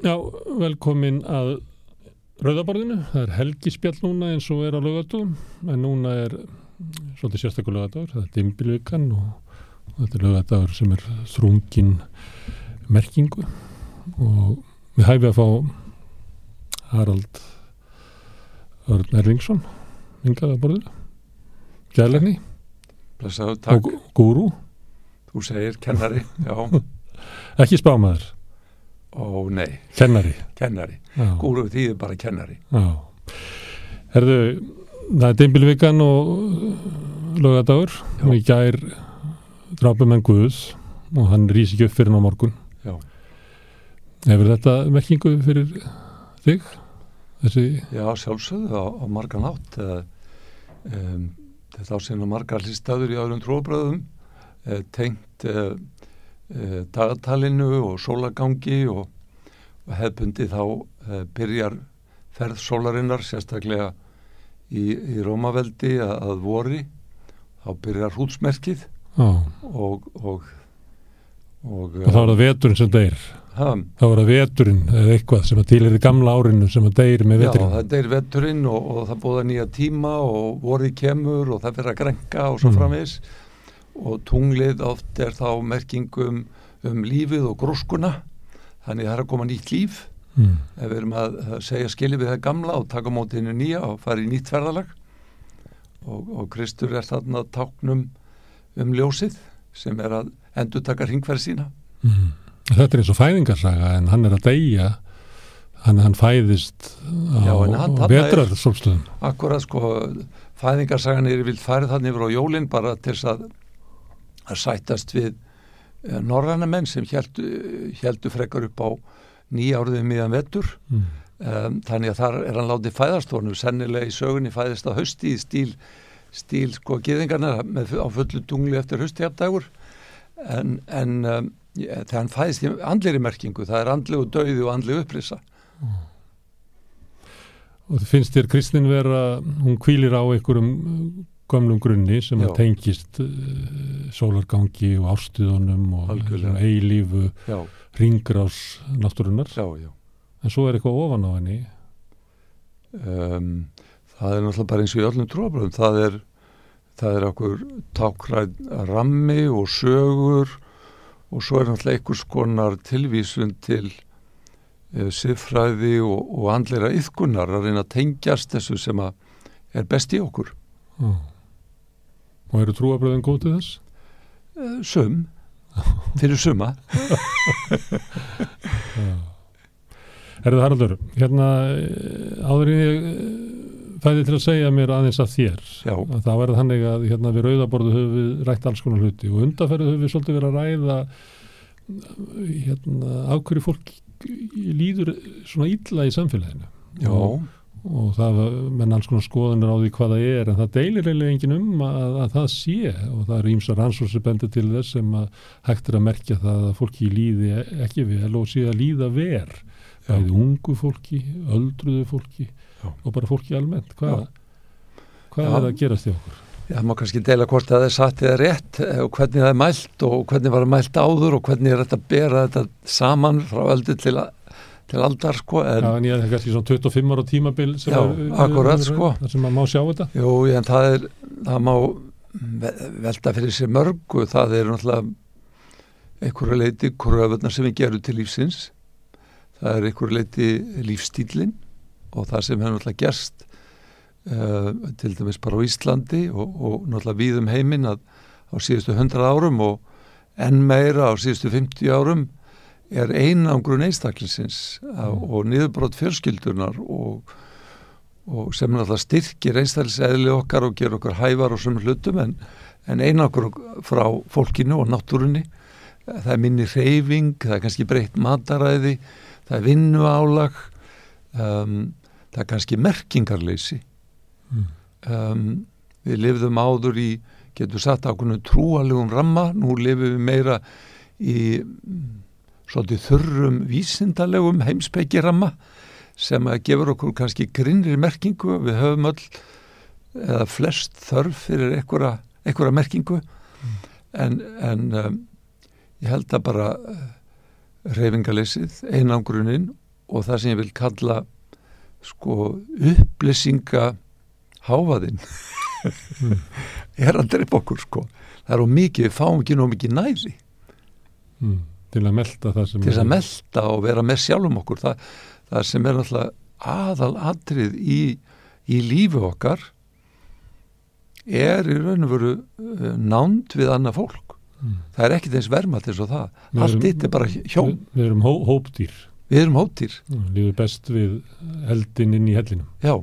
Já, velkomin að Rauðaborðinu. Það er helgispjall núna eins og er á lögatugum, en núna er svolítið sérstaklega lögadagur. Það er dimbilvikan og, og þetta er lögadagur sem er þrungin merkingu og við hæfum að fá Harald Örn Erlingsson yngaða borðinu. Gæðlegni og gúrú. Þú segir kennari, já. Ekki spámaður, Ó, nei, kennari. kennari. Gúru þýðir bara kennari. Já. Herðu, það er dimbilvikan og lögadagur Já. og í gær drápum en Guðs og hann rýs ekki upp fyrir ná morgun. Já. Hefur þetta merkingu fyrir þig? Þessi, Já, sjálfsögðu á, á margan hátt. eh, Um, þetta á sinna margar hlýstaður í öðrum tróbröðum, uh, tengt uh, dagatalinu og sólagangi og, og hefbundi þá uh, byrjar ferð sólarinnar, sérstaklega í, í Rómaveldi að, að vori, þá byrjar hútsmerkið á, og, og, og, og þá er það veturinn sem deyr. ha, Þá er það veturinn eða eitthvað sem að til er í gamla árinu sem að deyr með Já, veturinn. þetta er vetturinn og, og það búða nýja tíma og vorið kemur og það fyrir að grenka og svo Mm. framvis og tunglið oft er þá merkingum um lífið og gróskuna þannig það er að koma nýtt líf Mm. ef við erum að að segja skilið við það gamla og taka mótinu nýja og fara í nýtt ferðalag og, og Kristur er þarna táknum um ljósið sem er að endur taka ringferð sína Mm. Þetta er eins og fæðingarsaga en hann er að deyja hann, hann fæðist á vetrarsolstöðum. Akkurat sko fæðingarsagan er vilt færið þannig yfir á jólinn bara til þess að, að sættast við uh, norræna menn sem heldu, heldu frekar upp á nýjárðið miðan vettur Mm. um, þannig að þar er hann látið fæðast honum sennilega í sögunni fæðist á hausti í stíl, stíl sko geðingarna með, á fullu tungli eftir haustjafdagur en, en um, ja, þegar hann fæðist í andlir merkingu það er andlegu döiði og andlegu upprisa. Og finnst þér Kristín vera, hún kvílir á einhverjum gömlum grunni sem Já. tengist uh, sólargangi og ástuðunum og eilífu já, ringrás náttúrunnar. já, já En svo er eitthvað ofan á henni. um, það er náttúrulega bara eins og í öllum trúabröðum það er, það er okkur tákræð rammi og sögur og svo er náttúrulega einhvers konar tilvísun til uh, siffræði og, og andleira yfkunar að reyna að tengjast þessu sem að er best í okkur Já. Og eru trúabröðin góð til þess? uh, sum. Fyrir suma. Erðu Haraldur, hérna eh, áður ég eh, fæði til að segja mér aðeins af þér Já. að það verður þannig að hérna við rauðaborðu höfum við rætt alls konar hluti og undarferðu höfum við svolítið verið að ræða eh, hérna af hverju fólk líður svona illa í samfélaginu. Já, og, og það menn alls konar skoðanir á því hvað það er en það deilir eiginlega enginn um að, að það sé og það er ímsa rannsór sem bendur til þess sem að hægt er að merkja það að fólki líði ekki vel og sé að líða ver Já. bæði ungu fólki, öldruðu fólki Já. og bara fólki almennt hvað, hvað Já. er að gerast í okkur? það má kannski deila hvort það er satt eða rétt eh, og hvernig það er mælt og hvernig var mælt áður og hvernig er þetta að bera þetta saman frá öldu til, að, til aldar sko en Já, en ég er kannski svona 25 ára tímabil sem Já, er, akkurat, sko. þar sem maður má sjá þetta. Jú, en það er, það má ve- velta fyrir sér mörgu, það er náttúrulega einhverju leiti kröfunar sem við gerum til lífsins, það er einhverju leiti lífstílinn og það sem hefur náttúrulega gerst uh, til dæmis bara á Íslandi og, og náttúrulega við um heiminn að á síðustu 100 árum og enn meira á síðustu 50 árum er einangrun einstaklinsins mm. og niðurbrot fjölskyldunar og og sem náttúrulega styrkir einstakliseðli okkar og ger okkar hævar og svona hlutum en, en einangur frá fólkinu og náttúrunni það er minni reyfing, það er kannski breytt mataræði, það er vinnuálag um, það er kannski merkingarleysi Mm. um, við lifðum áður í getur satt ákveðnum trúalegum ramma nú lifum við meira í svolítið þurrum vísindalegum heimspekiramma sem að gefur okkur kannski grinnri merkingu við höfum öll eða flest þörf fyrir einhverja, merkingu en, en um, ég held að bara uh, reyfingalesið, einangrunin og það sem ég vil kalla sko upplýsinga háfaðinn Mm. er að drepa okkur sko það er á mikið, við fáum ekki nóg mikið næði mm. Til að melda það sem til að melda og vera með sjálfum okkur. Það, það sem er náttúrulega aðal atrið í, í lífi okkar er í raun og veru uh, nánd við annað fólk. Mm. það er ekkit eins vermalt eins og það. Við allt ditt er bara hjón, við, erum hó, hópdýr. Við erum hóttir mm. lífið best við eldin inn í hellinum. Já,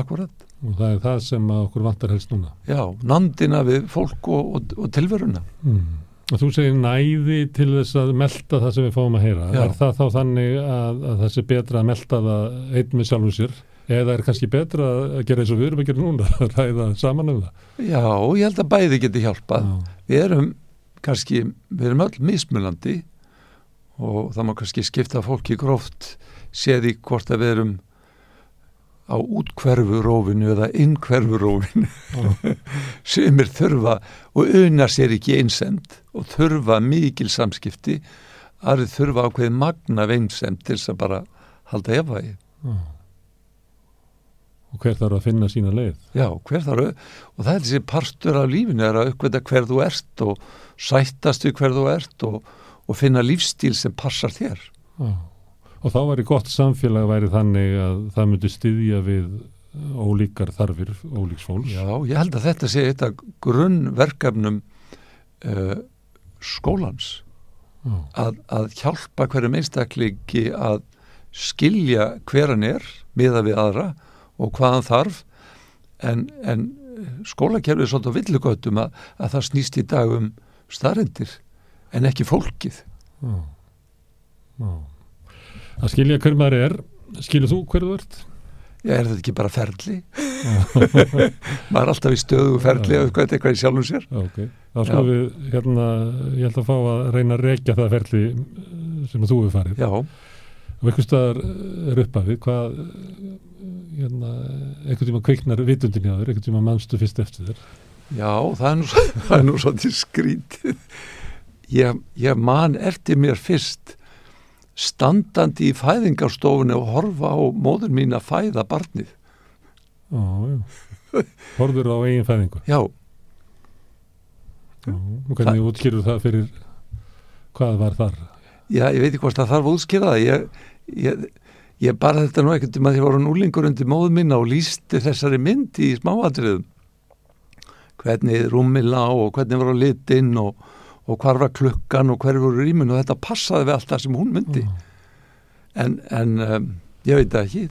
akkurat. Og það er það sem okkur vantar helst núna. Já, nándina við fólk og, og, og tilveruna. Mm. Þú segir næði til þess að melda það sem við fáum að heyra Já. er það þá þannig að, að það sé betra að melda það einn með sjálfum sér eða er kannski betra að gera eins og við erum að gera núna að ræða saman um það já, ég held að bæði geti hjálpað Já. við erum kannski, við erum öll mismunandi og það má kannski skipta fólki gróft séði hvort að við erum á útkverfurófinu eða innkverfurófinu Já. sumir þurfa og una sér ekki einsend og þurfa mikil samskipti aðrið þurfa ákveðið magna veinsend til þess að bara halda efægi Já. og hver þarf að finna sína leið já, hver þarf og það er þessi partur af lífinu er að uppveita hver þú ert og sættast við hver þú ert og, og finna lífstíl sem passar þér Já. Og þá væri gott samfélag væri þannig að það myndi styðja við ólíkar þarfir ólíks fólks. Já, ég held að þetta sé eitt af grunnverkefnum uh, skólans. Að, að hjálpa hverjum einstaklingi að skilja hver hann er miða við aðra og hvað hann þarf. En, en skólakerfið er svolítið villugötum að, að það snýst í dag um staðrendir en ekki fólkið. Já. Já. Að skilja hver maður er. Skilja þú hver þú ert? Já, er þetta ekki bara ferli? maður er alltaf í stöðu ferli að eitthvað eitthvað í sjálfum sér. Já, ok, þá skulum við hérna, ég held að fá að reyna að rekja það ferli eh, sem þú hefur farið. Já, og einhvers staðar eh, er uppafið hvað eh, hérna, einhvern tíma kveiknar vitundin hjá þér, einhvern tíma mannstu fyrst eftir þér? Já, það er nú, það er nú svolítið skrítið. Ég, ég man eftir mér fyrst standandi í fæðingarstofunni og horfa á móður mín að fæða barnið. Já, já Horður á eigin fæðingu Já, Já, og hvernig útskýrur það fyrir hvað var þar já ég veit ekki hvort það þarf að útskýra það. Ég, ég, ég bara þetta nú ekkert um að ég var núlingur undir móður mína og lísti þessari mynd í smáatriðum. Hvernig rúmið lá og hvernig var á litinn og, og hvar var klukkan og hver voru rýmun og þetta passaði við allt það sem hún myndi. Já. en, en um, ég veit það ekki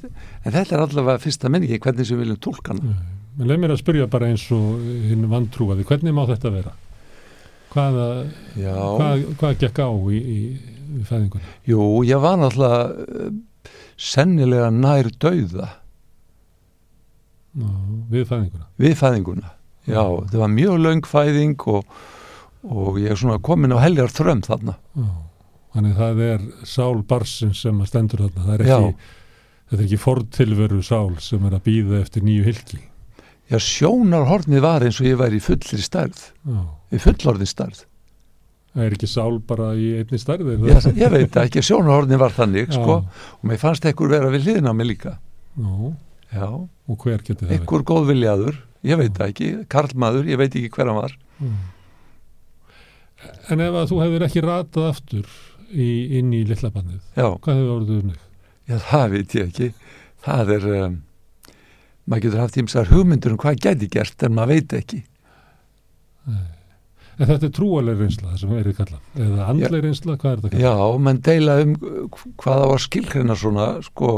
en þetta er allavega fyrsta menningi hvernig sem við viljum tólka hana Men leið mér að spyrja bara eins og hinn vantrúaði, hvernig má þetta vera? Hvaða, já, hvað, hvað gekk á í, í, í fæðingunni? jú, ég var náttúrulega uh, sennilega nær dauða Já, við fæðinguna við fæðinguna já, þetta var mjög löng fæðing og, og ég er svona komin á heljar þrömm þarna. Já, þannig það er sál barsins sem að stendur þarna. Það er Já. ekki, þetta er ekki fortilveru sál sem er að býða eftir nýju hilki já, sjónarhornið var eins og ég væri í fullri stærð. Já, í fullorðin stærð. Það er ekki sál bara í einni stærði ég, ég veit ekki, sjónarhornið var þannig Já. sko, og mér fannst ekkur vera við hliðina á mig líka. Já, já, og hver getur það ekkur góðviljaður ég veit ekki, karlmaður, ég veit ekki hver hann var. Mm. En ef að þú hefur ekki ratað aftur í, inn í lillabannið, já, hvað hefur orðið unnið? Já, það veit ég ekki. Það er, um, maður getur haft ímsar hugmyndur um hvað gæti gert en maður veit ekki. En þetta er trúaleg reynsla, sem er í kalla. Eða andleg reynsla, hvað er þetta kalla? Já, menn deila um hvað á að skilgreina svona, sko,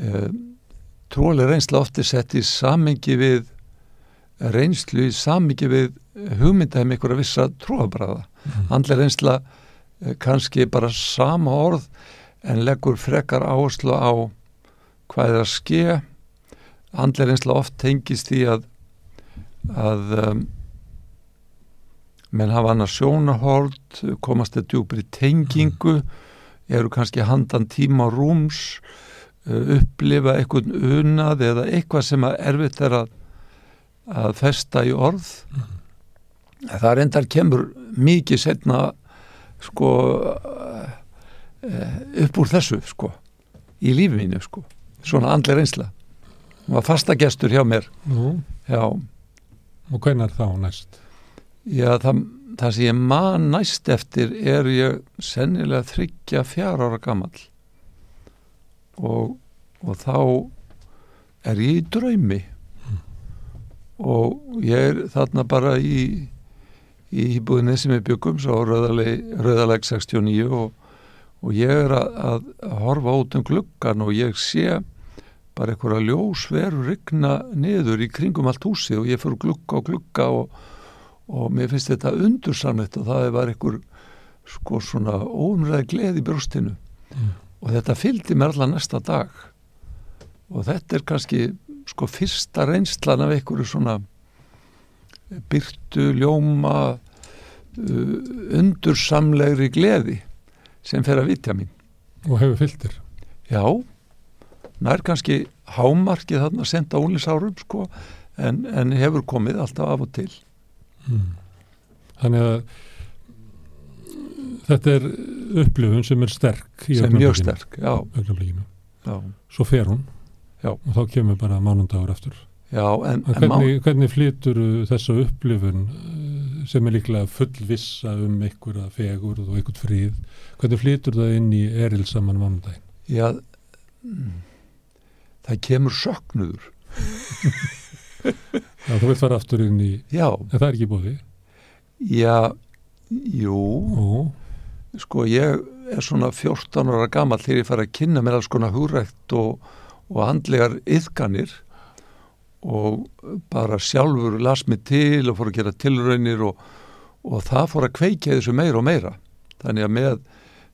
um, trúaleg reynsla oft er sett í samingi við reynslu, í samingi við hugmyndaðum ykkur að vissa trúabræða. Mm. Andleg reynsla uh, kannski bara sama orð en leggur frekar áherslu á hvað er að ske. Andleg reynsla oft tengist því að, að um, menn hafa annars sjónahort, komast að djúpri tengingu, eru kannski handan tíma og rúms, uh, upplifa eitthvað unað eða eitthvað sem að erfitt er að, að festa í orð. Það reyndar kemur mikið setna sko uh, upp úr þessu sko. í lífi mínu sko. Svona andlega reynsla. Hún var fasta gestur hjá mér. Nú, já, og hvenar þá næst? já það, það sem ég man næst eftir er ég sennilega þryggja fjár ára gamall. Og, og þá er ég í draumi. Og ég er þarna bara í í íbúðinni sem við byggum svo Rauðaleg 69 og, og ég er að, að, að horfa út um gluggan og ég sé bara einhverja ljósveru rigna niður í kringum allt húsi og ég fyrir glugga og glugga og, og mér finnst þetta undursamlegt og það var einhver sko svona óumræði gleði í brústinu Mm. og þetta fylgdi mér allar næsta dag og þetta er kannski sko fyrsta reynslan af einhverju svona byrtu, ljóma undursamlegri gleði sem fer að vitja mín Og hefur fylltir? já, nær kannski hámarkið þarna senda úlinsárum sko en, en hefur komið alltaf af og til Mm. Þannig að þetta er upplifun sem er sterk í sem mjög sterk, já, já, Svo fer hún Já. og þá kemur bara mánundagur eftir. já en, En en má, hvernig, hvernig flytur þessa upplifun sem er líklega fullvissa um einhverja fegur og einhvert fríð, hvernig flytur það inn í eril saman mánundaginn? já það kemur söknuður. Já, þú vilt fara aftur inn í, já, en það er ekki búið. já, jú. Ó, sko ég er svona 14 ára gammal þegar ég fara að kynna mér alls konar hugrækt og, og handlegar yðganir og bara sjálfur las mig til og fór að gera tilraunir og, og það fór að kveikja þessu meira og meira þannig að með,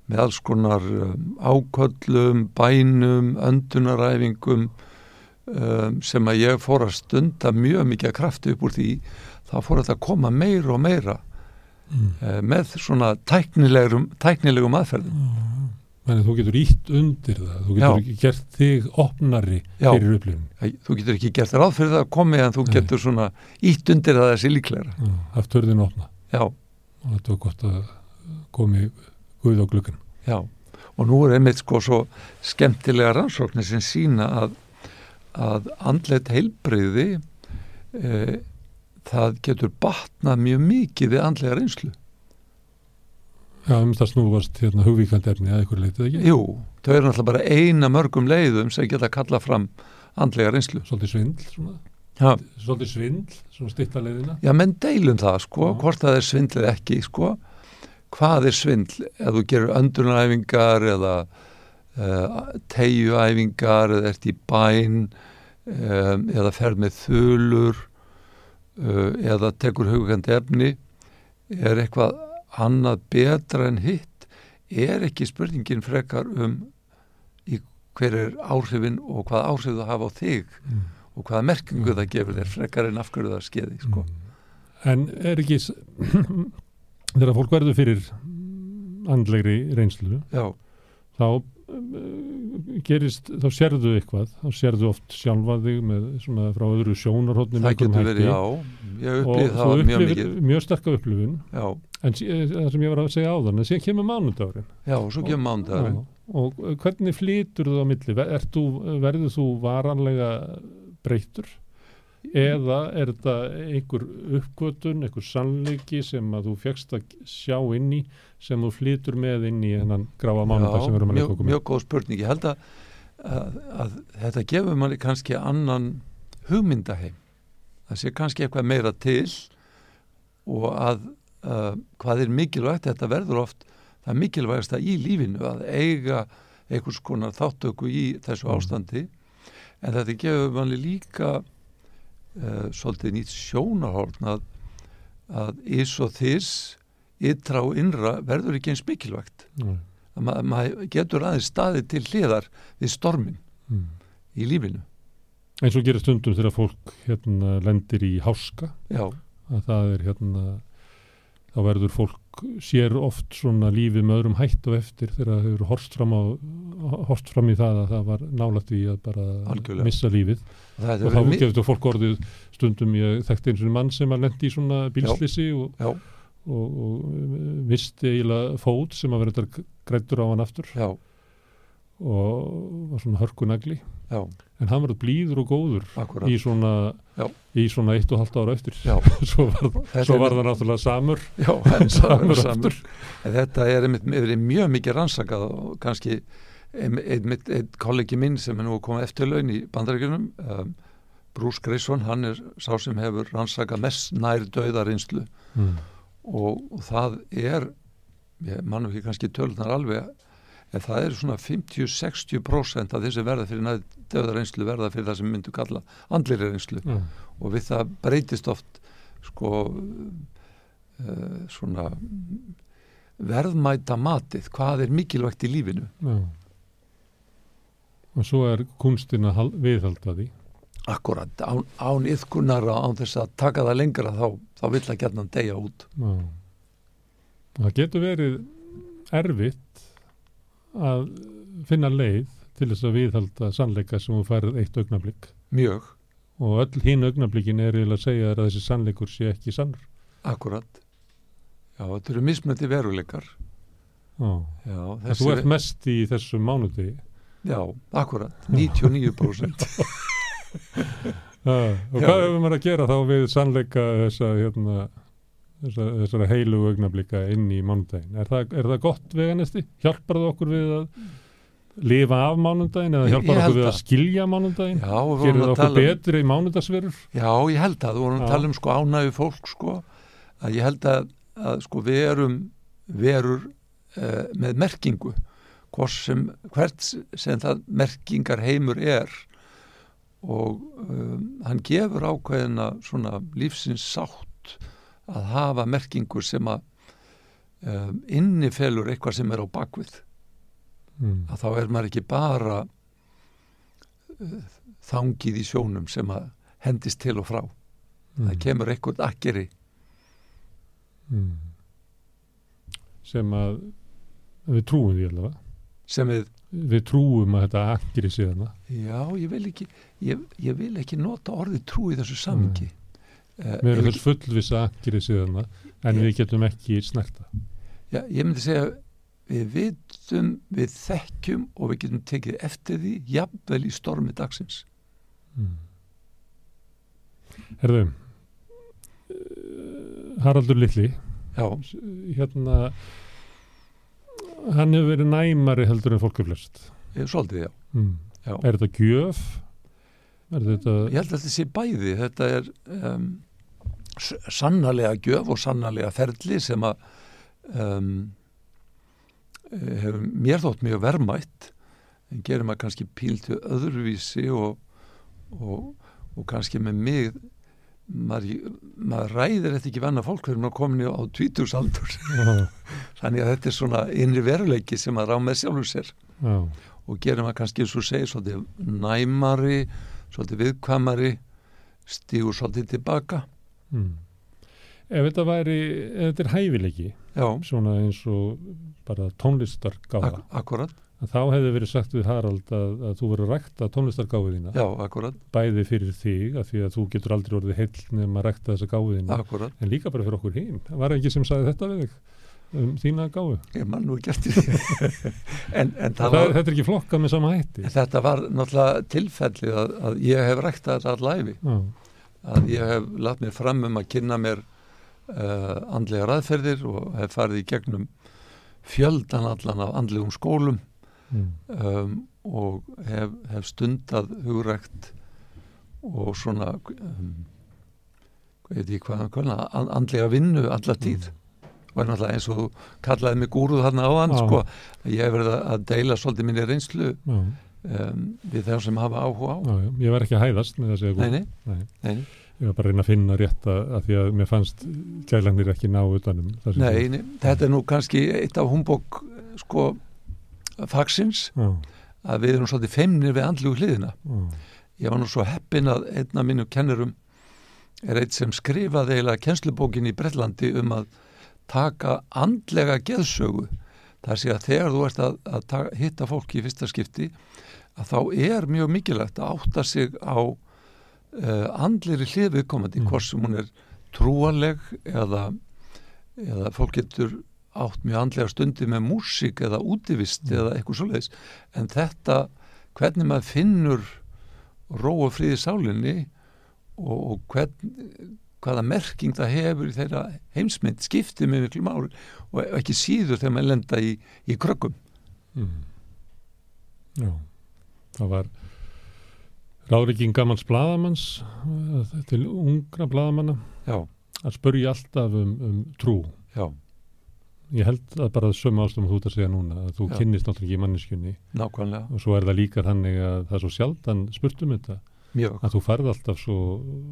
með alls konar um, áköllum, bænum, öndunaræfingum um, sem að ég fór að stunda mjög mikið krafti upp úr því þá fór þetta að koma meira og meira mm. eh, með svona tæknilegum, tæknilegum aðferðum. Þannig að þú getur ítt undir það, þú getur Já. gert þig opnari Já. fyrir upplifun. Æ, Þú getur ekki gert ráð fyrir það að komi en þú Nei. getur svona ítt undir það þessi líklegra. Já, haft hörðin opna Já, og þetta var gott að komi guð á gluggan. já. Og nú er einmitt sko svo skemmtilega rannsóknir sem sína að, að andlet heilbreyði eh, það getur batnað mjög mikið við andlega reynslu. Já, um það snúast hérna hugvíkandi efni að ykkur leitið ekki. Jú, þau eru náttúrulega bara eina mörgum leiðum sem geta kalla fram andlega reynslu. Svolítið svindl, svona. Já, Svolítið svindl, svona stitta leiðina. Já, menn deilum það, sko, Já. hvort það er svindl eða ekki, sko. Hvað er svindl? Ef þú gerur öndunaræfingar eða uh, tegjuæfingar eða ert í bæn um, eða ferð með þulur uh, eða tekur hugandi efni, er eitthvað annað betra en hitt? Er ekki spurningin frekar um í hver er áhrifin og hvað áhrif það hafa á þig Mm. og hvaða merkingu Mm. það gefur þér frekar en afhverju það skeiði, sko. En er ekki, þegar fólk verður fyrir andlegri reynslu, Já, þá gerist, þá sérðu eitthvað, þá sérðu oft sjálfa þig með svona frá öðru sjónarhóttni það getur verið, já, ég og upplýði það mjög upplifir mikið. mjög sterka upplifun. Já, en eh, það sem ég var að segja áðan en síðan kemur mánudagurinn. Já, og svo kemur mánudagurinn. Já, og eh, hvernig flýtur þú á milli? Þú, verður þú varanlega breyttur? Eða er þetta einhver uppgötun, einhver sannleiki sem að þú fegst að sjá inn í sem þú flýtur með inn í hennan gráa mánudag sem við erum að leika okkur með mjög góð spurning. Ég held að, að, að þetta gefur manni kannski annan hugmyndaheim. Það sé kannski eitthvað meira til og að uh, hvað er mikilvægt, þetta verður oft það mikilvægasta í lífinu að eiga einhvers konar þáttöku í þessu Mm. ástandi en þetta gefur manni líka uh, svolítið nýtt sjónarhorn að, að ís og þís ytra og innra verður ekki eins mikilvægt. Nei. að ma maður getur aðeins staðið til hliðar við stormin Mm. í lífinu. Eins og gerir stundum þegar fólk hérna lendir í háska. Já, að það er hérna þá verður fólk sér oft svona lífið með öðrum hætt og eftir þegar það hefur horst fram, á, horst fram í það að það var nálægt í að bara Algjörlega. missa lífið. Það og þá gefur fólk orðið stundum ég þekkti eins og mann sem að lendi í svona bílslisi og, já, og, og misti eiginlega fót sem að verður grættur á hann aftur. Já, og var svona hörkunagli. Já, en hann var blíður og góður akkurat. í svona, Já. í svona eitt og halvt ára eftir. Svo var, svo var það náttúrulega samur. Samur, Samur samur. En þetta er einmitt, verið mjög mikið rannsakað og kannski einmitt, einmitt einn kollegi minn sem er nú komið eftir laun í bandaríkjunum um, Bruce Grayson, hann er sá sem hefur rannsakað mest nær döðarinslu mm. Og, það er ég mann ekki kannski tölunar alveg en það er svona 50-60% af þessi verða fyrir nær döðarinslu verða fyrir það sem myndu kalla andlir reynslu Já. og við það breytist oft sko uh, svona verðmæta matið, hvað er mikilvægt í lífinu Já. og svo er kunstin að hal- viðhalda því akkurat, án, án yðkunar og án þess að taka það lengra þá, þá vill að gætna deyja út. Já. það getur verið erfitt að finna leið til þess að viðhalda sannleika sem þú færið eitt augnablík mjög, og öll hín augnablíkin er eiginlega að segja að þessi sannleikur sé ekki sannur. Akkurat. Já, þetta eru mismöndi veruleikar. Já. já, þú ert mest í þessum mánudegi já, akkurat. 99% Já, og hvað hefur maður að gera þá við sannleika þessa, hérna, þessa, þessara heilu augnablika inn í mánudaginn? Er er það gott veganesti? Hjálpar það okkur við að lifa af mánudaginn eða hjálpar okkur við að það. skilja við Gerir það að okkur um betri mánudagsverur? Já, ég held að, þú vorum að tala um sko ánægu fólk sko, að ég held að, að sko við erum verur uh, með merkingu hvort sem, hvert sem það merkingar heimur er og um, hann gefur ákveðina svona lífsins sátt að hafa merkingu sem að um, innifelur eitthvað sem er á bakvið Mm. að þá er maður ekki bara uh, þangið í sjónum sem að hendist til og frá Mm. það kemur eitthvað akkeri Mm. Sem að við trúum því allavega. sem við, Við trúum að þetta akkir í síðana. Já, ég vil ekki ég, ég vil ekki nota orðið trú í þessu samingi uh, Við erum þess fullvisa akkir í síðana en Ég- við getum ekki snerta. já, ég myndi segja við vitum, við þekkjum og við getum tekið eftir því jafnvel í stormi dagsins Mm. Herðu, eh, Haraldur Lilli, já, hérna, hann hefur verið næmari heldur en fólku flest. ég, svolítið já, Mm. Já. Er þetta gjöf? Er þetta... ég held að þetta sé bæði. Þetta er um, sannarlega gjöf og sannarlega ferli sem að um, hefur mér þótt mjög verðmætt en gerir maður kannski píltu öðruvísi og, og, og kannski með mig maður, maður ræðir þetta ekki venna fólk fyrir maður komin á tvítursaldur þannig að þetta er svona innri veruleiki sem maður á með sjálfur sér. Já, og gerir maður kannski eins og segir svolítið næmari, svolítið viðkvæmari stígur svolítið tilbaka. Mm. Ef þetta væri, ef þetta er hæfileiki, já, svona eins og bara tónlistargáða, ak þá hefði verið sagt við Harald að, að þú verður að rækta tónlistargáðu þína, já, bæði fyrir þig, af því að þú getur aldrei orðið heill nefn að rækta þessa akkurat. En líka bara fyrir okkur hinn. Var ekki sem sagði þetta við þig, um þína gáðu? ég mann nú ekki eftir því. En, en það Það, var, þetta er ekki flokkað með sama hætti. þetta var náttúrulega tilfelli að, að ég hef ræktað þetta allæfi að ég hef lagt mér fram um að kynna mér uh, andlega ræðferðir og hef farið í gegnum fjöldan allan af andlegum skólum mm, um, og hef, hef stundað hugrækt og svona um, hvað veit ég hvað, hvað and- andlega vinnu alla tíð. Og er náttúrulega eins og kallaði mig gúruð þarna á hann sko, ég hef verið að- deila svolítið minni reynslu um, við þeir sem hafa áhuga á. Já, já, ég var ekki að hæðast með þessi nei, nei, Nei. nei, Ég var bara að reyna að finna rétt að, því að mér fannst gælanir ekki ná utanum. nei, nei, þetta er nú kannski eitt af humbók sko fagsins Já, að við erum svolítið feimnir við andlugu hliðina. Ég var nú svo heppin að einn af mínum kennurum er eitt sem skrifaði eiginlega kennslubókin í Brellandi um að taka andlega geðsögu þar sé að þegar þú ert að, að taka, hitta fólki í fyrsta skipti að þá er mjög mikilvægt að átta sig á uh, andleri hliðviðkomandi Mm. hvort sem hún er trúaleg eða, eða fólk getur átt mjög andlega stundi með músík eða útivist Mm. eða eitthvað svoleiðis en þetta, hvernig maður finnur ró og fríði sálinni og, og hvern, hvaða merking það hefur í þeirra heimsmynd skiptið með miklu máli og ekki síður þegar maður lenda í, í krökkum Mm. Já, það var ráðrikking gamals bladamanns til ungra bladamanna já, að spurja alltaf um, um trú. já, Ég held að bara sömu ástum þú að segja núna að þú Já. kynnist náttúrulega ekki í manneskjunni nákvæmlega og svo er það líka þannig að það er svo sjaldan spurt um þetta mjög, að þú færð alltaf svo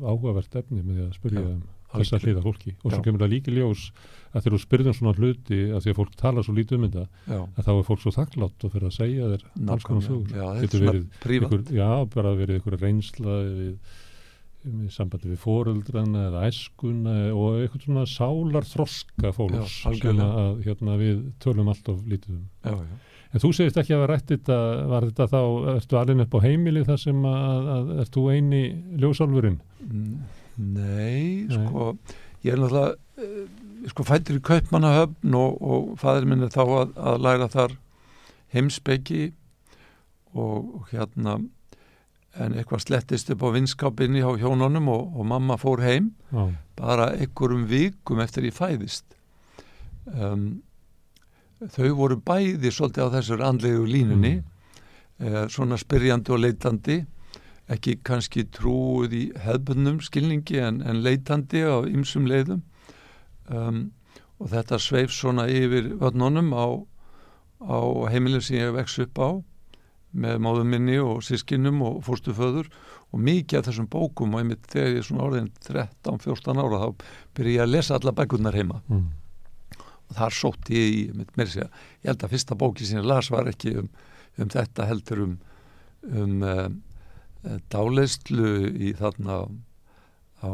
áhugavert efni með því að spurja Já, um þessa algjörlega. hliða fólki. Og svo kemur það líka í ljós að þegar þú spyrðum svona hluti að því að fólk tala svo lítið um þetta já, að þá er fólk svo þakklátt og fyrir að segja þér alls konar sögur. Já, þetta er prívat. já, bara verið ykkur reynsla við, við sambandi við foreldrana eða æskuna og eitthvað svona sálar þroska fólks Já, sem að hérna, við tölum alltaf lítið um. já, já. En þú segist ekki að rætt þetta, var þetta þá, ertu alveg upp á heimili þar sem að, að ert þú eini ljósálfurinn? Mm, Nei, Nei. sko ég er náttúrulega uh, sko fættur í Kaupmannahöfn og, og fæður minn er þá að, að læra þar heimsbyggi og, og hérna en eitthvað slettist upp á vinskapinni á hjónunum og, og mamma fór heim Já, bara einhverjum vikum eftir ég fæðist um, þau voru bæði svolítið á þessar andlegu línunni mm. svona spyrjandi og leitandi ekki kannski trúið í hefbundum skilningi en, en leitandi á ymsum leiðum um, og þetta sveif svona yfir vötnunum á, á heimilin sem ég vex upp á með móðum minni og sískinum og fórstuföður og mikið af þessum bókum og einmitt þegar ég er svona orðin 13-14 ára þá byrja ég að lesa alla bækurnar heima mm. Þar sótti ég í mér segja, ég held að fyrsta bóki sem ég las var ekki um, um þetta heldur um, um uh, dáleyslu í þarna á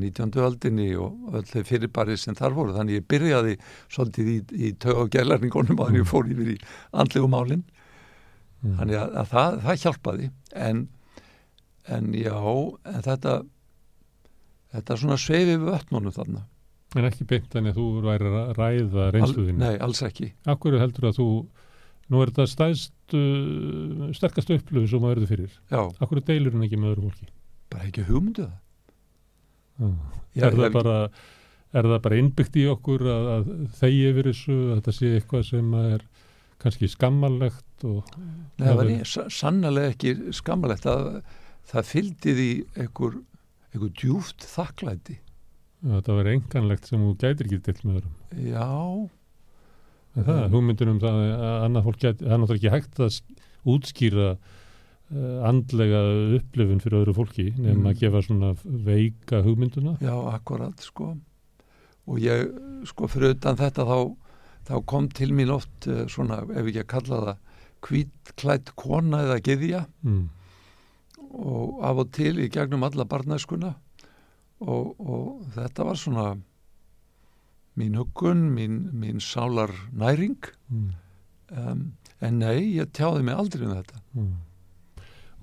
19. öldinni og öll þau fyrirbæri sem þar voru þannig ég byrjaði svolítið í, í tög og gælarningunum að ég fór yfir í andlegu málinn Mm. þannig að, að það, það hjálpaði en, en já en þetta þetta svona sveifi við vötnunum þarna En ekki beint þannig að þú væri að ræða reynsluðinu. Nei, alls ekki Akkur heldur að þú, nú er þetta stæðst, uh, sterkast upplöfu sem maður verður fyrir. já, Akkur deilur hún ekki með öðru fólki? bara ekki hugmyndu það Já. Já, er, það bara, er það bara innbyggt í okkur að, að þegi yfir þessu, að þetta sé eitthvað sem er kannski skammalegt og Nei, það var sannlega ekki skammalegt að það fylgdi því einhver djúft þakklæti. Þetta verður enganlegt sem þú gætir ekki til með öðrum. Já, það, Mm. hugmyndin um það að annað fólk gæti, það er náttúrulega ekki hægt að sk- útskýra uh, andlega upplifun fyrir öðru fólki nefn Mm. að gefa svona veika hugmynduna. já, akkurat, sko. Og ég, sko, fyrir utan þetta þá, þá kom til mín oft eh, svona, ef ekki að kalla það, hvítklætt kona eða geðja Mm. og af og til í gegnum alla barnæskuna og, og þetta var svona mín huggun, mín, mín sálar næring Mm. um, en nei, ég tjáði mig aldrei um þetta Mm.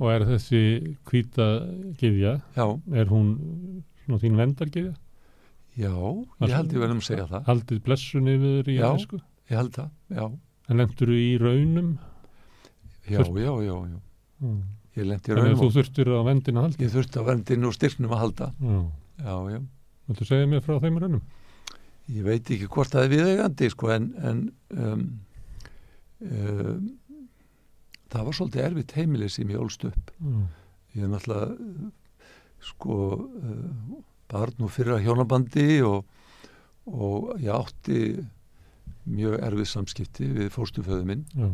Og er þessi já, er hún svona þín vendargyðja? já, ég held ég verðum að segja það Haldið blessun yfir í Já. æsku? ég held það, já, En lendur þú í raunum? já, Þurft- já, já, já. Mm. ég lendi í Þannig að raunum þú þurftir á vendina að halda? ég þurfti að verndinu og styrknum að halda Já. Já, já, Viltu segja mér frá þeim raunum? ég veit ekki hvort það er viðeigandi sko, en, en um, um, það var svolítið erfitt heimilið sem ég ólst upp Já. ég er náttúrulega sko uh, barn og fyrra hjónabandi og, og ég átti mjög erfið samskipti við fórstuföðu minn Já.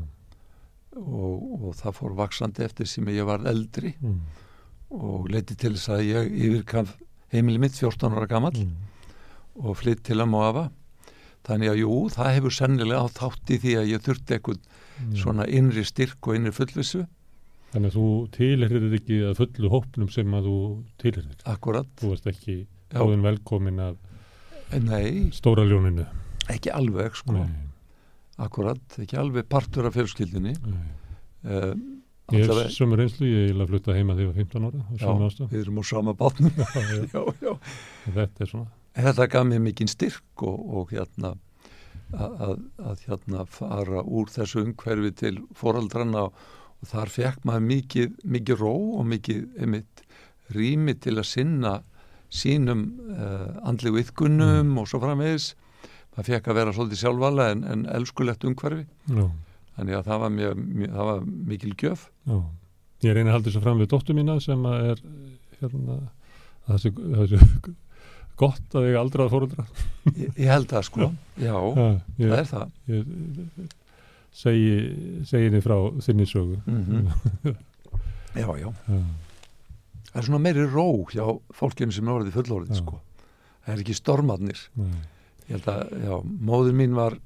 og, og það fór vaksandi eftir sem ég var eldri Mm. og leiti til þess að ég yfirkaf heimili mitt 14 ára gamall Mm. og flytt til að móafa þannig að jú, það hefur sennilega átt þátt í því að ég þurfti eitthvað Já. svona innri styrk og innri fullvissu Þannig að þú tilherir ekki að fullu hópnum sem að þú tilherir. akkurat, Þú varst ekki áðin velkomin af nei, stóra ljóninu. ekki alveg sko, Nei, akkurat ekki alveg partur af fjölskyldinni nei. uh, Ég hef sömur reynslu, ég er að flutta heima þegar ég var 15 ára. Já, við erum á sama bátnum Já, já. já. Þetta er svona. þetta gaf mér mikinn styrk og, og hérna að, að, hérna fara úr þessu umhverfi til foraldranna og, þar fekk maður mikið, mikið ró og mikið einmitt rými til að sinna sínum uh, andlegu ytkunum og svo framvegis maður fekk að vera svolítið sjálfvala en, en elskulegt umhverfi Já, þannig að það var, mjög, mjög, það var mikil gjöf. Já. Ég reyni að halda þessu fram við dóttur mína sem er hérna, þessu, þessu gott að ég aldrei að fóruldra. ég, ég held það sko, já, ég, það er það. ég segi, segi henni frá þinni sögu. mm já, já. Já, það er svona meiri ró hjá fólkinu sem er orðið fullorðið Já. sko. Það er ekki stormarnir. Nei, ég held að, já, móður mín var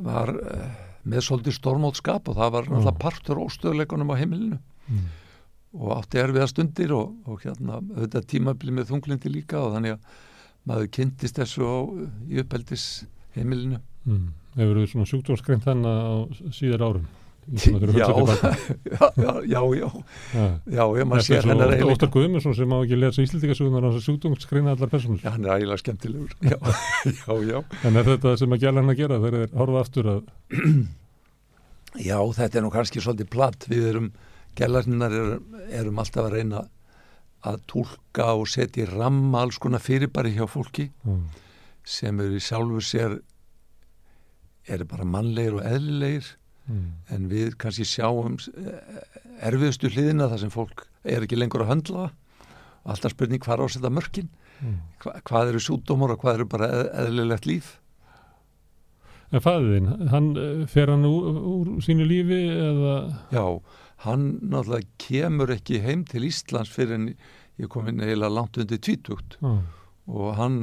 var uh, með svolítið stormótskap og það var náttúrulega partur óstöðleikunum á heimilinu mm, og átti erfiða stundir og, og hérna auðvitað tímabili með þunglindi líka og þannig að maður kynntist þessu á, í uppeldis heimilinu mm. Hefur þú svona sjúkdómsgreint þannig á síðar árum? Já, já, já, já, ég maður Þetta er sér svo hennar Óttar- eiginlega Guðmundsson sem má ekki lesa íslendingasögunar á þessu sjúkdómsgreina allar personur. Já, hann er ægilega skemmtilegur. Já, já, já. En er þetta sem að gæla hann að gera þegar þeir horfa aftur að Já, þetta er nú kannski svolítið platt. Við erum, gellarnar er, erum alltaf að reyna að tólka og setja í ramma alls konar fyrirbæri hjá fólki mm, sem eru í sjálfu sér eru bara mannlegir og eðlilegir mm, en við kannski sjáum eh, erfiðustu hliðina þar sem fólk er ekki lengur að höndla alltaf spurning hvað á að setja mörkin. Mm. Hva, hvað eru sjúkdómar og hvað eru bara eð, eðlilegt líf? En fæðin, hann eh, fer hann úr, úr sínu lífi eða? Já, hann náttúrulega kemur ekki heim til Íslands fyrir en ég kom inn eiginlega langt undir tvítugt. Á, og hann,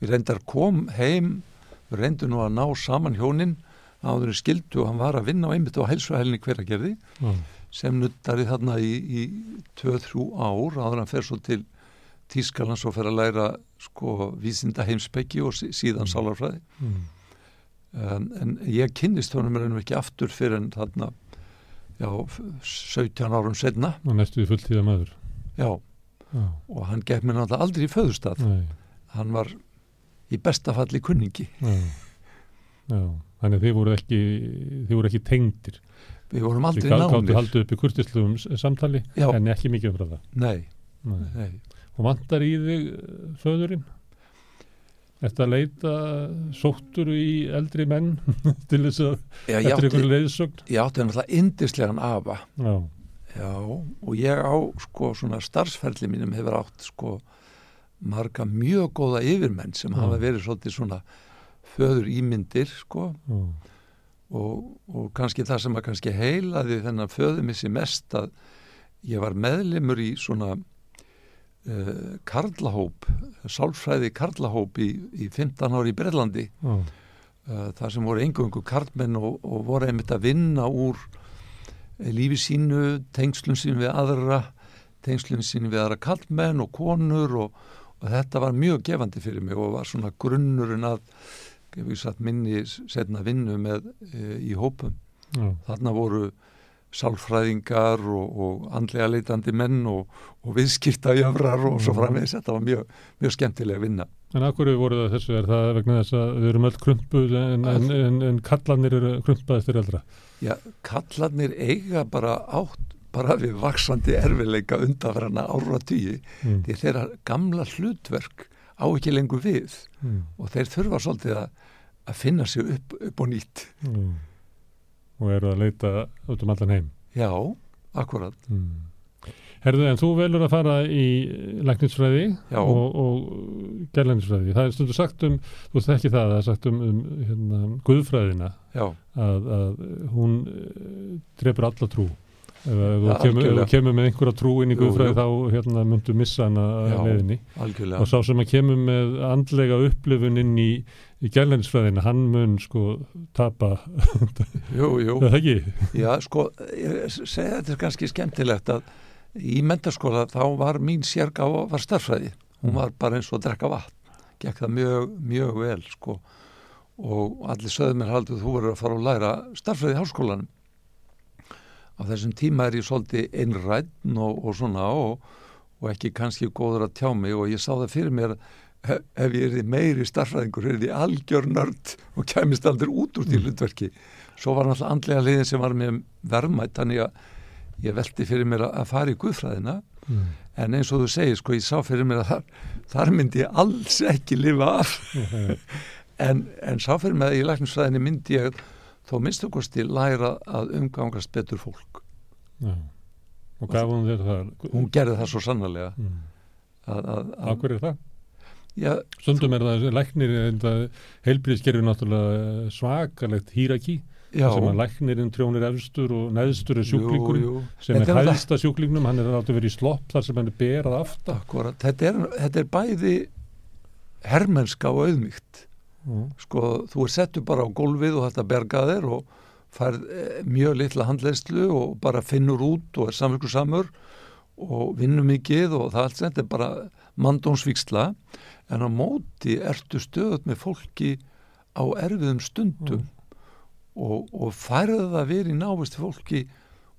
við reyndar kom heim, við reyndum nú að ná saman hjónin áður en skildu og hann var að vinna á einmitt á helsuhælni hveragerði á, sem nuttari þarna í, í 2-3 ár áður hann fer svo til Tískalands og fer að læra sko vísinda heimsbyggi og sí- síðan Mm. sálarfræði. Mm, um, en ég kynnist honum er ekki aftur fyrir en þarna já, 17 árum setna og næstu því fulltíða maður. já, Já, og hann gekk mér náttúrulega aldrei í föðustad nei, hann var í besta falli kunningi. Já, já, þannig að þið voru ekki, þið voru ekki tengdir. við vorum Þið aldrei gá- gáttu nánir haldið upp í kurtislegum samtali já, en ekki mikið umfram það. nei, Nei. nei Og vantar í þig eh, föðurinn? Ertu að leita sóttur í eldri menn til þess að já, eftir átti, leiðsögn? ég átti náttúrulega indislegan afa Já, já, og ég á sko svona starfsferli mínum hefur átt sko marga mjög góða yfirmenn sem hafa verið svolítið svona föður ímyndir sko. Já, og, og kannski það sem að kannski heilaði þennan föðumissi mest að ég var meðlimur í svona uh, karlahóp sálfræði karlahóp í, í 15 ári í Breitlandi já, uh, þar sem voru engöngu karlmenn og, og voru einmitt að vinna úr uh, lífi sínu tengslum sín við aðra tengslum sín við aðra karlmenn og konur og, og þetta var mjög gefandi fyrir mig og var svona grunnurinn að ef ég satt minni setna vinnu með uh, í hópum já, þarna voru sálfræðingar og, og andlega leitandi menn og, og viðskiptajöfrar og svo framvegis, þetta var mjög, mjög skemmtileg vinna. En af hverju voru það þessu? Er það vegna þess að við erum öll krumpuð en, en, en, en kallanir eru krumpaðið fyrir eldra? Já, kallarnir eiga bara átt bara við vaksandi erfileika undanfrana ára tíu Mm. því þeirra gamla hlutverk á ekki lengur við Mm. og þeir þurfa svolítið að, að finna sig upp, upp og nýtt. Mm. Og eru að leita út um allan heim. Já, akkurat. Mm. Herðu, en þú velur að fara í læknisfræði Já. og, og gerlæknisfræði. Það er stundu sagt um, þú þekki það, það er sagt um, um hérna, guðfræðina Já, að, að hún uh, drefur alla trú. Ef þú kemur, kemur með einhverja trú inn í Jú, guðfræði jú. þá hérna, myndu missa hana Já. að leiðinni. algjörlega. Og sá sem að kemur með andlega upplifun inn í, í gerlæknisfræðina, hann mun sko tapa, Jú, jú. Já, sko, ég segi þetta er kannski skemmtilegt að í mentaskóla þá var mín sérgáfa var starffræði. Hún var bara eins og að drekka vatn. Gekk það mjög, mjög vel, sko. Og allir sögðu mér haldið þú verður að fara að læra starffræði í háskólanum. Á þessum tíma er ég svolítið einrætt og, og svona og, og ekki kannski góður að tjá mig og ég sá það fyrir mér ef ef ég er því meiri starfræðingur er því algjör nörd og kæmist aldrei út úr því Mm. hlutverki svo var náttúrulega andlega liðin sem var með verðmætt þannig að ég velti fyrir mér að fara í guðfræðina mm. en eins og þú segir sko ég sá fyrir mér að þar, þar myndi ég alls ekki lifa af Já, en, en sá fyrir mér að í læknisfræðinni myndi ég þó minnstu kosti læra að umgangast betur fólk já. og gaf hún þér það hún gerði það svo sannarlega mm. hverju er það? Já, Stundum er það læknir heilbríðskerfi náttúrulega svakalegt hýraki sem að læknirinn trjónir efstur og neðstur er sjúklingurinn jú, jú. sem Þetta er hæðsta sjúklingnum, hann er áttu verið í slopp þar sem hann er berað aftar þetta er, þetta er bæði hermennska og auðmygt mm. sko, þú er settu bara á gólfið og þetta berga þér og færð eh, mjög litla handleyslu og bara finnur út og er samverku samur og vinnur mikið og það allt sem þetta er bara mandónsvíksla en á móti ertu stöðut með fólki á erfiðum stundum og, og færða það verið návist fólki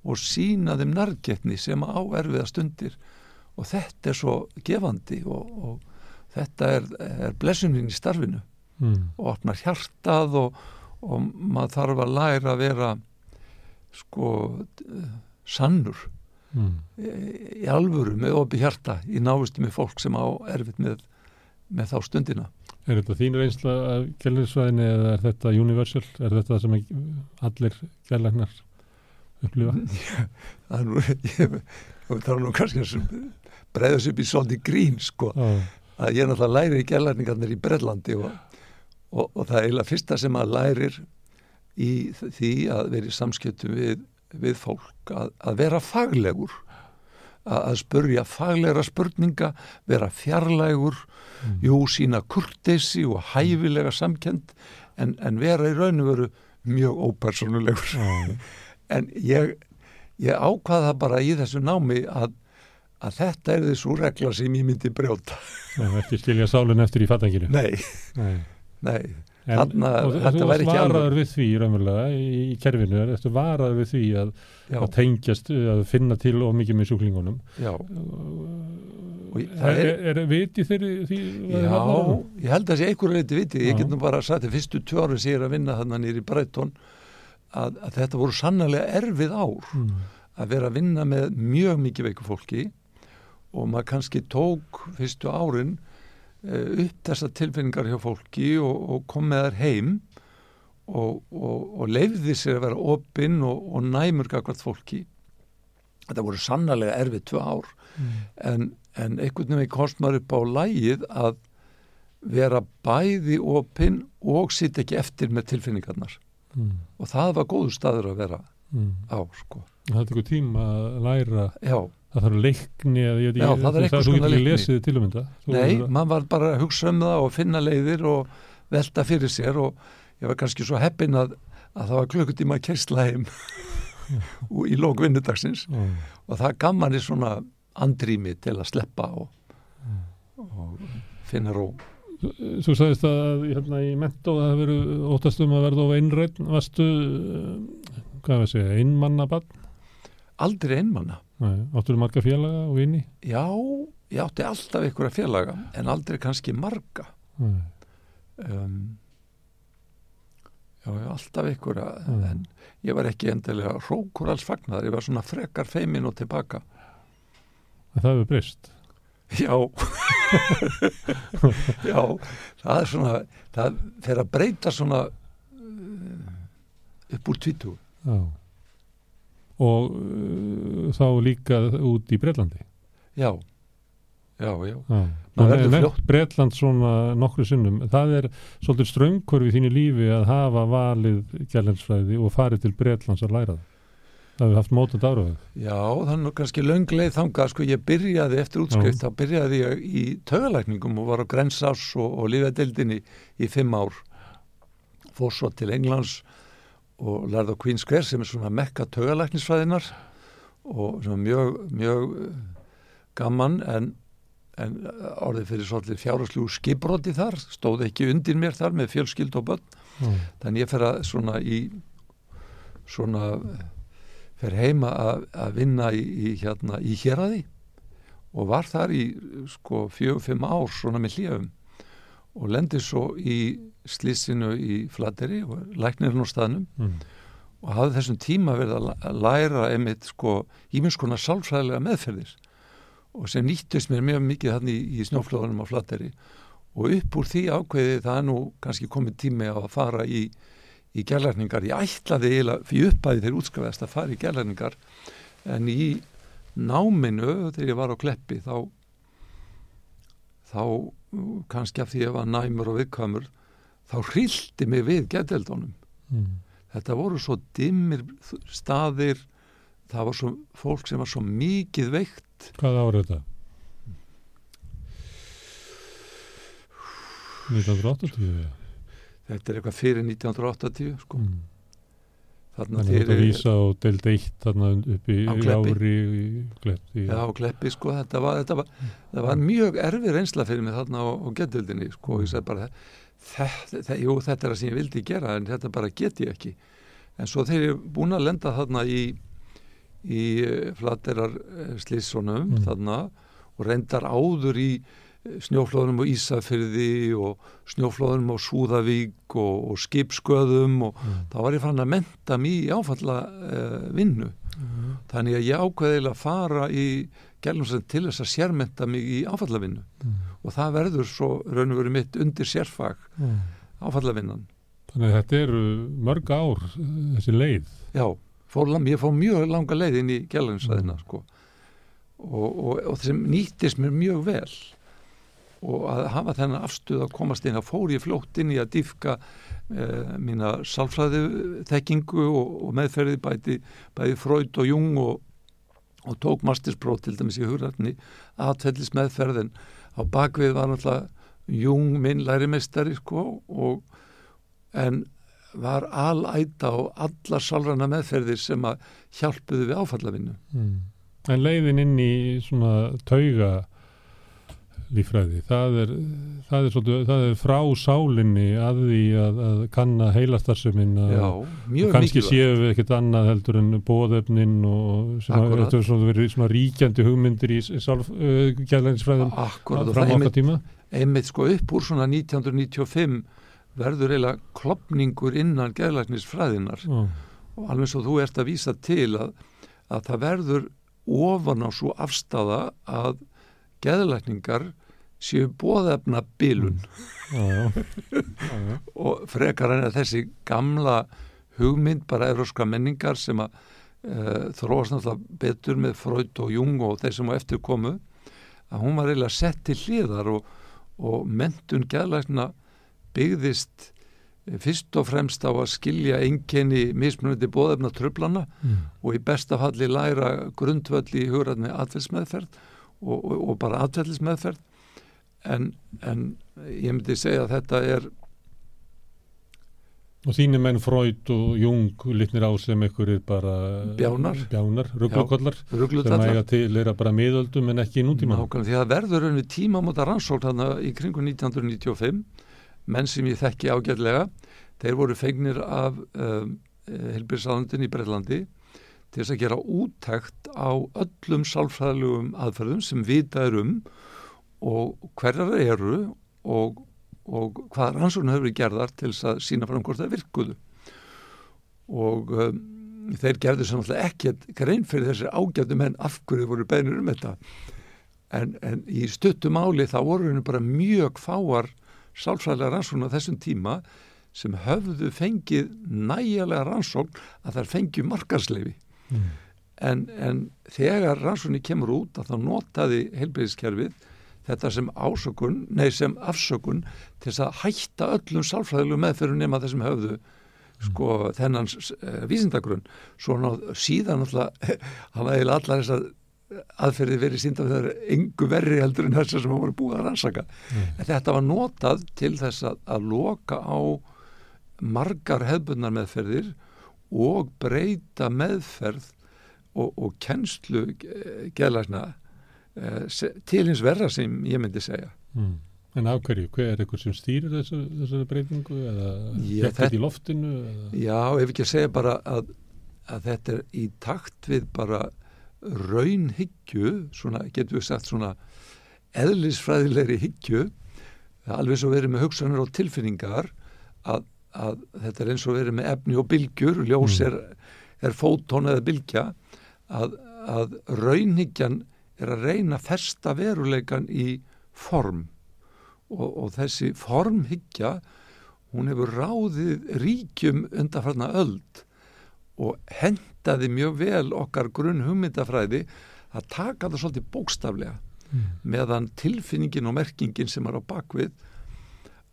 og sína þeim nargetni sem á erfiða stundir og þetta er svo gefandi og, og þetta er, er blessunin í starfinu Mm. og opnar hjartað og, og maður þarf að læra að vera sko sannur Mm. í í alvöru með opi hjarta í návistu með fólk sem á erfitt með, með þá stundina Er þetta þín reynsla af kjærleiksvæðinni eða er þetta universal? Er þetta það sem allir kjærleiknar upplifa? það er nú ég, ég þarf nú kannski að breyðast upp í svolítið grín sko Já, að ég náttúrulega læri í gælarningarnir í Brellandi og, og, og það er eiginlega fyrsta sem að lærir í því að vera í samskiptum við, við fólk að, að vera faglegur að, að spurja faglegra spurninga vera fjarlægur Mm. jú sína kurteisi og hæfilega samkend en, en vera í raun og veru mjög ópersónulegur já, en ég, ég ákvaða bara í þessu námi að, að þetta er þessu regla sem ég myndi brjóta já, ekki skilja sálinn eftir í fatanginu. nei, Nei. nei Þarna- og, þetta þú væri ekki alveg- varaður við því raunverulega í, í kerfinu, er þetta varaður við því að, að tengjast, að finna til og mikið með sjúklingunum. já, Og ég- er, er- er, viti þeirri því? já ég held að það sé einhverju leiti viti ég get nú bara að fyrstu tvö ári sem ég er að vinna þannig nýri Breitón að, að þetta voru sannlega erfið ár Mm. að vera að vinna með mjög mikið veiku fólki og maður kannski tók fyrstu árin upp þessar tilfinningar hjá fólki og, og kom með þær heim og, og, og leifði sér að vera opinn og, og næmur gagvart fólki þetta voru sannlega erfið tvö ár Mm. en, en einhvern veginn komst maður upp á lægið að vera bæði opinn og sitt ekki eftir með tilfinningarnar Mm. og það var góðu staður að vera Mm. á sko. Það tekur tíma að læra Já, Það þarf leikni eða ég Já, það er getur ekki leikni. um Nei, að- maður var bara að hugsa um það og finna leiðir og velta fyrir sér og ég var kannski svo heppin að, að það var klukkutíma að kersla heim í lók vinnudagsins Já. og það gaf manni svona andrými til að sleppa og, og finna ró. Þú sagðist að hérna í mentó það hefur verið óttast um að verða of einrætt Varstu, uh, hvað var að segja, einmannabann? Aldrei einmanna. Áttur marga félaga og vini? Já, ég átti alltaf einhverja félaga en aldrei kannski marga. Um, já, já, alltaf einhverja en ég var ekki endilega hrókur alls fagnar, ég var svona frekar feimin og tilbaka. En það hefur breyst Já Já, það er svona það fer að breyta svona uh, upp úr tvítu Já Og uh, þá líka út í Breitlandi Já, já, já. Maður það er nefnt Breitland svona nokkru sinnum. Það er svolítið ströngkörfi í þínu lífi að hafa valið gælensfræði og farið til Breitlands að læra það. Það hefur haft mótand áraðið. Já, er nú kannski löng leið þangað. Sko ég byrjaði eftir útskrift þá byrjaði ég í taugalækningum og var á Grensás og, og lífadeildinni í fimm ár. Fór svo til Englands og lærði á Queen's Square sem er svona mekka taugalæknisfræðinar og svona mjög, mjög eh, gaman en, en orðið fyrir svolítið fjárhagsljú skipbroti þar, stóð ekki undir mér þar með fjölskyld og börn. Þannig ég fer að svona í svona fer heima að, að vinna í, í hérna í héraði og var þar í sko fjög, fimm ár svona með hljöfum og lendir svo í slísinu í Flateri og læknirinn á staðnum mm. og hafði þessum tíma verið að að læra einmitt sko íminnskona sálfræðilega meðferðir og sem nýttist mér mjög mikið þannig í, í snjóflóðunum á Flateri og upp úr því ákveði það nú kannski komið tími á að fara í, í gerlækningar. Ég ætlaði eiginlega fyrir uppæði þegar útskafast að fara í gerlækningar en í náminu þegar ég var á Kleppi þá þá kannski af því ég var næmur og viðkvæmur þá hrildi mig við geteldunum Mm. þetta voru svo dimmir staðir það var svo fólk sem var svo mikið veikt Hvað ára þetta? 1980 þetta er eitthvað fyrir 1980 sko. mm. Þannig að þetta vísa á deild 1 þarna upp í ári í já, kleppi sko, þetta var, þetta var, það var mjög erfið reynsla fyrir mig þarna á, á getildinni sko, ég segi bara þetta, jú, þetta er það sem ég vildi gera en þetta bara get ég ekki en svo þegar ég er búin að lenda þarna í í flaterar slíssonum Mm. þarna og reyndar áður í eh, snjóflóðunum á Ísafyrði og snjóflóðunum á Súðavík og, og skipsköðum og Mm. þá var ég fann að menta mér í áfalla uh, vinnu Mm. þannig að ég ákveðilega að fara í gælumsend til þess að sérmenta mig í áfallavinnu Mm. og það verður svo raun og verið mitt undir sérfag Mm. áfallavinnan Þannig að þetta eru mörg ár þessi leið já, fór, ég fór mjög langa leið inn í gælumsæðina Mm. sko. og, og, og sem nýttist mér mjög vel og að hafa þennan afstuð að komast inn að fór ég fljótt inn í að dýfka uh, mína sálfræði þekkingu og, og meðferði bæti, bæði Freud og Jung og, og tók masterspróf til dæmis í hugrætni aðfellis meðferðin á bakvið var náttúrulega Jung minn lærimestari sko og en var alæta á allar sálræna meðferðir sem að hjálpuðu við áfallavinnu mm. En leiðin inn í svona tauga lífræði, það er, það er, svolítið, það er frá sálinni að því að, að kanna heilastarsumin kannski séu við ekkert annað heldur en bóðefnin og sem svona verið svona ríkjandi hugmyndir í og fram einmitt, tíma. einmitt sko upp úr svona 1995 verður eiginlega klopningur innan geðlæknisfræðinar Já, og alveg svo þú ert að vísa til að, að það verður ofan á svo afstafa að geðlækningar séu bóðefna já. og frekar en að þessi gamla hugmynd bara evróska menningar sem að uh, þróast náttúrulega betur með Freud og Jung og þeir sem á eftir komu að hún var eiginlega sett til hliðar og, og mentun geðlækna byggðist eh, fyrst og fremst á að skilja einkenni mismunandi bóðefna tröflana Mm. og í besta falli læra grundvöll í hugræðni atveldsmeðferð og, og, og bara atveldsmeðferð en, en ég myndi segja að þetta er Og þínir menn Freud og Jung litnir á sem einhverjir bara Bjánar. bjánar, rugglakollar sem eiga til er bara miðöldum en ekki í nútíma Nákvæmlega, því að verður önni tímamóta rannsókn þarna í kringu 1995 menn sem ég þekki ágætlega þeir voru feignir af um, helbyrsáðundin í Breitlandi til þess að gera úttækt á öllum sálfræðilegum aðferðum sem vita er um og hverjar eru og, og hvað rannsókn hefur gerðar til þess að sína fram hvort það virkuðu. Og um, þeir gerðu sem alltaf ekkert grein fyrir þessi ágættu menn af hverju voru beinir um þetta. En, en í stuttu máli þá voru henni bara mjög fáar sálfræðilega rannsókn á þessum tíma sem höfðu fengið nægilega rannsókn að þær fengju markarsleifi mm. en, en þegar rannsóknir kemur út að þá notaði heilbreyðiskerfið þetta sem ásökun, nei sem afsökun til þess að hætta öllum sálfræðilegu meðferðum nema þessum höfðu sko þennan uh, vísindagrunn. Svo ná, síðan alltaf hafa eiginlega allar þessar aðferði verið sínda þegar engu verri heldur en þessar sem voru búið að rannsaka. Mm. en þetta var notað til þess að, að loka á margar hefbundnar meðferðir og breyta meðferð og, og kennslu eh, se- til hins verra sem ég myndi segja Mm. En af hverju, hver er eitthvað sem stýrir þessu, þessari breytingu eða þetta þetta- í loftinu eða? Já, ef ekki að segja bara að, að þetta er í takt við bara raunhyggju, svona getur við sagt svona eðlisfræðilegri hyggju alveg svo verið með hugsanir og tilfinningar að, að þetta er eins og verið með efni og bylgjur, ljós Mm. er, er fótón eða bylgja að, að raunhyggjan er að reyna að festa veruleikan í form og, og þessi formhyggja hún hefur ráðið ríkjum undanfarna öld og hendaði mjög vel okkar grunn hugmyndafræði að taka það svolítið bókstaflega Mm. meðan tilfinningin og merkingin sem er á bakvið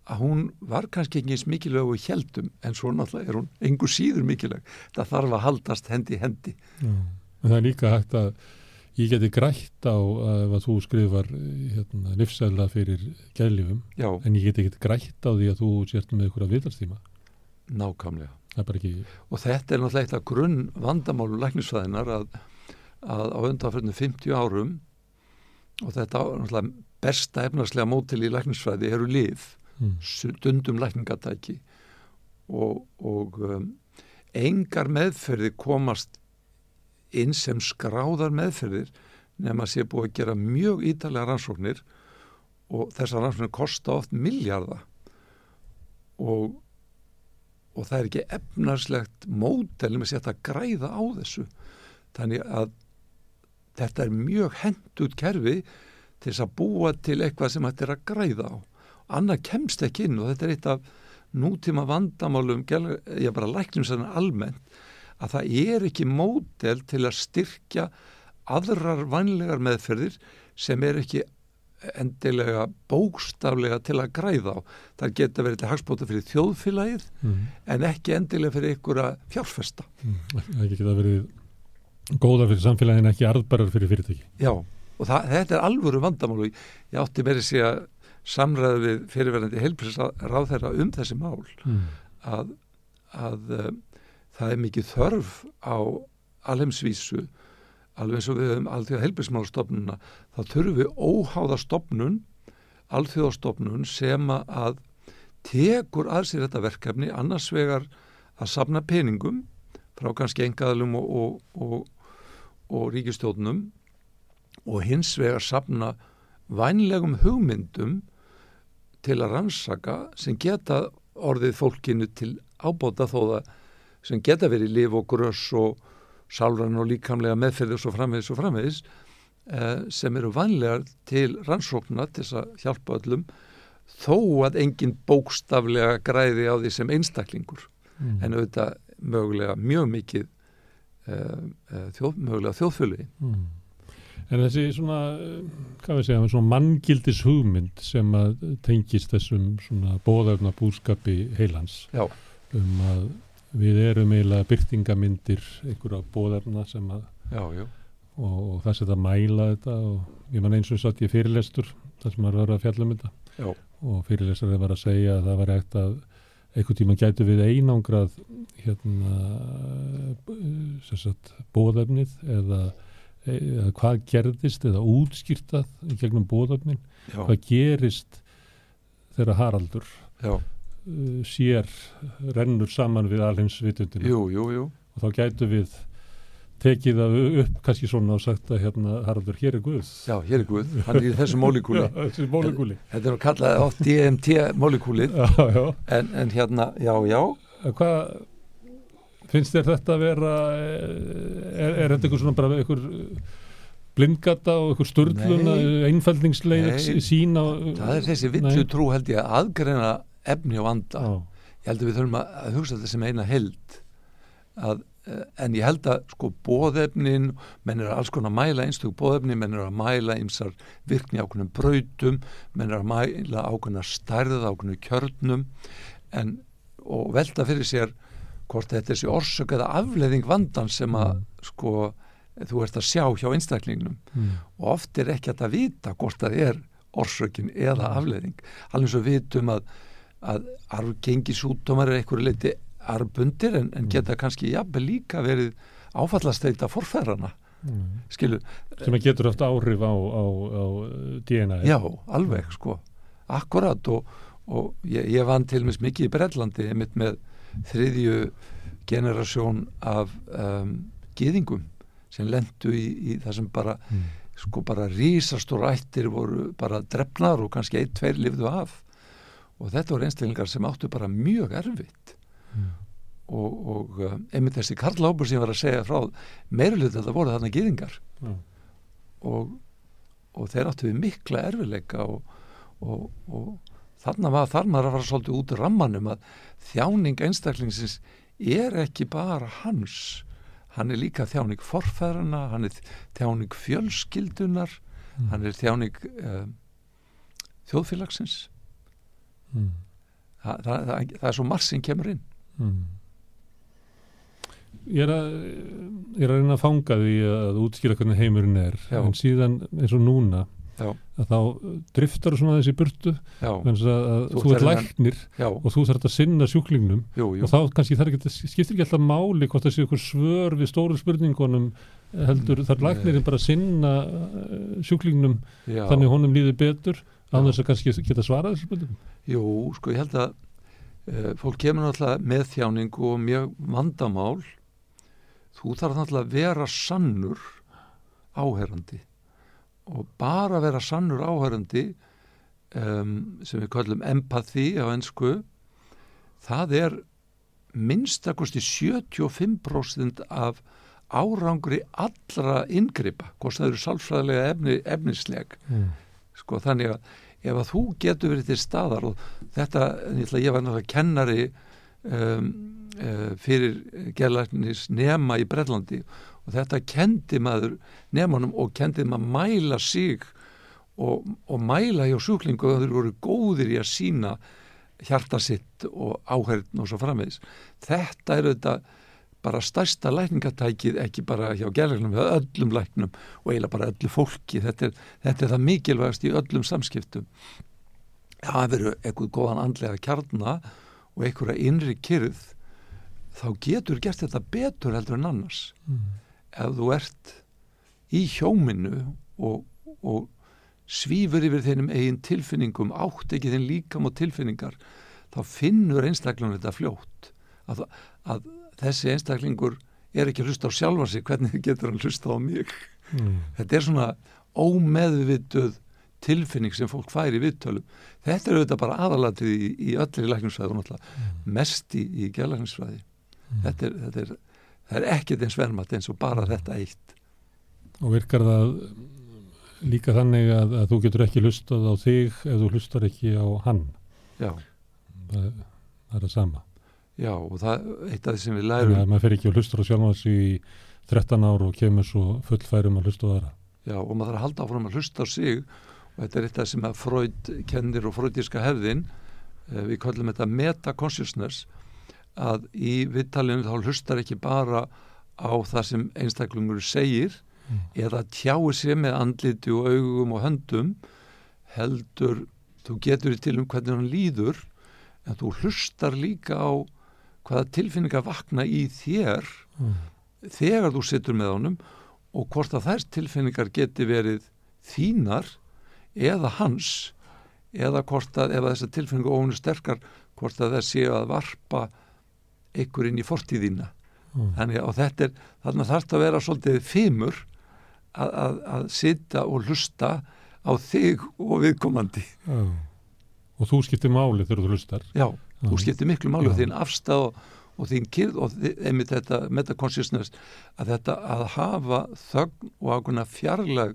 að hún var kannski ekki eins mikilvæg og heldum en svo náttúrulega er hún engur síður mikilvæg það þarf að haldast hendi hendi Já. En það er líka hægt að ég geti grætt á að, að þú skrifar hérna, livsæðla fyrir gæðlifum já, en ég geti ekki grætt á því að þú sért með einhverja viðtalstíma. nákvæmlega Það er bara ekki... og þetta er náttúrulega eitt af grunn vandamálu læknisfræðinar að, að á undanfjörnum 50 árum og þetta á- náttúrulega besta efnarslega mótil í læknisfræði eru lif Mm. stundum lækningatæki og, og um, engar meðferði komast inn sem skráðar meðferðir nema sé búið að gera mjög ítalega rannsóknir og þessar rannsóknir kosta oft miljarda og, og það er ekki efnarslegt mótelum að setja að græða á þessu. Þannig að þetta er mjög hendut kerfi til þess að búa til eitthvað sem þetta er að græða á. Annað kemst ekki inn og þetta er eitt af nútíma vandamálum ég bara læknum sér almennt að það er ekki módel til að styrkja aðrar vanlegar meðferðir sem er ekki endilega bókstaflega til að græða á. Það geta verið til hagspóta fyrir þjóðfélagið Mm. en ekki endilega fyrir ykkur að fjárfesta. Mm. Það ekki geta verið góðar fyrir samfélagin ekki arðbarar fyrir fyrirtæki. Já, og það, þetta er alvöru vandamál og ég átti meiri sé að samræða við fyrirverandi heilbrísráð þeirra um þessi mál Mm. að, að uh, það er mikið þörf á alheimsvísu alveg eins og við höfum alþjóða heilbrísmálastofnuna þá þurfum við óháða stofnun alþjóðastofnun sem að tekur að sér þetta verkefni annars vegar að sapna peningum frá kannski engaðalum og, og, og, og ríkistjóðnum og hins vegar sapna vænlegum hugmyndum til að rannsaka sem geta orðið fólkinu til ábóta þó það sem geta verið líf og gröss og sálran og líkamlega meðferði og framvegis og framvegis eh, sem eru vanlegar til rannsókna til þess að hjálpa öllum þó að engin bókstaflega græði á því sem einstaklingur Mm. en auðvitað mögulega mjög mikið uh, þjóð, mögulega þjóðfjölu Mm. En þessi svona, hvað við segja, svona manngildis hugmynd sem að tengist þessum svona bóðarna búskapi heilans Já, um að við erum eiginlega byrtingamyndir einhverja bóðarna sem að já, já, og, og það setja að mæla þetta og ég man eins og satt ég fyrirlestur þar sem maður var að fjalla um þetta. Já, og fyrirlestur var að segja að það var ekkert að einhvern tíma gætu við einangrað hérna bóðefnið eða, eða hvað gerðist eða útskýrtað í gegnum bóðefnin já, hvað gerist þegar Haraldur já, sér rennur saman við alheims vitundinu jú, jú, jú, og þá gætu við tekið það upp kannski svona og sagt að hérna Haraldur hér er Guð. Já, hér er Guð, hann er í þessu mólíkúli. Já, þessi mólekúli Þetta er nú kallað oft DMT mólíkúlið, já, já. En, en hérna, já, já, Hvað finnst þér þetta að vera er, er þetta eitthvað svona bara eitthvað blindgata og Nei. einfældningsleið Nei. sín á það er þessi villu trú held ég að aðgreina efni og vanda. Já, Ég held að við þurfum að, að hugsa þetta sem eina held, að, eh, en ég held að sko bóðefnin, menn er alls konar að mæla einstök bóðefni, menn er að mæla ymsar virkni ákveðnum brautum, menn er að mæla ákveðna stærðið ákveðnum kjörnum, en og velta fyrir sér hvort þetta er þessi orsök eða afleðing vandan sem að Mm. sko þú ert að sjá hjá einstaklingnum. Mm, og oft er ekki að vita hvort það er orsökin eða afleðing alveg svo vitum að, að arfgengi sútumar er einhverju leiti arbundir en, en Mm. geta kannski jafnvel líka verið áfallasteita forfærana mm. skilu, sem að getur haft áhrif á, á, á DNA já, alveg sko akkurat og, og ég, ég vann til mis mikið í Brellandi einmitt með þriðju generasjón af um, gýðingum sem lendu í, í það sem bara mm. sko bara rísastóra ættir voru bara drefnar og kannski ein, tveir lifðu af og þetta voru einstaklingar sem áttu bara mjög erfitt Mm. og, og uh, einmitt þessi Karl Ábur sem ég var að segja frá meirilut þetta voru þarna gýðingar Já. og, og þeir áttu við mikla erfileika og, og, og þarna var þar maður að fara svolítið út úr rammanum að þjáning einstaklingsins er ekki bara hans hann er líka þjáning forfæðrana hann er þjáning fjölskyldunar Mm. hann er þjáning uh, þjóðfélagsins Mm. Þa, það, það, það er svo marg sem kemur inn. Mm. Ég er, að, ég er að reyna að fanga því að útskýra hvernig heimurinn er. Já. en síðan eins og núna Já. að þá driftar svona þessi burtu þannig að, Þú þú ert læknir já, og þú þarf að sinna sjúklingnum. Jú, jú. Og þá kannski þarf ekki, skiptir ekki alltaf máli hvort það sé ykkur svör við stóru spurningunum heldur þarf læknirinn bara að sinna eh, sjúklingnum já, þannig honum líði betur Þess að kannski geta svarað þessu spurningum. Jú, sko ég held að uh, fólk kemur náttúrulega með þjáningu og mjög vandamál. Þú þarf náttúrulega að vera sannur áherandi og bara vera sannur áherandi um, sem við kallum empathy á ennsku það er minnstakosti 75% af árangri allra inngripa, hvort það eru sálfræðilega efni, efnisleg. Mm. Sko þannig að ef að þú getur verið til staðar og þetta, ég ætla- ég var náttúrulega kennari um, uh, fyrir gerlæknis nema í Brellandi og þetta kendi maður nemanum og kendi maður að mæla sig og, og mæla hjá sjúklingu og þeir voru góðir í að sína hjarta sitt og áhærn og svo framvegis. Þetta er þetta bara stærsta lækningatækið ekki bara hjá gerlæknum, hjá öllum læknum og eiginlega bara öllu fólki. Þetta er, þetta er það mikilvægast í öllum samskiptum. Það verður eitthvað góðan andlega kjarna og einhverja innri kyrð þá getur gert þetta betur heldur en annars Mm. ef þú ert í hjóminu og, og svífur yfir þeinum eigin tilfinningum átt ekki þinn líkam og tilfinningar þá finnur einstaklingur þetta fljótt að, að þessi einstaklingur er ekki að hlusta á sjálfa sig hvernig getur hann hlusta á mig? Mm. þetta er svona ómeðvituð tilfinning sem fólk fær í viðtölum. Þetta er auðvitað bara aðalatið í, í öllir lækningsfræði og náttúrulega mest í, í gerlækningsfræði Mm. þetta er, þetta er, er ekkert eins verðmatt eins og bara þetta eitt. Og virkar það líka þannig að, að þú getur ekki hlustað á þig ef þú hlustar ekki á hann? Já, það, það er það sama já og það eitt af því sem við þannig lærum að maður fer ekki og hlustar á sjálfan sig í 13 ár og kemur svo fullfærum að hlusta á aðra já, og maður þarf að halda áfram að hlusta á sig og þetta er eitt af því sem að Freud kennir og freudíska hefðin eh, við kallum þetta meta-consciousness að í viðtalinu þá hlustar ekki bara á það sem einstaklingur segir Mm. eða tjáir sér með andliti og augum og höndum heldur, þú getur í til um hvernig hann líður en þú hlustar líka á hvaða tilfinningar vakna í þér mm. þegar þú situr með honum og hvort að þær tilfinningar geti verið þínar eða hans eða hvort að ef að þessar tilfinningar ofinu sterkar hvort að það séu að varpa ykkur inn í fortíðina Mm. þannig að þetta er þarna þarf þetta að vera svolítið fimur að, að, að sita og hlusta á þig og viðkomandi Já. og þú skiptir máli þegar þú hlustar Já. Þú skiptir miklu máli og þín afstæð og, og þín kyrð og einmitt þetta meta-consciousness að þetta að hafa þögn og ákveðna fjarlag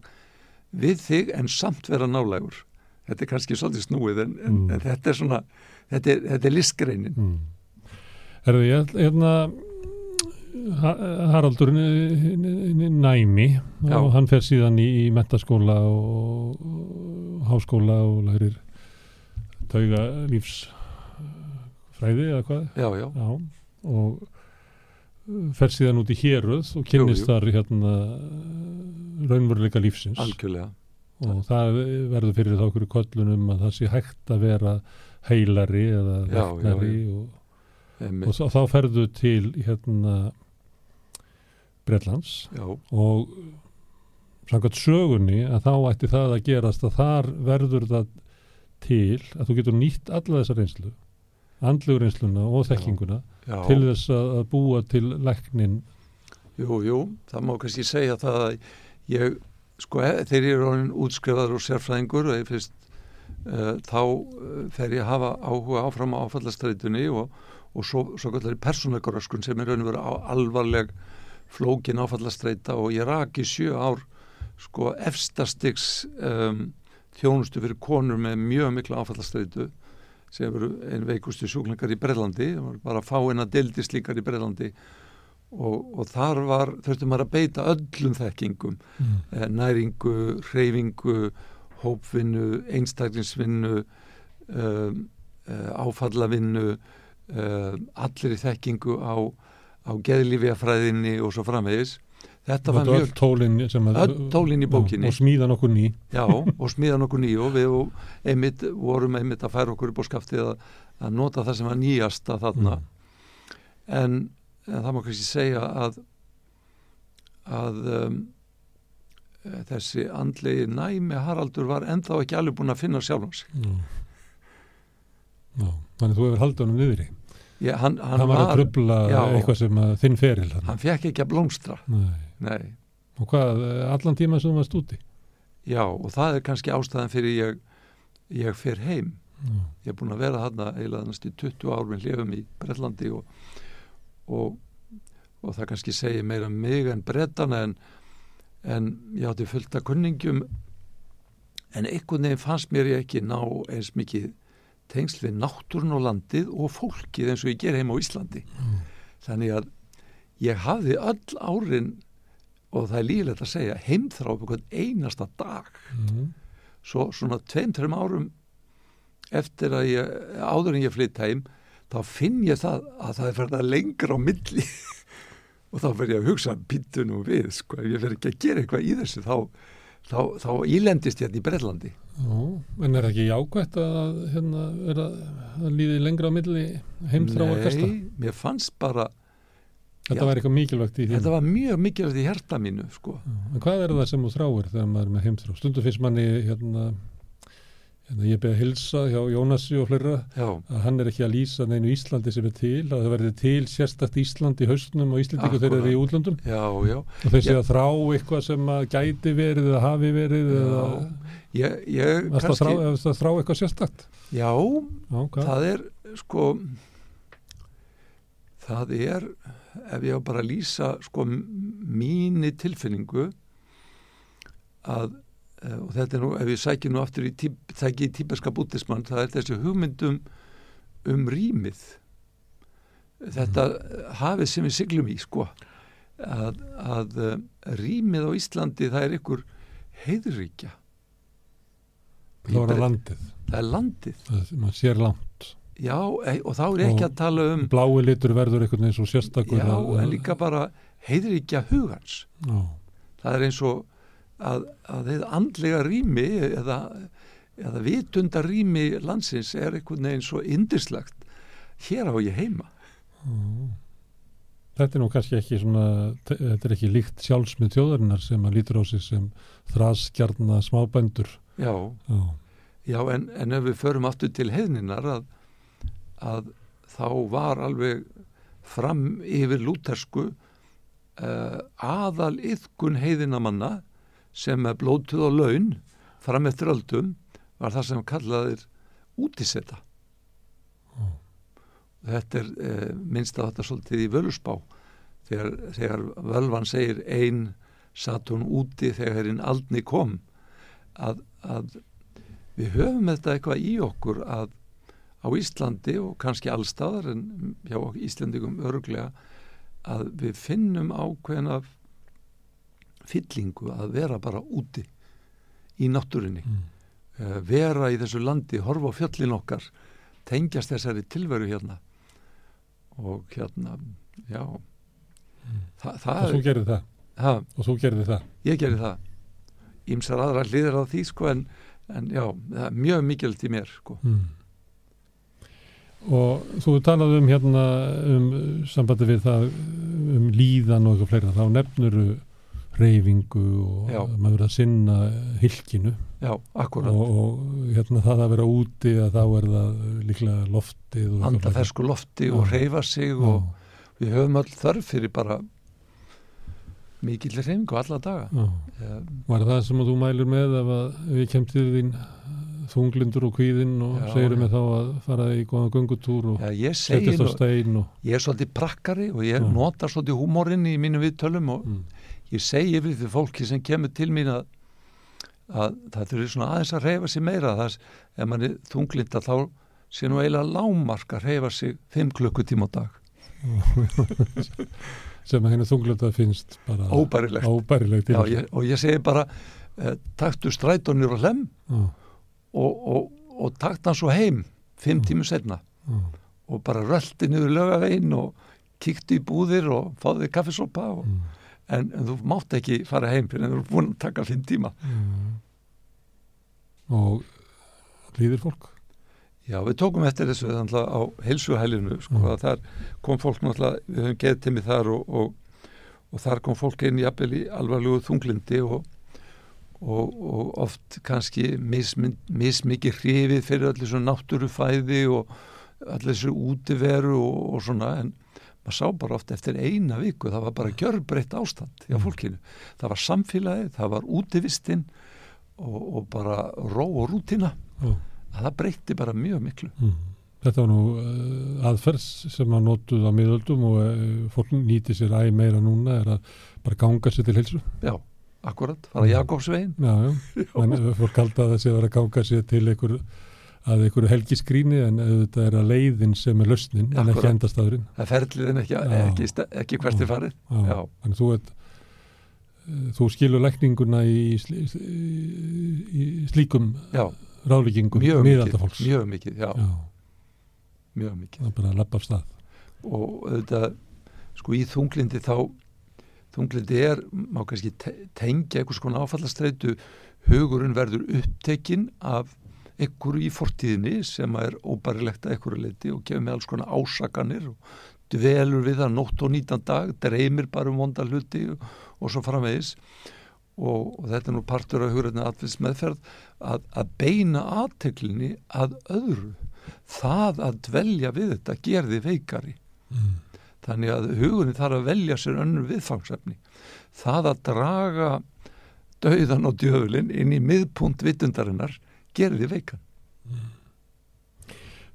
við þig en samt vera nálægur þetta er kannski svolítið snúið en, en, Mm. en þetta er svona þetta er, þetta er listgreinin mm. Herðu, ég hérna Ha- Haraldur næmi Já. og hann fer síðan í, í mentaskóla og, og háskóla og lærir tauga lífsfræði eða hvað? Já, já, Já, og uh, fer síðan út í héruð og jú. þar hérna raunveruleika lífsins. Algjörlega. Og það verður fyrir þá okkur köllunum að það sé hægt að vera heilari eða læknari og, og þá, ferðu til hérna Bretlands já, og samkvæmt sögunni að þá ætti það að gerast að þar verður það til að þú getur nýtt alla þessa reynslu andlugur reynsluna og þekkinguna já. til þess að, búa til læknin Jú, jú, það má kannski segja það að ég, sko, e- þegar ég er orðin útskrifaður og sérfræðingur og ég fyrst uh, þá uh, fer ég hafa áhuga áfram á áfallastreitunni og, og svo, svo kallari persónleikaröskun sem er raun og veru á alvarleg flókin áfallastreita og ég raki sjö ár sko efstastiks um, þjónustu fyrir konur með mjög mikla áfallastreitu sem eru einn veikustu sjúklingar í Breðlandi, bara fá eina deildist líkar í Breðlandi og, og þar var, þurftum maður að beita öllum þekkingum, mm. eh, næringu, hreyfingu, hópvinnu, einstaklingsvinnu, um, uh, áfallavinnu, uh, allir í þekkingu á, á geðlífiafræðinni og svo framvegis. Þetta var mjög öll tólinn í bókinni og smíðan okkur ný já og smíðan okkur ný og við og einmitt, vorum einmitt að færa okkur upp á skaftið að, að nota það sem var nýjasta þarna Mm. en, en það má kannski segja að að um, þessi andlegi næmi Haraldur var ennþá ekki alveg búin að finna sjálfum sig Já. Já, þannig þú hefur haldið honum niðri Ég, hann, hann, hann var að trubla já. eitthvað sem að þinn feril þarna. hann fekk ekki að blómstra Nei. Nei, og hvað, allan tíma sem þú varst úti? Já og það er kannski ástæðan fyrir ég ég fer heim. Já. ég er búin að vera þarna eiginlega næstu 20 ár með hlifum í Brellandi og, og, og það kannski segir meira um mig en brettana en, en ég átti fullt af kunningjum. En einhvern veginn fannst mér ég ekki ná eins mikið tengsl við náttúrun og landið og fólkið eins og ég ger heim á Íslandi. Mm. þannig að ég hafði öll árin og það er lífilegt að segja heimþrá upp einhvern einasta dag Mm. svo svona tveim, tveim árum eftir að ég, áður en ég flytt heim þá finn ég það að það er að lengra á milli og þá fyrir ég að hugsa býttu nú við, sko, ef ég fyrir ekki að gera eitthvað í þessu þá, þá, þá ílendist ég hérna í Brellandi en er ekki jákvætt að hérna vera að líði lengra á milli heimþrá að kasta? Nei, mér fannst bara Þetta var eitthvað mikilvægt í því. þetta var mjög mikilvægt í herta mínu, sko. En hvað er það sem þú þráir þegar maður er með heimþrá? Stundu finnst manni hérna, hérna ég beði að hilsa hjá Jónasi og fleira já, að hann er ekki að lýsa neinu Íslandi sem er til, að það verði til sérstakt Ísland í haustnum og Íslandingu þeir eru í útlöndum. Já, já. Og þeir sé að þrá eitthvað sem að gæti verið eða hafi verið eða ég, ég að þrá, kannski, varstu að þrá eitthvað sérstakt? Já, hvað? það er sko það er ef ég á bara að lýsa sko mínu tilfinningu að eh, og þetta er nú, ef ég sækir nú aftur í típ, þekki í tíbeska bútismann, það er þessi hugmyndum um rýmið. Þetta hafið sem við siglum í sko að, að eh, rýmið á Íslandi það er ykkur heiðríkja. Það að landið, það er landið. Það, langt Já, og þá er ekki Og- að tala um blái litur verður einhvern veginn svo sérstakur Já, að, en líka bara heiðir ekki að hugans já, það er eins og að, að þeir andlega rými eða, eða vitunda rými landsins er einhvern veginn svo indislegt hér á ég heima. Já. Þetta er nú kannski ekki svona, þetta er ekki líkt sjálfsmið þjóðarinnar sem að lítur á sig sem þraskjarna smábændur. Já, Já, já en, en ef við förum aftur til heiðninar að, að þá var alveg fram yfir lútersku uh, aðal yðkun heiðinamanna sem er blótuð og laun fram eftir öldum var það sem kallaðir útisetta Já. þetta er uh, minnst að þetta svolítið í völusbá þegar, þegar völvan segir ein satt hún úti þegar hinn aldni kom að, að við höfum þetta eitthvað í okkur að á Íslandi og kannski allstaðar en hjá Íslandingum örglega að við finnum ákveðna fyllingu að vera bara úti í náttúrinni mm. uh, vera í þessu landi, horfa á fjöllin okkar tengjast þessari tilveru hérna. Og hérna já. Þa, og það þú gerði það, ha, og þú gerði það. ég gerði það. Ímsar aðra hlýðir á því sko en, en já, það er mjög mikilvægt í mér sko. Mm. Og þú talaði um hérna um sambandi við það um líðan og eitthvað fleira, þá nefnuru reyfingu og Já. að maður verið að sinna hilkinu já, akkurat, og, og hérna það að vera úti að þá er það líklega loftið og eitthvað anda fleira. fersku lofti og reyfa sig Já. og við höfum öll þörf fyrir bara mikill reyfingu alla daga Já. um, Var það sem að þú mælir með ef að ef ég kem til þín þunglindur og kvíðinn og Já, segir mig þá að fara í góðan göngutúr og setjast á stein og ég er svolítið prakkari og ég Já. nota svolítið húmorinn í mínum viðtölum og mm, ég segi við því fólki sem kemur til mín að, að það þurfi svona aðeins að reyfa sig meira. Þess ef mann er þunglinda þá sé nú eiginlega lámark að reyfa sig 5 klukkutíma á dag. Sem að henni þunglinda finnst bara óbærilegt. óbærilegt Já, ég, og ég segi bara eh, taktu strætónir og hlem já, og, og, og takt hann svo heim fimm tímur setna já, og bara rölti niður lögavegin og kíktu í búðir og fáðu þig kaffisopa og, mm, en, en þú mátt ekki fara heim fyrir en þú er búin að taka fimm tíma. Mm. og líðir fólk? Já, við tókum eftir þessu á heilsuhælinu sko, Mm. þar kom fólk náttúrulega, við höfum geðið til mig þar og, og, og þar kom fólk inn jafnvel í alvarlegu þunglindi og, og, og oft kannski mismikið mis hrifið fyrir allir svona náttúrufæði og allir þessu útiveru og, og svona en maður sá bara oft eftir eina viku það var bara gjörbreytt ástand hjá Mm. fólkinu. Það var samfélagið, það var útivistinn og, og bara ró og rútina já, að það breytti bara mjög miklu. Mm. þetta var nú uh, aðferð sem að notuð á miðöldum og uh, fólk nýti sér æg meira núna er að bara ganga sér til heilsu. Já, akkurat, fara. Jakobsvegin já, já, en uh, fólk halda að það sé að að ganga sér til einhver að einhverju helgiskríni en auðvitað er að leiðin sem er lausnin en ekki Akkúrat. endastafurinn það ferlið en ekki, Já. ekki, ekki hvert er farið. Já. en þú veit þú skilur lækninguna í, í, í slíkum Já, ráðlíkingum mjög mjög mikið já, já, mjög mikið. Það er bara að lappa af stað. Og auðvitað, sko í þunglindi þá, þunglindi er má kannski te- tengja einhvers konar áfallastreitu hugurinn verður upptekinn af einhverju í fortíðinni sem er óbærilegt að einhverju leiti og gefur með alls konar ásakanir og dvelur við það nótt og nýtan dag, dreymir bara um vonda hluti og, og svo framvegis. Og, og þetta er nú partur af hugræðinu atvinns meðferð að, að beina aðteklinni að öðru. Það að dvelja við þetta gerði veikari. Mm. Þannig að hugurinn þarf að velja sér önnur viðfangsefni. Það að draga dauðan og djöfulinn inn í miðpunkt vitundarinnar gerði veikan.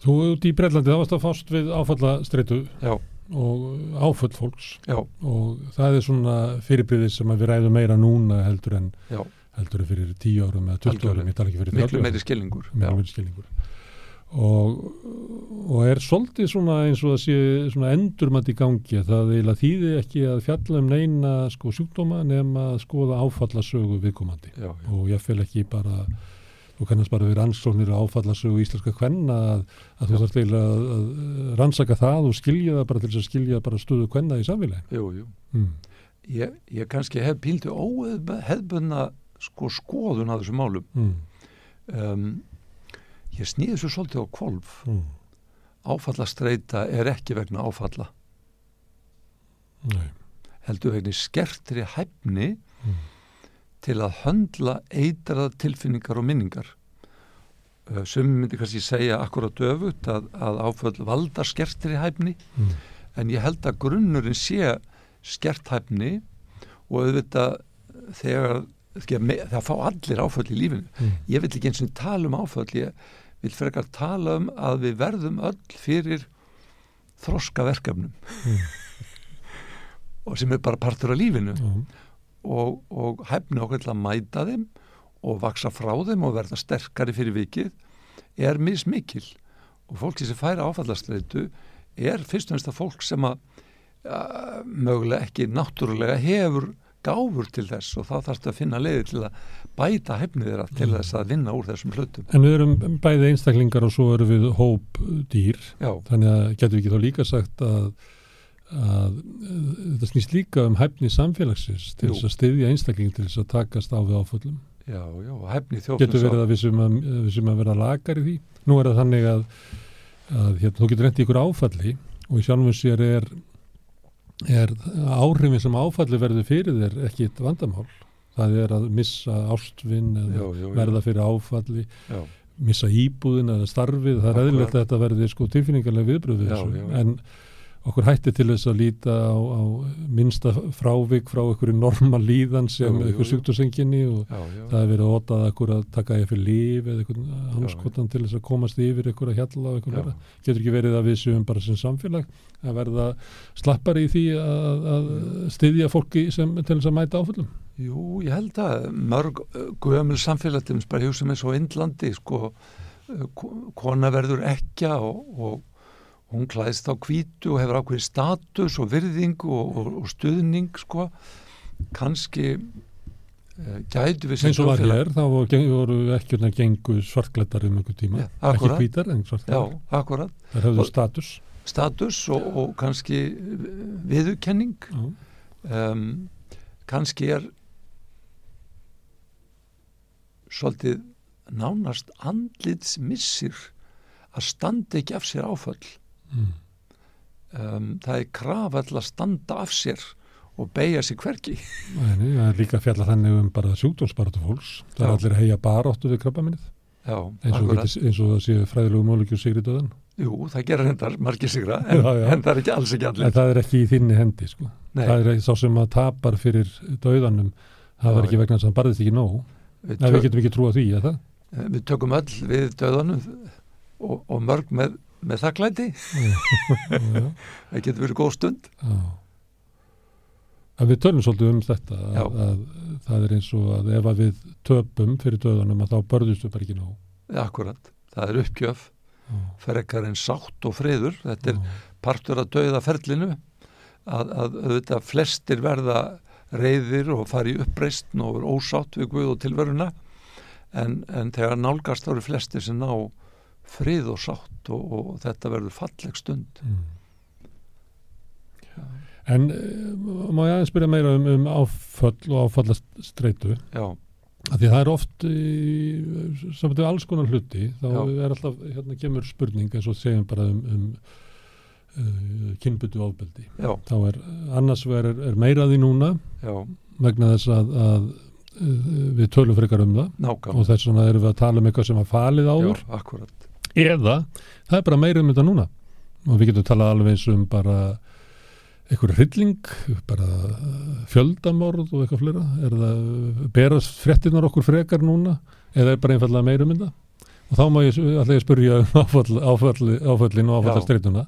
Þú út í Brellandi þá varst að fást við áfallastreitu já, og áföll fólks. Já, og það er svona fyrirbriðið sem við ræðum meira núna heldur en já, heldur en fyrir 10 árum eða 20 Algjörlega. árum, ég tala ekki fyrir 30 miklu árum. meiri skilningur. Miklu meiri skilningur og, og er svolítið svona eins og það sé svona endurmat í gangi að það eiginlega þýði ekki að fjalla um neina sko sjúkdóma nema að skoða áfallasögu viðkomandi. Já, já, og ég fel ekki bara þú kannast bara við rannsóknir áfallasögu íslenska kvenna að, að þú þarf eiginlega að, að rannsaka það og skilja það bara til þess að skilja bara stöðu kvenna í samfélagin jú, jú. Mm. ég, ég kannski hef píldu óheðbunna sko skoðun að þessum málum. Mm. um, ég snýði svo svolítið á kvolf Mm. áfallastreita er ekki vegna áfalla Nei. heldur vegna skertri hæfni Mm. til að höndla eitraða tilfinningar og minningar uh, sem myndi kannski segja akkurat öfut að, að áföll valda skertri hæfni Mm. en ég held að grunnurinn sé skert hæfni og auðvitað þegar það fá allir áföll í lífinu Mm. ég vil ekki eins og tala um áföll ég vil frekar tala um að við verðum öll fyrir þroska verkefnum Mm. og sem er bara partur af lífinu Já. og, og hæfni okkur til að mæta þeim og vaksa frá þeim og verða sterkari fyrir vikið er mismikil og fólki sem færa áfallastreitu er fyrst og næsta fólk sem að ja, mögulega ekki náttúrulega hefur gáfur til þess og þá þarfst að finna leiði til að bæta hæfni þeirra til Mm. þess að vinna úr þessum hlutum. En við erum bæði einstaklingar og svo erum við hóp dýr. Já, þannig að getum við ekki þá líka sagt að, að uh, þetta snýst líka um hæfni samfélagsins til Jú. þess að styðja einstakling til þess að takast á við áföllum. Já, já, hæfni getur þjófnins verið að við sem að, að vera lagar í því. Nú er það þannig að, að hérna, þú getur reyndi ykkur áfalli og í sjálfum sér er, er áhrifin sem áfalli verður fyrir þér ekki eitt vandamál? Það er að missa ástvinn eða já, já, verða fyrir áfalli já, missa íbúðin eða starfið, það er eðlilegt að þetta verði sko tilfinningarlega viðbröð við þessu. en okkur hætti til þess að líta á, á minnsta frávik frá einhverju normal líðan sem Jú, jú, einhver jú. sjúkdósenginni og já, já, það er verið að ótað okkur að taka ég fyrir líf eða einhvern hanskotan til þess að komast yfir einhverja hjalla og einhver Já. vera. Getur ekki verið að við séum bara sem samfélag að verða slappari í því að, að styðja fólki sem, til þess að mæta áföllum. Jú, ég held að mörg gömul samfélag til þess bara hugsa með svo Indlandi sko, ko- kona verður ekja og, og hún klæðist á hvítu og hefur ákveði status og virðing og, og, og stuðning sko. Kannski uh, gætu við sem eins og var hér, þá voru, geng- voru ekkjurna gengu svartklættar um einhver tíma. Já, ekki hvítar en akkurat, það hefðu status. status og, og kannski viðurkenning. Já. um, kannski er svolítið nánast andlitsmissir að standa ekki af sér áföll mm. um, það er krafall að standa af sér og beigja sér hverki Nei, það er líka að fjalla þannig um bara sjúkdómsbaratu fólks. Það er allir að heia baróttu við krabbaminnið eins eins og það séu fræðilegu mólíkjur sigri döðan. Jú, það gerir hendar margir sigra en, Já, já. en það er ekki alls ekki en allir það er ekki í þinni hendi sko. Það er sá sem að tapar fyrir döðanum það Já, var ekki vegna þess að hann barðist ekki nóg. Við, Nei, við tök, getum ekki trúa því að það? Við tökum öll við döðanum og, og mörg með, með þakklæti. Það getur verið góð stund. Já. En við tölum svolítið um þetta að, að það er eins og að ef að við töpum fyrir döðanum að þá börðust við bara ekki nóg. Akkurat, það er uppgjöf Já, frekar en sátt og friður. Þetta er partur að dauða ferlinu að, að auðvitað flestir verða reyðir og fari uppreistn og eru ósátt við Guð og tilveruna. En, en þegar nálgast þá eru flestir sem ná frið og sátt og, og þetta verður falleg stund. Mm. En eh, má ég aðeins spyrja meira um, um áföll og áfallastreitu? Já, að því það er oft í, saman til alls konar hluti þá Já. er alltaf, hérna kemur spurning eins og segjum bara um, um uh, kynbyttu ofbeldi. Já, þá er annars er, er meira því núna já, vegna þess að, að uh, við tölum frekar um það. Nákvæm og þess vegna erum við að tala um eitthvað sem var falið áður. Akkurat eða það er bara meira um þetta núna. Og við getum talað alveg eins um bara einhver hrylling, bara uh, fjöldamorð og eitthvað fleira. Er það, berast fréttinar okkur frekar núna? Eða er bara einfallega meira um þetta? Og þá má ég, að spyrja um áfallin og áfallastreituna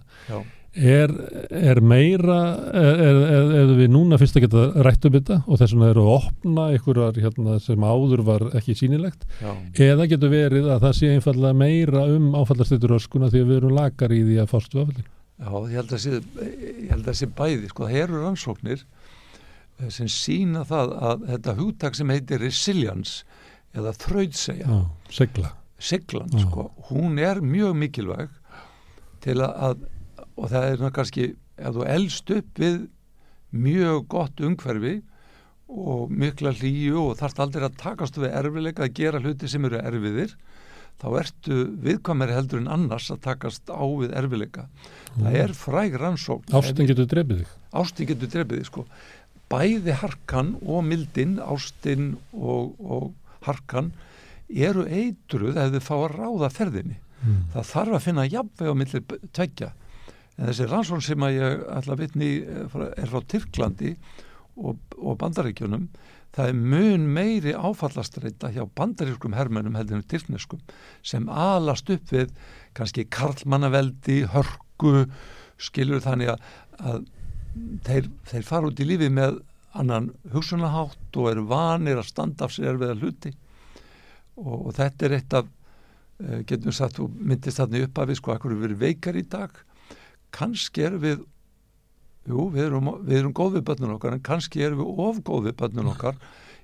er, er meira er, er, er, er við núna fyrst að geta rætt um þetta og þess vegna eru að opna einhverjar hérna, sem áður var ekki sýnilegt já, eða getur verið að það sé einfallega meira um áfallastreitur öskuna því að við erum lakar í því að við áfallin. Já, ég held að sé, ég held að sé bæði, sko, það eru rannsóknir eh, sem sína það að þetta hugtak sem heitir resilience eða þrautsegja segla siglan, Já. sko, hún er mjög mikilvæg til að og það er ná kannski ef þú elst upp við mjög gott umhverfi og mikla hlýju og þarft aldrei að takast við erfileika að gera hluti sem eru erfiðir þá ertu viðkvæmari heldur en annars að takast á við erfileika það er fræg rannsókn. Ástin getur drefið þig. Ástin getur drefið þig, sko. Bæði harkan og mildin ástin og, og harkan eru eitruð ef þið fá að ráða ferðinni. Mm. það þarf að finna jafnveg á milli tveggja en þessi rannsókn sem að ég ætla að vitni í, er frá- Tyrklandi og, og bandaríkjunum. Það er mun meiri áfallastreita hjá bandarískum hermennum heldur en tyrkneskum sem alast upp við kannski karlmannaveldi, hörku skilur þannig að, að þeir, þeir fara út í lífi með annan hugsunahátt og eru vanir að standa af sér við að hluti. Og, og þetta er eitt af uh, getum við sagt, þú myndist þarna upp að við sko, akkur við erum veikar í dag kannski erum við jú, við erum, við erum góð við börnun okkar en kannski erum við of góð við börnun okkar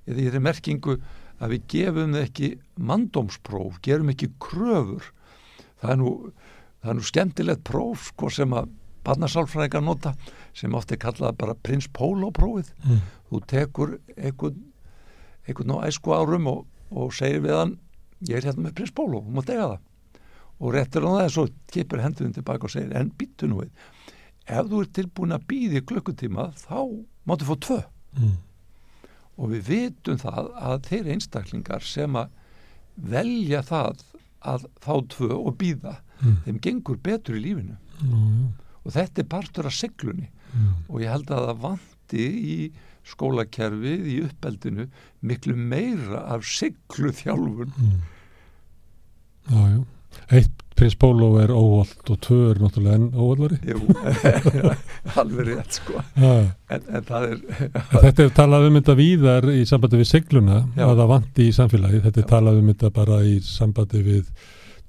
eða í þeirri merkingu að við gefum ekki mandómspróf, gerum ekki kröfur. Það er nú, það er nú skemmtilegt próf sko sem að barnasálfræðingar nota sem oft er kallað bara prins Pólo prófið Mm. þú tekur einhvern einhvern á æsku árum og, og segir við hann ég er hérna með prins Pólo, þú mátt eiga það og réttir hann það svo kipur hendurinn tilbaka og segir en býttu nú við ef þú ert tilbúin að býði klukkutíma þá máttu fá tvö Mm. og við vitum það að þeir einstaklingar sem að velja það að fá tvö og býða Mm. þeim gengur betur í lífinu já. og þetta er partur af seglunni mm. og ég held að það vanti í skólakerfið, í uppeldinu miklu meira af seglu þjálfun Mm. Já, já. Eitt prins Pólo er óvald og tvö er náttúrulega enn óvaldari. Jú, alveg rétt sko en, en það er Þetta er talað um þetta víðar í sambandi við segluna Já. að það vanti í samfélagi. Þetta er talað um þetta bara í sambandi við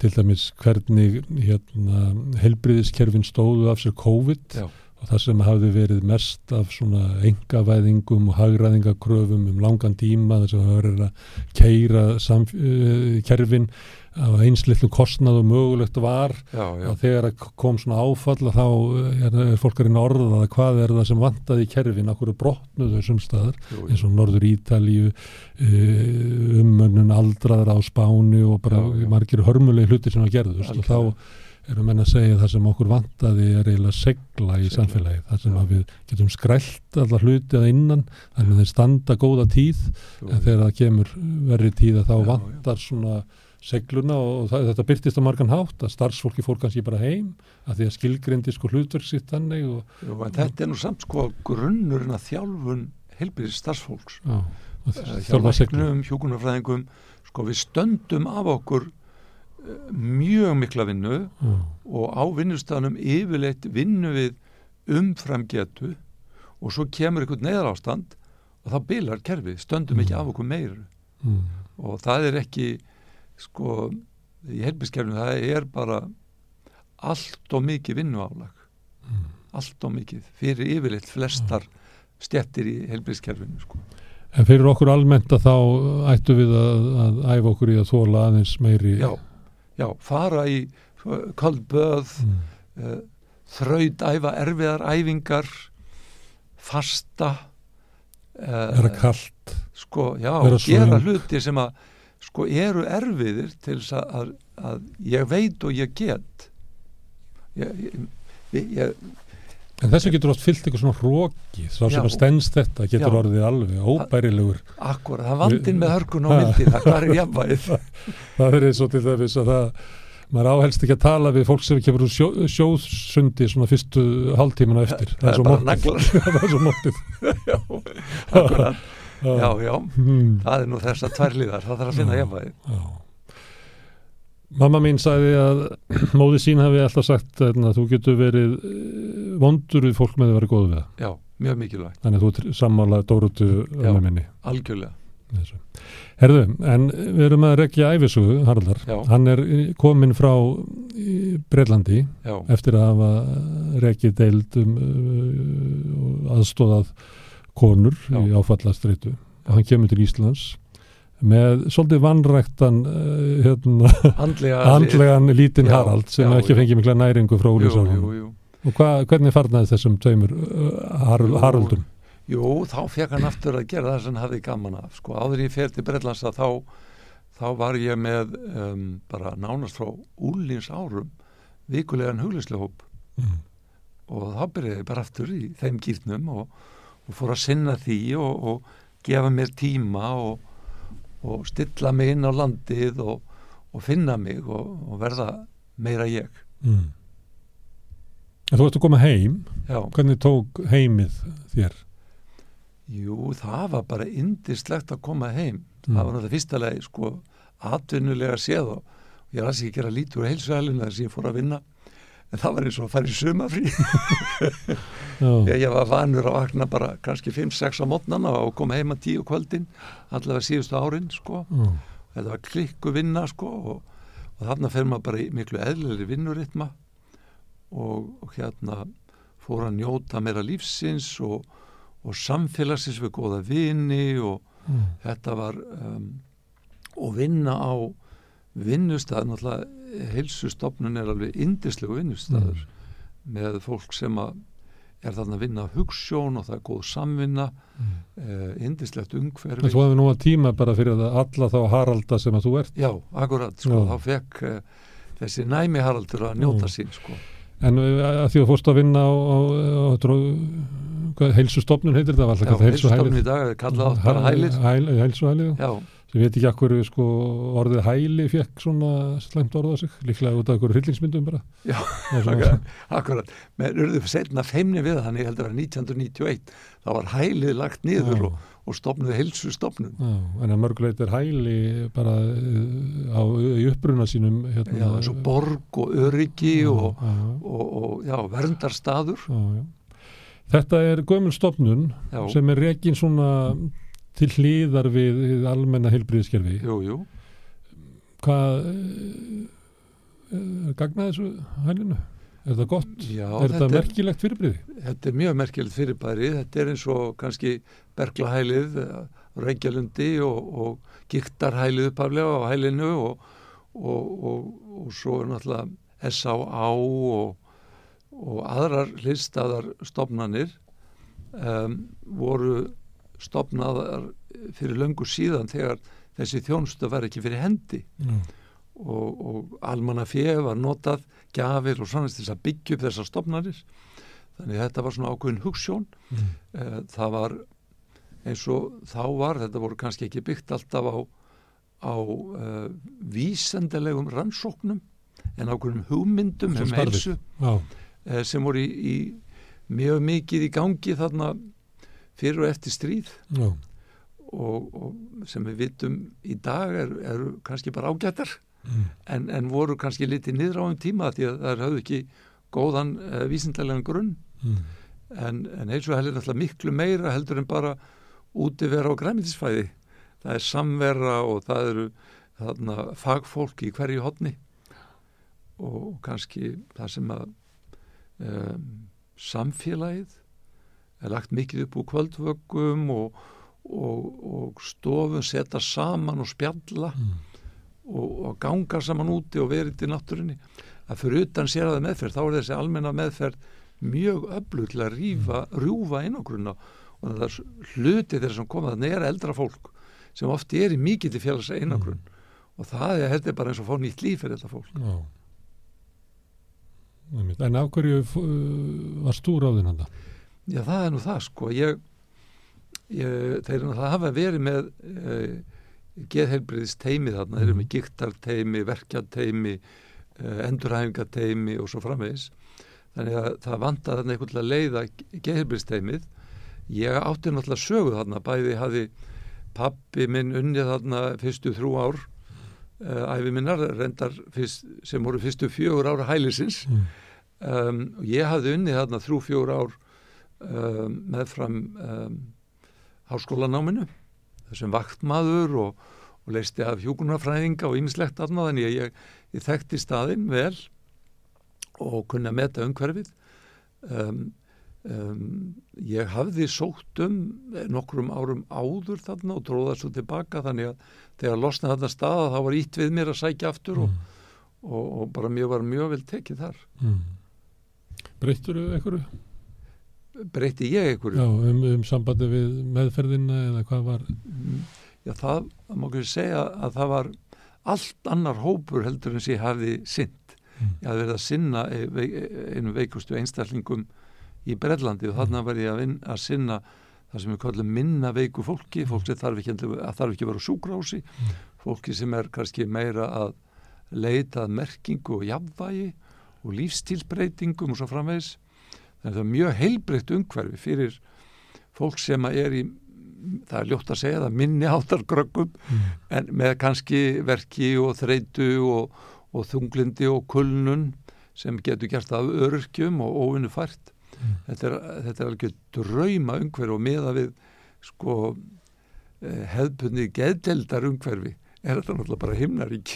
til dæmis hvernig hérna, helbriðiskerfin stóðu af sér COVID Já. og það sem hafði verið mest af svona engavæðingum og hagræðingakröfum um langan tíma þess að það verið að keira uh, kerfin á einslitlu kostnað og mögulegt var já, já, að þegar kom svona áfall þá eh, er, er fólk að reyna að hvað er það sem vantaði í kerfin, okkur brotnuðu þessum staðar jú, eins og Norður Ítalíu ummönnun aldraðra á Spáni og bara Já, já. margir hörmulegi hlutir sem að gerðust og Algjörlega. þá erum menn að segja að það sem okkur vantaði er eiginlega segla í Segla. samfélagi það sem Já. við getum skrælt allar hluti að innan, þannig að þeir standa góða tíð jú, en þegar það kemur verri tíð að þá Já, já. vantar svona segluna og það, þetta byrtist á margan hátt að starfsfólki fór kannski bara heim að því að skilgrindi sko hlutverk sitt þannig og, jú, þetta er nú samt sko grunnurinn að þjálfun heilbyrðis starfsfólks já, Eh, læknum, hjúkunarfræðingum sko við stöndum af okkur eh, mjög mikla vinnu Já, og á vinnustafnum yfirleitt vinnu við umframgetu og svo kemur einhvern neðar ástand og þá bilar kerfið, stöndum ekki Mm. af okkur meiru. Mm, og það er ekki sko í helbiskerfinu það er bara allt og mikið vinnuálag. Mm. allt og mikið. Fyrir yfirleitt flestar stjettir í helbiskerfinu sko. En fyrir okkur almennt að þá ættu við að, að æfa okkur í að þóla aðeins meiri já, já, fara í kvöldböð mm, uh, þraut æfa erfiðar æfingar fasta vera kallt sko, já, gera hluti sem að sko eru erfiðir til þess að, að, að ég veit og ég get. Ég, ég, ég En þessu getur oft fyllt eitthvað svona hróki sá sem að stendst þetta getur Já. orðið alveg óbærilegur akkur, það vandinn með hörkun og myndin, það er jafnvægið. Það er eins og til þess að það maður áhelst ekki að tala við fólk sem kemur úr sjó, sjóðsundi svona fyrstu hálftímana eftir. Það er svo naglar. Það er svo móttið já, já, Hmm. það er nú þessar tværliðar, það þarf að finna Já. Mamma mín sagði að móði sín hafi alltaf sagt hérna, að þú getur verið eh, vondur við fólk með að vera góð við já, mjög mikilvægt, Þannig að þú sammála Dórutu ömmu minni. algjörlega. Herðu, en við erum að rekja æfisugu, Haraldar. Já. Hann er komin frá Breitlandi já, eftir að hafa rekið deild um uh, aðstóðað konur Já. í áfallastreitu og hann kemur til Íslands með svolítið vannræktan uh, hérna, andlega andlegan lítinn Harald sem já, ekki fengið mikla næringu frá jú, og hva, hvernig farnaði þessum tveimur uh, Harald, Jú. Haraldum jú, þá fekk hann aftur að gera það sem hann hafði gaman af sko, áður ég fer til Bretlands að þá þá var ég með um, bara nánast frá úlins árum vikulegan huglislega mm. og þá byrjaði ég bara aftur í þeim gýrnum og, og fór að sinna því og, og gefa mér tíma og, og stilla mig inn á landið og, og finna mig og, og verða meira ég. Mm. En þú ert að koma heim. Já, hvernig tók heimið þér? Jú, það var bara indislegt að koma heim. Mm. það var náttúrulega fyrsta lagi sko atvinnulega séð og ég var að gera lítur á heilsuæluna þess að ég fór að vinna en það var eins og að fara í sumafrí ég, var vanur að vakna bara kannski 5-6 á mótnana og koma heima 10 kvöldin allavega síðustu árin sko. Já, þetta var klikku vinna sko og, og þarna fer maður bara í miklu eðlilegri vinnuritma og, og hérna fór að njóta meira lífsins og, og samfélagsins við góða vini og mm. þetta var um, og vinna á vinnustæð náttúrulega heilsustofnun er alveg indislegu vinnustæður með fólk sem að er þarna að vinna hugssjón og það er góð samvinna Mm. uh, indislegt En umhverfi þú hefði nú að tíma bara fyrir það alla þá Haralda sem að þú ert Já, akkurat, sko, Já. þá fekk uh, þessi næmi Haraldur að njóta Já. sín, sko. En uh, að því að fórst að vinna á, á, á, á hvað, heilsustofnun heitir var alltaf heilsustofnun í dag er kallað hælið. Hæl, heilsuhælið, Já, sem veit ekki akkur sko, orðið hæli fekk svona slæmt orða sig, líklega út af einhverju hryllingsmyndum bara. Já, akkurat. Menn urðu setna feimni við þannig, ég held að var 1991, þá var hælið lagt niður og, og stopnuði helsu stopnum. Já, en að mörguleit er hæli bara uh, á, í uppbruna sínum. Hérna, já, eins og borg og öryggi já, og, og, og verndarstaður. Já, já. Þetta er gömul stopnun sem er reygin svona til hlýðar við almenna heilbríðiskerfi Jú, jú Hvað er gagnað þessu hælinu? Er það gott? Já, er þetta merkilegt fyrirbríði? Þetta er mjög merkilegt fyrirbæri þetta er eins og kannski berglahælið reykjalundi og, og giktarhælið uppaflega á hælinu og, og, og svo er náttúrulega S.A.A. og aðrar hlýstaðar stofnanir um, voru stopnaðar fyrir löngu síðan þegar þessi þjónustu var ekki fyrir hendi. Mm. og, og almanna fjö var notað gafir og svona þess að byggja upp þessar stopnarir þannig þetta var svona ákveðin hugssjón mm. það var eins og þá var, þetta voru kannski ekki byggt alltaf á, á uh, vísendilegum rannsóknum en ákveðin hugmyndum sem, um heilsu uh, sem voru í, í mjög mikið í gangi þarna fyrir og eftir stríð. Og, og sem við vitum í dag eru er kannski bara ágættar mm. en, en voru kannski litið niður á um tíma því að það hafðu ekki góðan uh, vísindarlegan grunn. Mm. en, en eins og heldur alltaf miklu meira heldur en bara úti vera á græmitisfæði það er samvera og það eru þarna fagfólk í hverju hodni og kannski það sem að um, samfélagið er lagt mikið upp úr kvöldvöggum og, og, og stofun setja saman og spjalla mm. og, og ganga saman úti og verið til náttúrunni að fyrir utan sér að það meðferð þá er þessi almenna meðferð mjög öflug til að rífa, mm. rjúfa einogrunna og það er hluti þeirra sem koma þannig er eldra fólk sem ofti er í mikið til félags einogrunn mm. og það er heldur bara eins og fá nýtt líf fyrir þetta fólk Já. En af hverju var stúr á þinn handa? Já, það er nú það sko. Ég, ég, þeir eru náttúrulega hafa verið með eh, geðheilbriðis teimi þarna, þeir eru með mhm. gíktarteimi, verkjarteimi, eh, endurhæfingateimi og svo framvegis. Þannig að það vanda þarna einhvern veginn að leiða geðheilbriðsteimið. Ég átti náttúrulega sögu þarna, bæði hafi pappi minn unnið þarna fyrstu þrjú ár uh, æfi minnar, reyndar fyrst, sem voru fyrstu fjögur ára hælisins mm. um, og ég hafði unnið þarna þrjú fjögur ár um, meðfram um, háskólanáminu þessum vaktmaður og, og leisti af hjúkunarfræðinga og ýmislegt aðna þannig að ég, ég þekkti staðin vel og kunna meta umhverfið um, um, ég hafði sótt um nokkrum árum áður þarna og tróða svo tilbaka þannig að þegar losnaði þarna staða þá var ítt við mér að sækja aftur mm. og, og, og bara mjög var mjög vel tekið þar mm. Breyttur þau einhverju? Breytti ég ykkur Já, um, um sambandi við meðferðina eða hvað var Já, það, það má ekki segja að það var allt annar hópur heldur en sem ég hafi sinn mm. ég hafi verið að sinna einu veikustu einstallingum í Brellandi og þarna var ég að, vin, að sinna það sem við kallum minna veiku fólki fólk sem þarf ekki að þarf ekki að vera súgrási mm. fólki sem er kannski meira að leitað merkingu og jafnvægi og lífstílsbreytingum og svo framvegs það er mjög heilbreytt umhverfi fyrir fólk sem er í það er ljótt að segja það, minni áttargröggum mm. en með kannski verki og þreitu og, og þunglindi og kulnun sem getur gert af örkjum og óvinnu fært mm. þetta, er, þetta er alveg drauma umhverfi og meða við sko eh, hefðbunni geðdeldar umhverfi er þetta náttúrulega bara himnarík.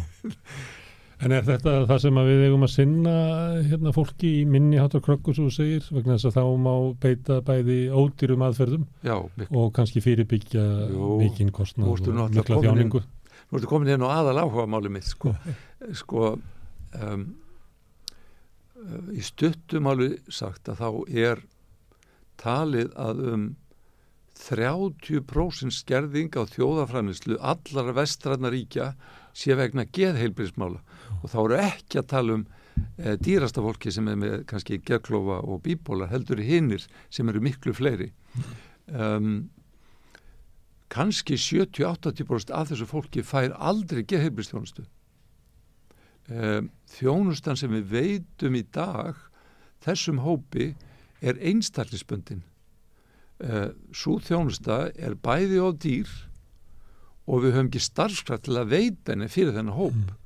En er þetta það sem við eigum að sinna hérna, fólki í minni hátur krökkus og segir vegna þess að þá má beita bæði ódýrum aðferðum Já, og kannski fyrirbyggja mikinn kostnad og mikla þjáningu. Nú ertu komin hérna á aðal áhuga máli mitt sko, sko um, í stuttumáli sagt að þá er talið að um 30% skerðing á þjóðafrænislu allar vestrannaríkja sé vegna geðheilbrísmála og þá eru ekki að tala um e, dýrasta fólki sem er með kannski geðklofa og bíbólar heldur hinnir sem eru miklu fleiri. Um, kannski 70-80% af þessu fólki fær aldrei geðheilbristjónustu um, þjónustan sem við veitum í dag þessum hópi er einstaklisbundin uh, svo þjónusta er bæði á dýr og við höfum ekki starfskraft til að veita henni fyrir þennan hóp. Mm.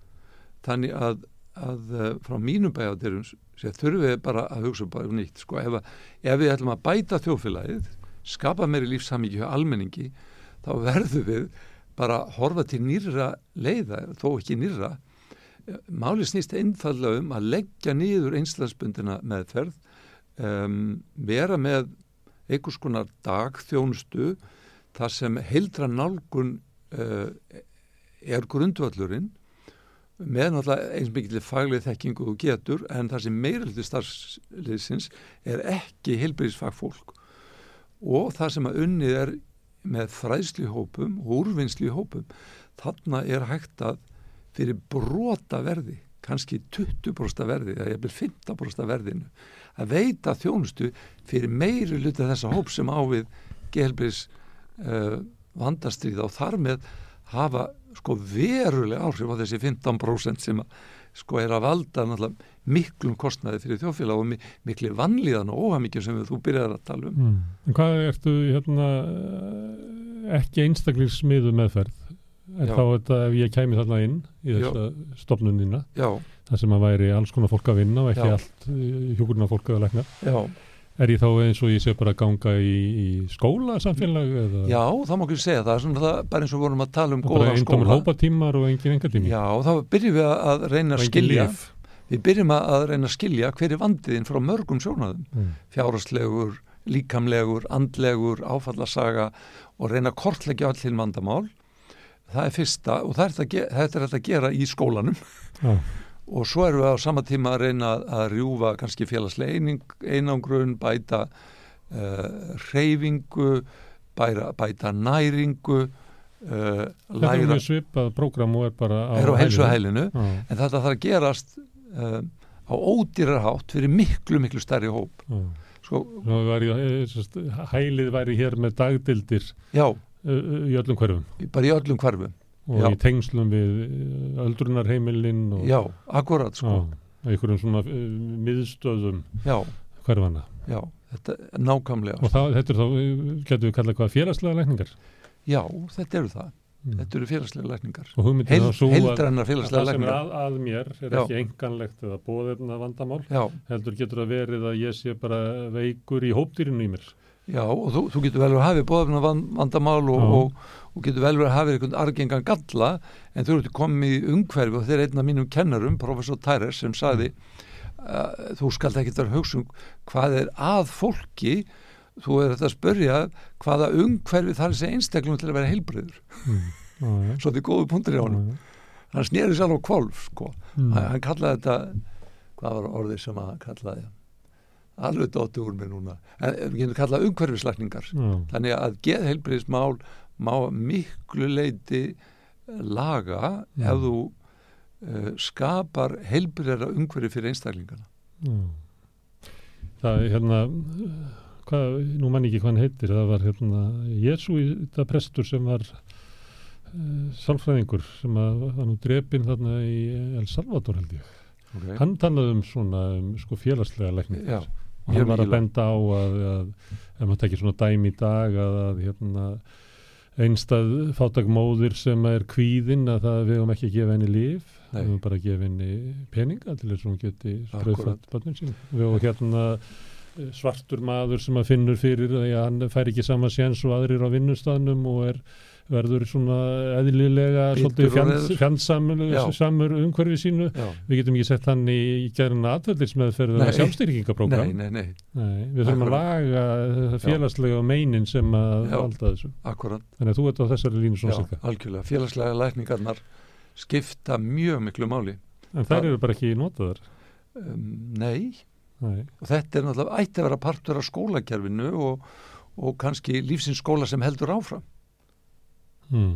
Þannig að, að uh, frá mínum bæjaderum þurfum við bara að hugsa bara um nýtt sko, ef, ef við ætlum að bæta þjófélagið skapa meiri lífsamíki hjá almenningi þá verðum við bara horfa til nýra leiða þó ekki nýra máli snýst einfallega um að leggja niður einslandsbundina meðferð um, vera með einhvers konar dagþjónustu þar sem heildra nálgun uh, er grundvallurinn með náttúrulega eins mikið fagleg þekkingu og getur en það sem meiraldi starfsliðsins er ekki heilbyrðisfagfólk og það sem að unnið er með fræðslu hópum og úrvinnslu hópum þarna er hægt að fyrir brota verði kannski 20% verði eða jafnvel 15% verðinu að veita þjónustu fyrir meiri luta þessa hóp sem ávið gelbris uh, vandastrýða og þar með hafa sko verulega áhrif á þessi 15% sem að, sko er að valda miklum kostnaði fyrir þjófélag og mi miklu vanlíðan og óhamikið sem þú byrjar að tala um. Mm. En hvað ertu hérna eh, ekki einstaklingsmiðu meðferð? En Já. þá þetta ef ég kæmi þarna inn í þessa stofnunina, þar sem að væri alls konar fólk að vinna og ekki Já. allt hjúkurna fólk að lækna. já, Er ég þá eins og ég sé bara að ganga í, í skóla samfélag eða já, það má ekki segja það, svona það bara eins og vorum að tala um bara góða skóla. hópatímar og engin engatími? Já, þá byrjum við að reyna að skilja, við byrjum að reyna að skilja hver er vandiðin frá mörgum sjónaðum. Mm. fjárhastlegur, líkamlegur, andlegur, áfallasaga og reyna að kortleggja allir vandamál. Það er fyrsta og það er er þetta að gera í skólanum Já. Og svo erum við á sama tíma að reyna að rjúfa kannski félagslega einangrun, bæta uh, reyfingu, bæra, bæta næringu, uh, Þetta er læra, mjög svipað prógram og er bara á er á hælinu. hælinu en þetta þarf að gerast uh, á ódýrarhátt fyrir miklu, miklu stærri hóp. já. Sko, væri, eh, hælið væri hér með dagdildir já, í öllum hverfum bara í öllum hverfum. Og Já. í tengslum við öldrunarheimilinn og Já, akkurat sko. á einhverjum svona uh, miðstöðum hverfana já, þetta er nákvæmlega. og það, þetta er þá, uh, getur við kallað hvað félagslega lækningar Já, þetta eru það. mm. Þetta eru félagslega lækningar. heldrannar að félagslega það sem er lækningar. að, að mér er Já. ekki enganlegt eða bóðefna vandamál Já, heldur getur að verið að ég sé bara veikur í hópdýrinu í mér já, og þú, þú getur vel að hafi bóðafna vandamál og. Og, getur vel verið að hafi einhvern argengan galla en þú ert komið í umhverfi og þeir er einn af mínum kennarum, professor Tæres, sem sagði uh, þú skalt ekki að hugsa um hvað er að fólki þú er þetta að spörja hvaða umhverfi þarf þessi einstaklum til að vera heilbreyður. mm. Svo þetta er góðu punktur í honum. Hann snýri sér á kvolf, sko. Mm. hann, kallaði þetta hvað var orðið sem hann kallaði alveg dótti úr mér núna en við getum kallað umhverfislækningar Já. þannig að geðheilbriðismál má miklu leiti laga Já. ef þú uh, skapar heilbriðara umhverfi fyrir einstaklingana Já. Það er hérna hvað, nú mann ekki hvað hann heitir það var hérna þetta prestur sem var uh, sálfræðingur sem að, var nú drepinn þarna í El Salvador held ég okay. hann talaði um svona um, sko félagslega lækning Já, og hann var að benda á að ef maður tekir svona dæmi í dag að, að hérna einstað fátakmóðir sem er kvíðin að það við höfum ekki að gefa henni líf við höfum bara að gefa henni peninga til þess að hún geti spröðfætt börnum sín við höfum hérna eh, svartur maður sem að finnur fyrir að ja, hann fær ekki sama séns og aðrir á vinnustafnum og er verður svona eðlilega og fjandsamur Já. samur umhverfi sínu já. við getum ekki sett hann í, í gerðina atverðismeðferð Nei. eða sjálfstyrkingaprógram Nei, nei, nei, Nei, við þurfum að laga félagslega meinin sem að Já. valda þessu. akkurat Þannig að þú ert á þessari línu svona já, algjörlega, félagslega lækningarnar skipta mjög miklu máli En þær eru bara ekki notaðar. um, Nei, Nei. og þetta er náttúrulega ætti að vera partur af skólakerfinu og, og kannski lífsins skóla sem heldur áfram Hmm.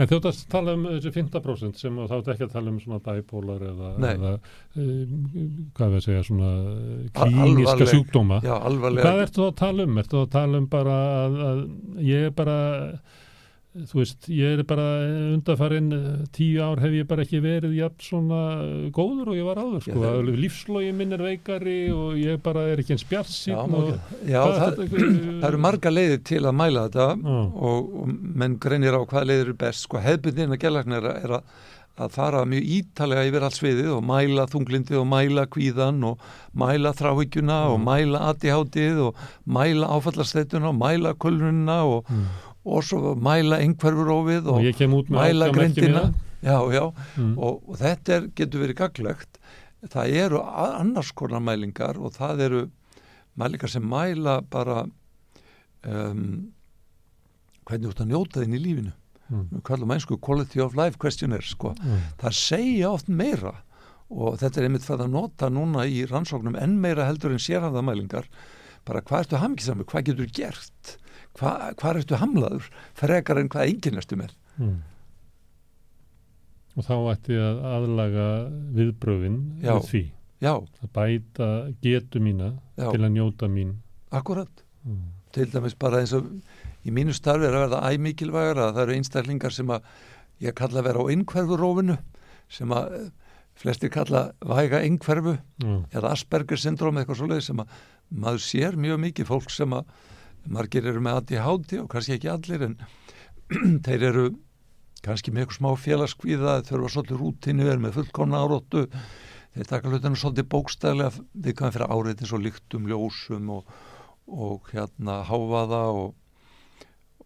En að tala um þessi 15% sem þá ætti ekki að tala um svona bæbólar eða, eða um, hvað við að segja, svona eh, klíniska alvarleg- sjúkdóma. Já, alvarlega. Hvað ertu að tala um? Ertu að tala um bara að, að ég er bara, þú veist, ég er bara undarfarinn tíu ár hef ég bara ekki verið jafn svona góður og ég var áður, Já, sko. það- Það... Lífslógi minn er veikari og ég bara er ekki eins Já, má og... ekki- já Hvað það, er það eru marga leiðir til að mæla þetta Já. og, og menn greinir á hvað leiðir er best. Sko hefbundin að gælækna er, er að, að fara mjög ítalega yfir allt sviðið og mæla þunglindi og mæla kvíðan og mæla þráhyggjuna og Mm. mæla aðtíháttið og mæla áfallasteytuna og mæla kulnuna og, Mm. Og svo mæla einhverfurófið Og og, mæla grindina. já, já, Mm. og, og þetta er, getur verið gaglegt það eru annars konar mælingar og það eru mælingar sem mæla bara um, hvernig þú ert að njóta þinn í lífinu Mm. við kallum einsku quality of life questionnaire sko. Mm. það segja oft meira og þetta er einmitt fyrir að nota núna í rannsóknum enn meira heldur en sérhæðamælingar bara hvað ertu hamkisamur, hvað getur þú gert Hva, hvað ertu hamlaður frekar en hvað enginn ertu með Mm. Og þá ætti að aðlaga viðbröfin Já. við því. já, Að bæta getu mína já, til að njóta mín. akkurat Mm. til dæmis bara eins og í mínu starfi er að verða æmikilvægur að það eru einstaklingar sem að ég kalla að vera á einhverfurófinu sem að eh, flestir kalla væga einhverfu Mm. eða Asperger syndrom eitthvað svoleið sem að maður sér mjög mikið fólk sem að margir eru með ADHD og kannski ekki allir en þeir eru kannski með eitthvað smá félagskvíða þurfa svolítið rútinu, er með fullkomna áróttu þeir taka hlutinu svolítið bókstæðlega við kannan fyrir árið eins og lyktum, ljósum og, og hérna háfaða og,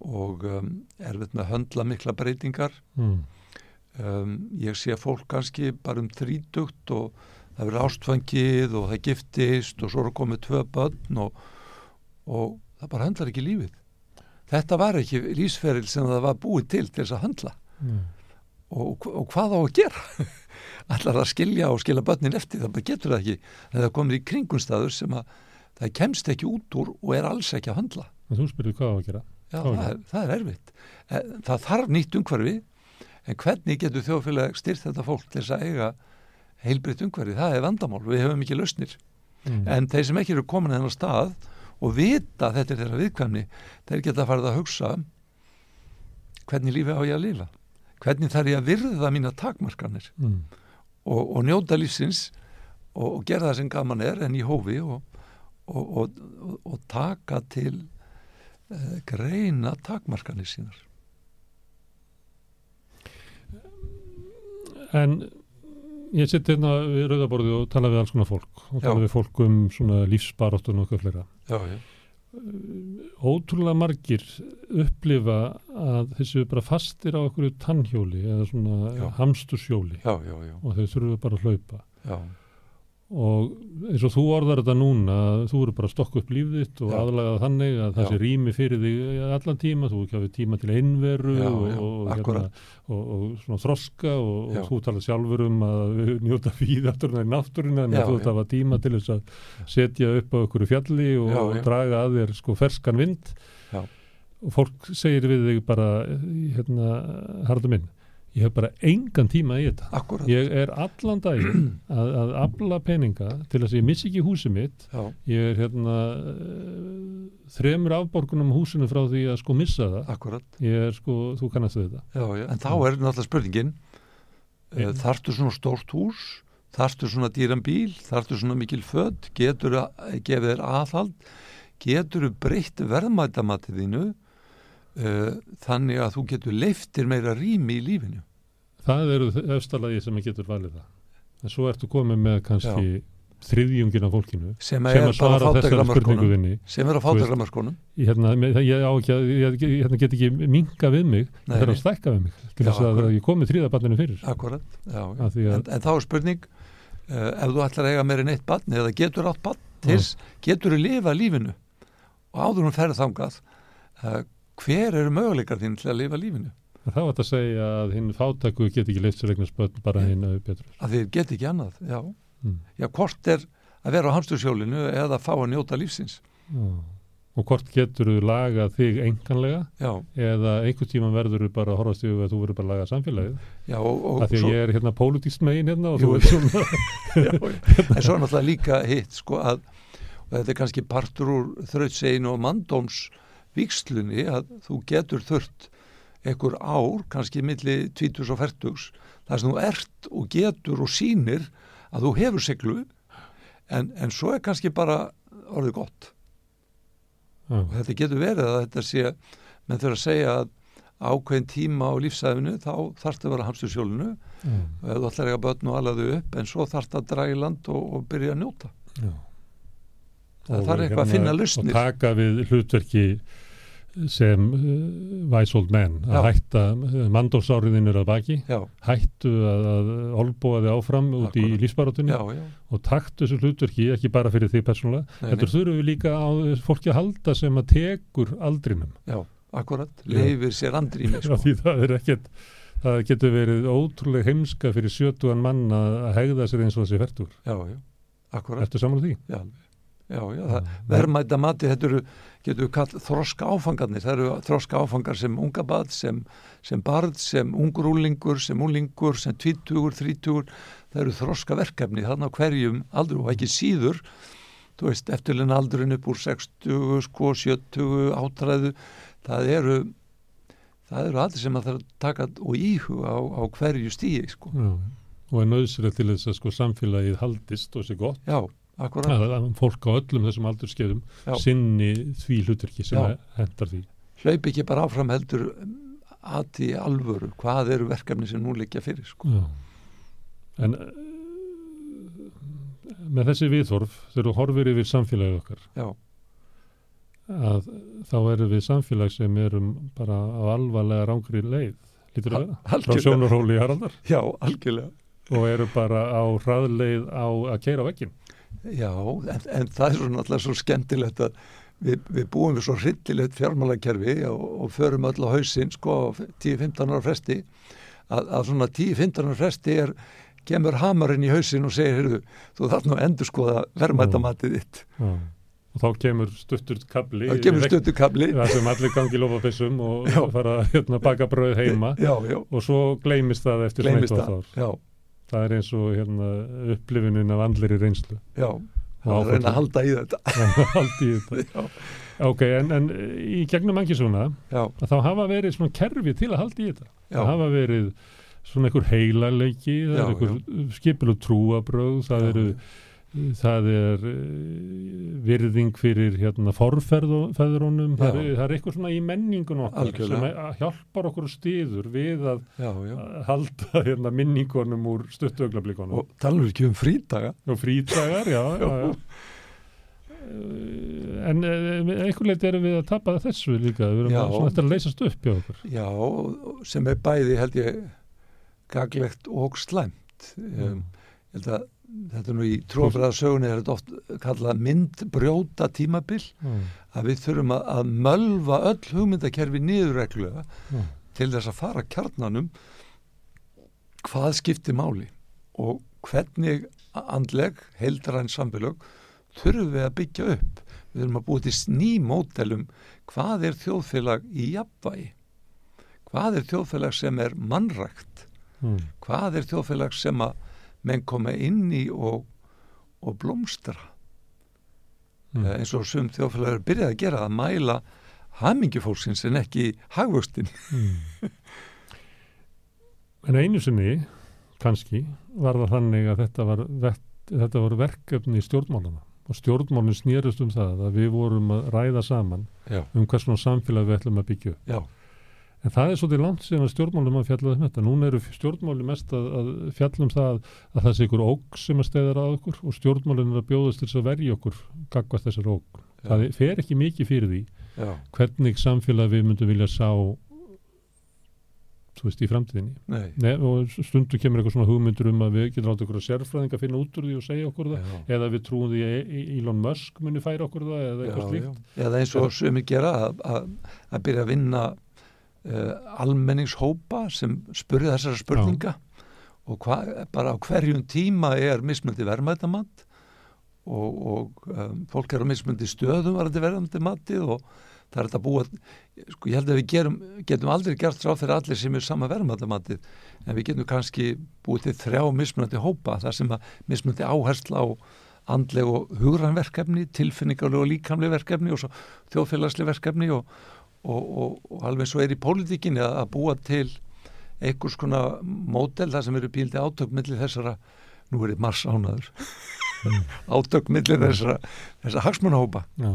og um, erfitt með að höndla mikla breytingar Mm. um, ég sé fólk kannski bara um þrítugt og það verður ástfangið og það giftist og svo eru komið tvö börn og, og það bara höndlar ekki lífið þetta var ekki lífsferil sem það var búið til til þess að höndla Mm. og, og hvað á að gera allar að skilja og skilja börnin eftir það bara getur það ekki það komir í kringunstaður sem að það kemst ekki út úr og er alls ekki að höndla En þú spyrir hvað á að gera. Já, það er, það er erfitt. Eh, Það þarf nýtt umhverfi, en hvernig getur þjóðfélag styrt þetta fólk til þess að eiga heilbritt umhverfi? Það er vandamál, við hefum ekki lausnir. Mm. En þeir sem ekki eru komin að þennan stað og vita þetta er þeirra viðkvæmni, þeir geta farið að hugsa hvernig lífi á ég að lifa? Hvernig þarf ég að virða mína takmarkanir Mm. og, og njóta lífsins og, og gera það sem gaman er en í hófi og, og, og, og taka til uh, greina takmarkanir sínar. En ég sitt hérna við rauðaborði og tala við alls konar fólk og tala Já. við fólk um svona lífsbaráttun og eitthvað fleira. Já, já. Ótrúlega margir upplifa að þessu bara fastir á einhverju tannhjóli eða svona hamstursjóli og þau þurfu bara að hlaupa. já, og eins og þú orðar þetta núna þú eru bara að stokka upp lífið þitt og aðlagað þannig að það sé rými fyrir þig allan tíma, þú hafið tíma til einveru Já, og, já, og, akkúrat. og, og svona þroska og, þú talar sjálfur um að njóta fíð aftur í náttúruna en Já, þú hafa tíma til þess að setja upp á einhverju fjalli og, draga að þér sko ferskan vind. Og fólk segir við þig bara hérna, harðu minn ég hef bara engan tíma í þetta akkurat. Ég er allan daginn að, að afla peninga til þess að ég missi ekki húsið mitt. Já, Ég er hérna uh, þremur afborgunum húsinu frá því að sko missa það. akkurat. Ég er sko, þú kannast þetta. Já. En þá er náttúrulega spurningin, Já. uh, þarftu svona stórt hús, þarftu svona dýran bíl, þarftu svona mikil född, getur að gefa þér aðhald, getur breytt verðmætamatið þínu uh, þannig að þú getur leiftir meira rými í lífinu. Það eru efstalagi sem getur valið það. En svo ertu komið með kannski þriðjungin af fólkinu Sem sem er að svara þessari spurningu fátækramarkonum. þinni. Sem er á. Ég, hérna, ég, ég, ég hérna, get ekki minga við mig, það er að stækka við mig til Já, þess að ég komi þriðaballinu fyrir. Akkurat, já. Að- En, en þá er spurning, uh, ef þú ætlar að eiga meira en eitt barn eða getur átt barn til, getur þú lifa lífinu og áður hún ferð þangað, uh, hver eru möguleikar þín til að lifa lífinu? Þá er þetta að segja að hinn fátæku get ekki leift sér eignar spötn bara hinn að betur. Að þið get ekki annað, já. Mm. Já, hvort er að vera á hamstursjólinu eða að fá að njóta lífsins. Já. og hvort getur þú lagað þig enganlega já, eða einhvern tíma verður þú bara að horfast yfir að þú verður bara að laga samfélagið já og, og af því að svo, ég er hérna pólitískt megin hérna og Jú. þú er svona já, en svo er náttúrulega líka hitt sko að, og þetta er kannski partur úr þrautsegin og mandóms vikslunni að þú getur þurft einhver ár, kannski milli 20 og 40 þar sem þú ert og getur og sýnir að þú hefur seglu en, en svo er kannski bara orðið gott. Já, og þetta getur verið að þetta sé menn þurfa að segja að ákveðin tíma á lífsæfinu þá þarfst að vera hamstur sjólinu já, og ef þú ætlar ekki að börn og alaðu upp en svo þarfst að draga í land og, og byrja að njóta. Já. það Og þarf eitthvað að finna og lausnir. taka við hlutverki sem uh, wise old men að Já. hætta, mandófsáriðin er að baki já, hættu að, að olbúa þig áfram út í Akkúrat. lífsbaratunni og taktu þessu hlutverki ekki bara fyrir þig persónulega, heldur þurfum við líka á fólki að halda sem að tekur aldrinum já, akkurat leifir sér andrými Já, sko. því það er ekkert það getur verið ótrúlega heimska fyrir sjötugan mann að hegða sér eins og þessi færtur. já, já, akkurat Ertu saman á því? já, já, já, það, verðmæta mati þetta eru, getur við kall þroska áfangarnir, það eru þroska áfangar sem unga bad, sem, sem barð sem ungur úlingur, sem úlingur sem tvítugur, þrítugur. Það eru þroska verkefni, þannig á hverjum aldrei og ekki síður. Þú veist, eftirlega aldurinn upp úr 60 sko, 70, átræðu það eru það eru allir sem að það taka og íhuga á, á hverju stíi sko. Já. Og er nöðsynlega til þess að sko samfélagið haldist og sé gott. Já, akkurat, að, fólk á öllum þessum aldurskeiðum sinni því hlutverki sem hendar því. hlaup ekki bara áfram heldur aðti alvöru, hvað eru verkefni sem nú liggja fyrir sko. En uh, með þessi viðhorf, þegar þú horfir yfir samfélagið okkar, já, að þá erum við samfélag sem erum bara á alvarlega rángri leið, lítur að vera, frá algjörlega. sjónarhóli Haraldar já, algjörlega og eru bara á hraðleið á að keira vekkin. Já, en, en það er svo náttúrulega svo skemmtilegt að við, við búum við svo hryllilegt fjármálakerfi og, og förum öll á hausinn sko á 10-15 ára fresti. Að, að svona 10-15 ára fresti er kemur hamarinn í hausinn og segir heyrðu, þú þarf nú að endur skoða verðmættamatið þitt. Já. Og þá kemur stuttur kabli það kemur stöttukabli það sem allir gangi lofapissum og Já. fara að hérna, baka brauð heima. Já, já, og svo gleymist það eftir gleymist svona eitt og ár. Það er eins og hérna, upplifunin af andlir í reynslu. já, það er reyna að halda í þetta. Allt í þetta. já, Ok, en, en í gegnum mangi svona, þá hafa verið svona kerfi til að halda í þetta. Það hafa verið svona einhver heilarleiki, það Já, er einhver skipilu trúabröð, það Já, eru það er uh, virðing fyrir hérna forferðunum, það, það er eitthvað svona í menningun okkar Algjörlega. sem hjálpar okkur stiður við að, já, já. að halda hérna, minningunum úr stuttöglablikunum og tala um ekki um frídaga og frídagar, já, já. Eh, en eh, einhver leiti erum við að tapa þessu líka, við erum Já. að, svona að leysast upp hjá okkur Já, sem er bæði held ég gaglegt og slæmt um, ég held að þetta er nú í trófræðasögunni er þetta oft kallað myndbrjóta tímabil Já, að við þurfum að, að mölva öll hugmyndakerfi niðurreglulega já, til þess að fara kjarnanum. Hvað skiptir máli? Og hvernig andleg heildræn samfélög þurfum við að byggja upp? Við þurfum að búa til ný mótelum hvað er þjóðfélag í jafnvægi? Hvað er þjóðfélag sem er mannrækt? Mm, hvað er þjóðfélag sem að menn koma inn í og, og blómstra. Mm. Eh, eins og sum þjóðfélag er byrjað að gera að mæla hamingjufólksins en ekki hagvöxtin Mm. En einu sinni, kannski, var það þannig að þetta var, þetta var verkefni stjórnmálana og stjórnmálinn snýrust um það að við vorum að ræða saman já, um hvers svona samfélag við ætlum að byggja já, En það er svolítið langt síðan að stjórnmálum að fjalla um þetta. Núna eru stjórnmáli mest að, að fjalla um það að það sé ykkur óg sem að steyðar að okkur og stjórnmálinn er að bjóðast til þess að verja okkur gagvast þessar óg. Já. Það fer ekki mikið fyrir því já, hvernig samfélag við myndum vilja sá þú veist, í framtíðinni. nei Nei, og stundum kemur eitthvað svona hugmyndur um að við getum átt okkur að sérfræðinga að finna út úr því og segja okkur það já, eða við trúum því að E- Elon Musk muni færa okkur það eða eitthvað slíkt. eða eins og sumir gera að, að, að byrja að vinna uh, almenningshópa sem spurði þessara spurninga og hva, bara á hverjum tíma er mismöndi verðmættamant og, og um, fólk er á mismundi stöðum varandi verðandi matið og það er þetta búið sko ég held að við gerum, getum aldrei gert ráð fyrir allir sem er sama verðandi matið en við getum kannski búið til þrjá mismunandi hópa þar sem að mismundi áhersla á andleg og hugranverkefni, tilfinningarleg og líkamleg verkefni og þjóðfélagsleg verkefni og, og, og, og alveg svo er í pólitíkinni að, að búa til einhvers konar mótel þar sem eru píldi átökmillir þessara, nú er þetta mars ánaður mm. átökmillir þessara, þessara hagsmunahópa Já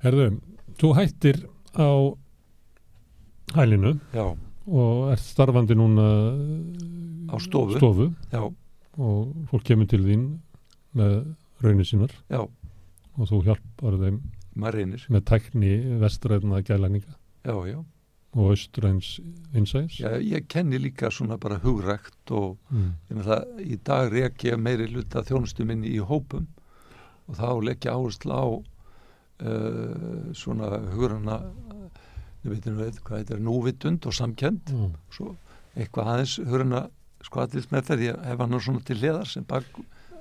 Herðu, þú hættir á hælinu Já. og ert starfandi núna á stofu, stofu. Og fólk kemur til þín með raunir sínar Já. og þú hjálpar þeim með tækni vestræðna gælæninga já, já. og austræns einsæðis Já, ég kenni líka svona bara hugrækt og mm. það, í dag reik ég meiri luta þjónustu minni í hópum og þá leggja áherslu á uh, svona hugurana við veitum við hvað þetta er núvitund og samkend mm. svo eitthvað aðeins hugurana sko allir með þegar ég hef hann svona til hliðar sem bak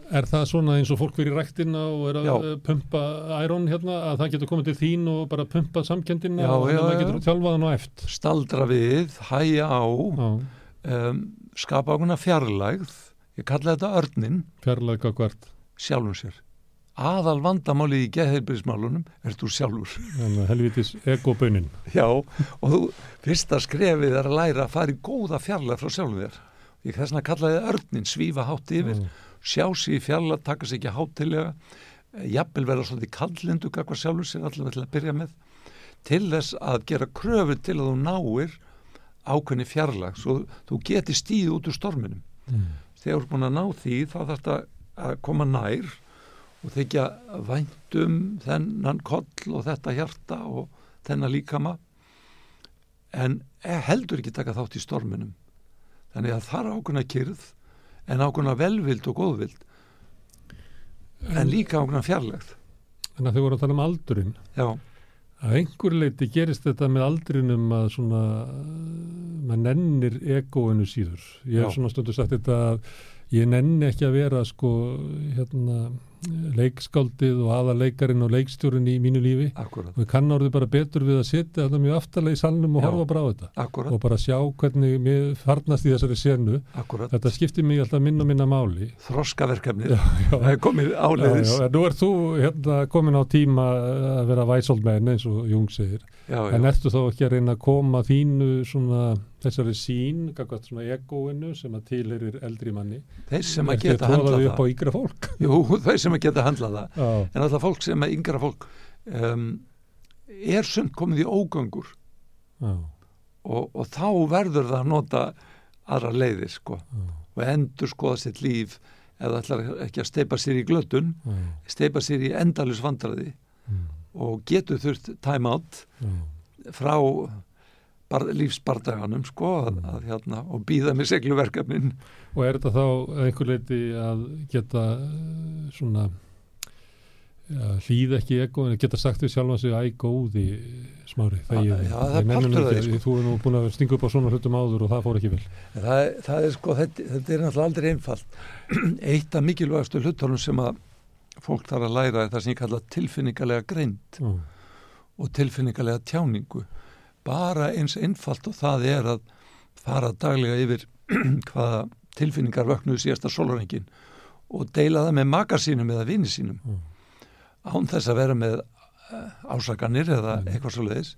Er það svona eins og fólk fyrir ræktina og er að já. pumpa ærón hérna að það getur komið til þín og bara pumpa samkendina já, og já, það getur tjálfaðan og eft? Staldra við, hæja á um, skapa ákveðna fjarlægð. Ég kalla þetta örnin Fjarlægð hvert? Sjálfum sér. Aðal vandamáli í geðheilbyrgismálunum er þú sjálfur. Helvitis egobönin Já, og þú fyrsta skrefið er að læra að fara í góða fjarlægð frá sjálfum þér ég þess að kallaði örnin svífa hátt yfir mm. sjá sér í fjalla, taka sér ekki háttilega eh, jafnvel vera svolítið kallindu kakvað sjálfur sér allavega til að byrja með til þess að gera kröfu til að þú náir ákveðni fjarlag svo þú geti stíð út úr storminum mm. þegar þú er búin að ná því þá þarf þetta að koma nær og þykja væntum þennan koll og þetta hjarta og þennan líkama en eh, heldur ekki taka þátt í storminum þannig að það er ákveðna kyrð en ákveðna velvild og góðvild. En, en líka ákveðna fjarlægt Þannig að þau voru að tala um aldurinn. Já. Að einhver leiti gerist þetta með aldrinum að svona maður nennir egoinu síður. Ég hef svona stundu sagt þetta að ég nenni ekki að vera sko hérna leikskáldið og aðaleikarin og leikstjórin í mínu lífi. Akkurat. og ég kann orðið bara betur við að setja þetta mjög aftalega í salnum og Já. horfa bara á þetta. Akkurat. og bara sjá hvernig mér farnast í þessari senu. Akkurat. þetta skiptir mig alltaf minna minna máli. Þroskaverkefni, það er komið áleiðis. Já, Nú er þú hérna, komin á tíma að vera væsóldmenn eins og Jung segir. En ertu þá ekki að reyna að koma þínu svona þessari sín, kakvað svona egoinu sem að tilir eldri manni. Þeir sem að geta handla það. Jú, þeir sem að geta handla það. Já. en alltaf fólk sem að yngra fólk um, er sund komið í ógöngur. Og, og þá verður það að nota aðra leiðir sko. Já. og endur skoða sitt líf eða ætlar ekki að steipa sér í glötun steipa sér í endalus vandraði og getur þurft time out frá lífsbardaganum sko að, mm. að, hérna, og býða með segluverkefnin Og er þetta þá einhver leiti að geta eh, svona ja, hlýð ekki ego en geta sagt við sjálf að segja æg góði smári þegar því sko. Þú er nú búin að stinga upp á svona hlutum áður og það fór ekki vel Það, það er sko, þetta, þetta er náttúrulega aldrei einfalt Eitt af mikilvægastu hlutunum sem að fólk þarf að læra er það sem ég kalla tilfinningarlega greint mm. og tilfinningarlega tjáningu bara eins einfalt og það er að fara daglega yfir hvaða tilfinningar vöknuðu síðasta sólurengin og deila það með makar sínum eða vini sínum mm. án þess að vera með eh, ásakanir eða mm. eitthvað svo leiðis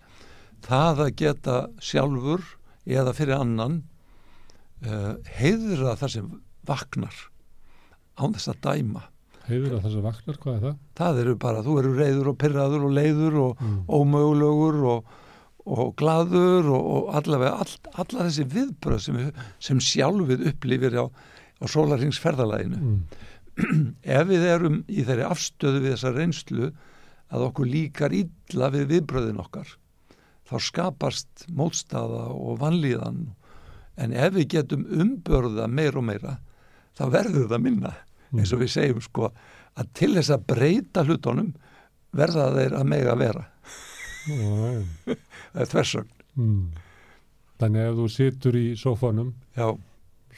það að geta sjálfur eða fyrir annan uh, heiðra það sem vaknar án þess að dæma Heiður að þessi vaknar, hvað er það? Það eru bara, þú eru reyður og pyrraður og leiður og mm. ómögulegur og og gladur og, og allavega all, alla þessi viðbröð sem, sem sjálfið upplifir á, á sólaringsferðalæginu mm. ef við erum í þeirri afstöðu við þessa reynslu að okkur líkar illa við viðbröðin okkar þá skapast mótstaða og vanlíðan en ef við getum umbörða meir og meira þá verður það minna mm. eins og við segjum sko að til þess að breyta hlutunum verða þeir að mega vera það er þversögn. Mm. Þannig að ef þú situr í sófanum Já.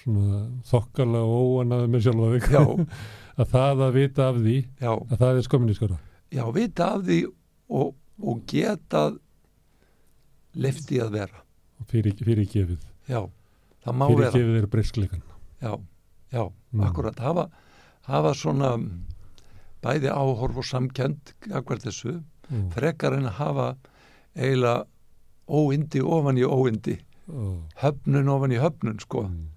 svona þokkala og óanaði með sjálfa þig að það að vita af því já, að það er skominni já, vita af því og, og geta lefti að vera. Fyrir, fyrir gefið já, það má fyrir vera. Gefið er breyskleikan. Já, já, Mm. akkurat. Hafa, hafa svona bæði áhorf og samkend akkurat þessu, mm. frekar en að hafa eiginlega óindi ofan í óindi og, höfnun ofan í höfnun sko mm.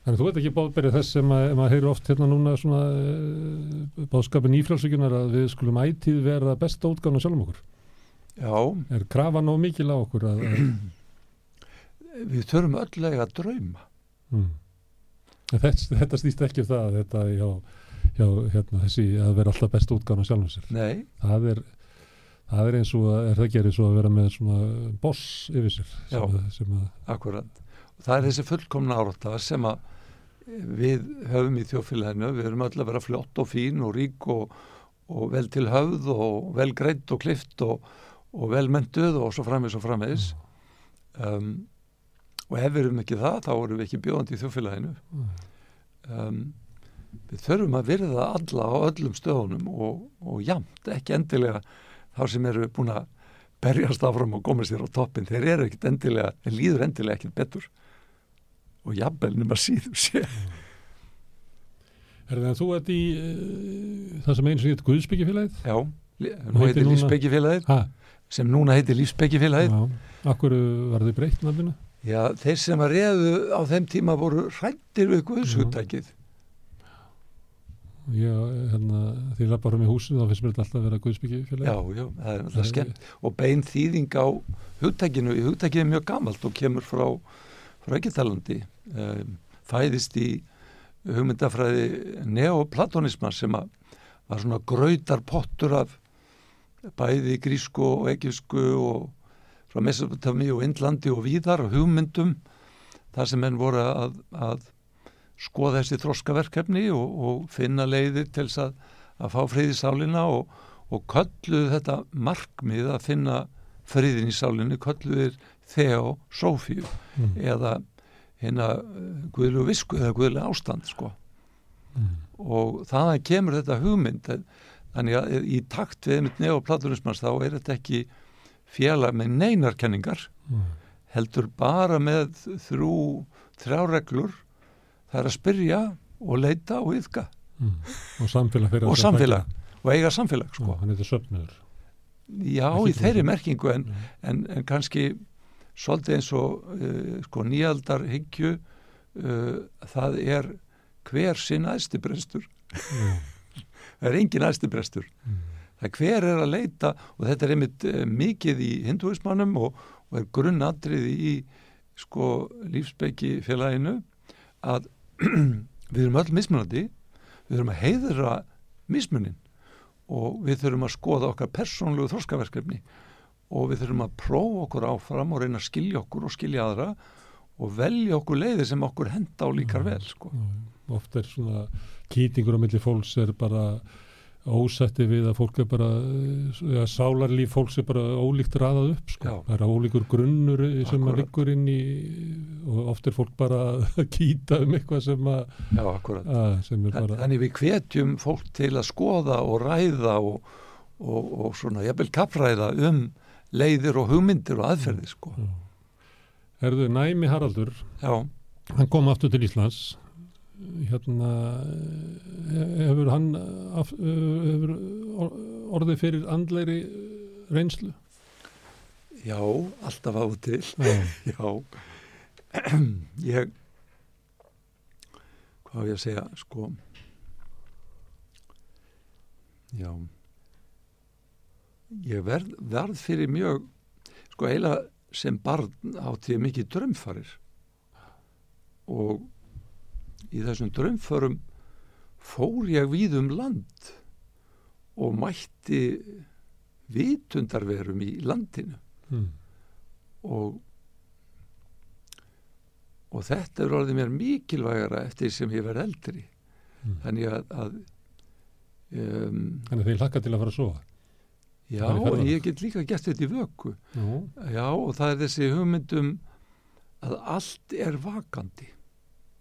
Þannig að þú veit ekki bóðberið þess sem að, maður heyrir oft hérna núna svona uh, bóðskapin ífrálsökunar að við skulum ætíð vera besta útgána sjálfum okkur. já, Er krafa nóg mikil á okkur að, að við þurfum öll eiga að drauma mm. En þetta, þetta stýst ekki um það þetta hjá, hjá hérna, þessi að vera alltaf besta útgána sjálfum sér. nei, Það er, það er eins og að, er það gerir svo að vera með svona boss yfir sér Já. sem, að, sem að, akkurat og það er þessi fullkomna árátta sem að við höfum í þjófélaginu við erum öll að vera flott og fín og rík og, og vel til höfð og vel greitt og klift og, og vel mentuð og svo framvis og framvis um, og ef við erum ekki það þá erum við ekki bjóðandi í þjófélaginu um, við þurfum að virða alla á öllum stöðunum og, og jamt, ekki endilega þá sem eru búin að berjast áfram og koma sér á toppin þeir eru ekkit endilega, þeir líður endilega ekkit betur og jafnvel nema síður sé er það að þú ert í uh, það sem eins og þetta Guðsbyggifélagið? já, nú heitir núna- lífsbyggjifélagið Ha, sem núna heitir lífsbyggjifélagið já. Akkur var þið breytt nafninu? já, þeir sem að reðu á þeim tíma voru hrættir við guðshugtækið Já, hérna, því að bara með húsinu þá finnst mér þetta alltaf að vera Guðsbyggifélagið. já, já, það er alltaf skemmt og bein þýðing á hugtækinu hugtækið er mjög gamalt og kemur frá frá Egyptalandi um, fæðist í hugmyndafræði neoplatonisma sem að var svona grautar pottur af bæði grísku og egypsku og frá Mesopotamíu og Indlandi og víðar og hugmyndum þar sem menn voru að, að skoða þessi þroskaverkefni og, og finna leiðir til þess að, að fá frið í sálinna og, og kölluðu þetta markmið að finna friðin í sálinni, kölluðu Theo Sofíu Mm. eða hérna guðlu visku eða guðlu ástand sko Mm. og þaðan kemur þetta hugmynd þannig að í takt við einmitt neoplatunismans þá er þetta ekki félag með neinarkenningar Mm. heldur bara með þrjú þrjáreglur það er að spyrja og leita og yfka Mm. Og samfélag og samfélag og eiga samfélag Sko. sko. Hann heitir söfnur. já Ekki í þeirri merkingu en, Mm. en, en kannski svolítið eins og uh, sko nýjaldar hyggju uh, það er hver sinn æstibrestur Já. það er engin æstibrestur Mm. það hver er að leita og þetta er einmitt uh, mikið í hinduismannum og, og er grunnatriði í sko lífsbyggi félaginu að við erum öll mismunandi við þurfum að heiðra mismunin og við þurfum að skoða okkar persónlegu þroskaverkefni og við þurfum að prófa okkur áfram og reyna að skilja okkur og skilja aðra og velja okkur leiðir sem okkur henda og líkar vel sko. Já, oft er svona kýtingur á milli fólks er bara ósætti við að fólk er bara ja, sálarlíf fólks er bara ólíkt raðað upp sko. Það er ólíkur grunnur sem að Akkúrat. liggur inn í og oft er fólk bara að kýta um eitthvað sem að, Já, akkurat. að sem bara Þannig við hvetjum fólk til að skoða og ræða og, og, og svona jafnvel kappræða um leiðir og hugmyndir og aðferði sko. Já. Herðu, Næmi Haraldur Já, hann kom aftur til Íslands hérna eh, hefur hann hefur or- orðið fyrir andleiri reynslu? Já, alltaf á til. Já, Já, ég, hvað á ég að segja, sko, já, ég verð, verð fyrir mjög, sko, eiginlega sem barn átti mikið drömfarir og í þessum drömförum fór ég víð um land og mætti vitundarverum í landinu. Mm. og og þetta er orðið mér mikilvægara eftir sem ég verð eldri. Mm. þannig að, að um, þannig að þeir hlakka til að fara að sofa? Já, en ég get líka gert þetta í vöku. Já, já, og það er þessi hugmyndum að allt er vakandi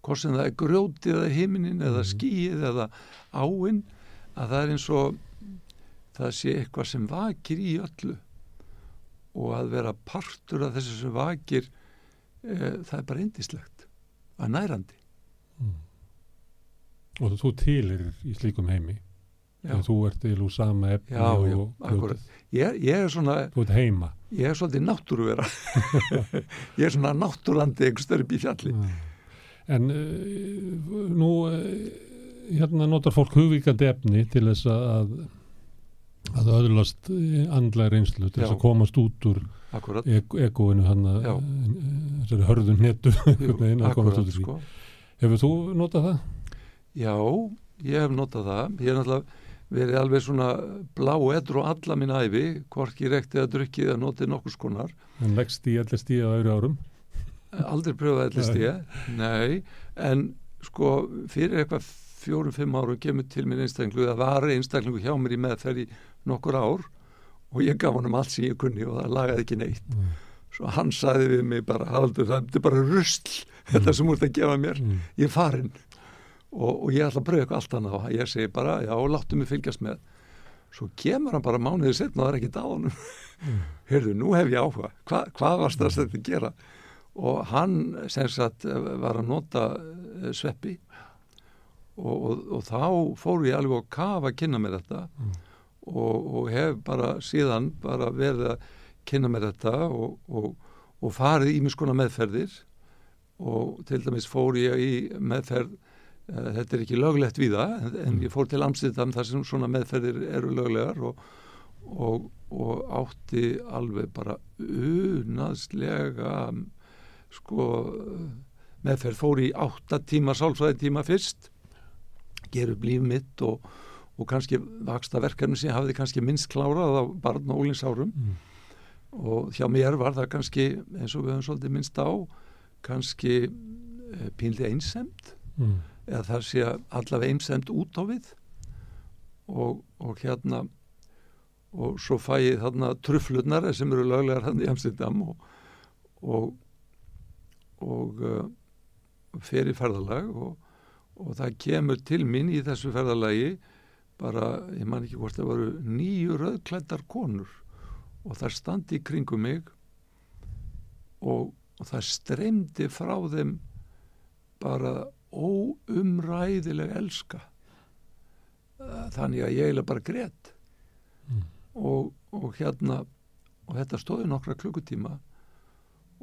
hvort sem það er grjótið eða himinin eða Mhm. skýið eða áinn að það er eins og það sé eitthvað sem vakir í öllu. Og að vera partur af þessu sem vakir e, það er bara indislegt að nærandi. Og þú tilir í slíkum heimi. Þegar þú ert til úr sama efni Já, og já, akkúrat. ég, ég er svona þú ert heima. ég er svolítið náttúruvera. Ég er svona náttúrandi einhverstöður upp í fjalli. Já. En uh, nú uh, hérna notar fólk hugvíkandi efni til þess að að öðlast andlega reynslu til þess að komast út úr egoinu hann að þessari hörðun því. sko. hefur þú notað það? já, ég hef notað það ég hef náttúrulega verið alveg svona blá edru alla mín æfi hvorki rektið að drukkið að notið nokkus konar en leggst í allir stíða á öðru árum aldrei pröfaði ellist ég nei, en sko fyrir eitthvað fjórum-fimm árum kemur til mér einstaklingu, það var einstaklingu hjá mér í meðferð í nokkur ár og ég gaf honum allt sem ég kunni og það lagaði ekki neitt. Mm. svo hann sagði við mig bara haldur, það er bara rusl þetta sem úr að gefa mér, Mm. ég er farinn. Og, og ég ætla að pröfa eitthvað allt annað og ég segi bara, já, láttu mig fylgjast með. Svo kemur hann bara mánuðið setna og það er ekki á honum. Mm. heyrðu, nú hef ég áhuga, Hva, hvað varst það að gera og hann sem sagt var að nota uh, sveppi. Og, og, og þá fór ég alveg að kafa að kynna mér þetta. Mm. og, og hef bara síðan bara verið að kynna mér þetta og, og, og farið í miskona meðferðir. Og til dæmis fór ég í meðferð uh, þetta er ekki löglegt við það en, en ég fór til Amsterdam þar sem svona meðferðir eru löglegar og, og, og átti alveg bara unaðslega sko meðferð fór í átta tíma sálfræði tíma fyrst ger upp líf mitt og, og kannski vaksta verkefni sem ég hafði kannski minnst klárað á barn og úlingsárum Mm. og hjá mér var það kannski eins og við höfum svolítið minnst á kannski eh, pínlega einsemt Mm. eða það sé allavega einsemt út á við og, og hérna og svo fæ ég þarna trufflurnar sem eru löglegar hann í Amsterdam og og, og uh, fer í ferðalag og, og það kemur til mín í þessu ferðalagi bara, ég man ekki hvort það voru nýju rauðklættar konur og það standi í kringum mig og, og það streymdi frá þeim bara óumræðileg elska Eh, þannig að ég eiginlega bara greitt Mm. og, og hérna og þetta stóði nokkra klukkutíma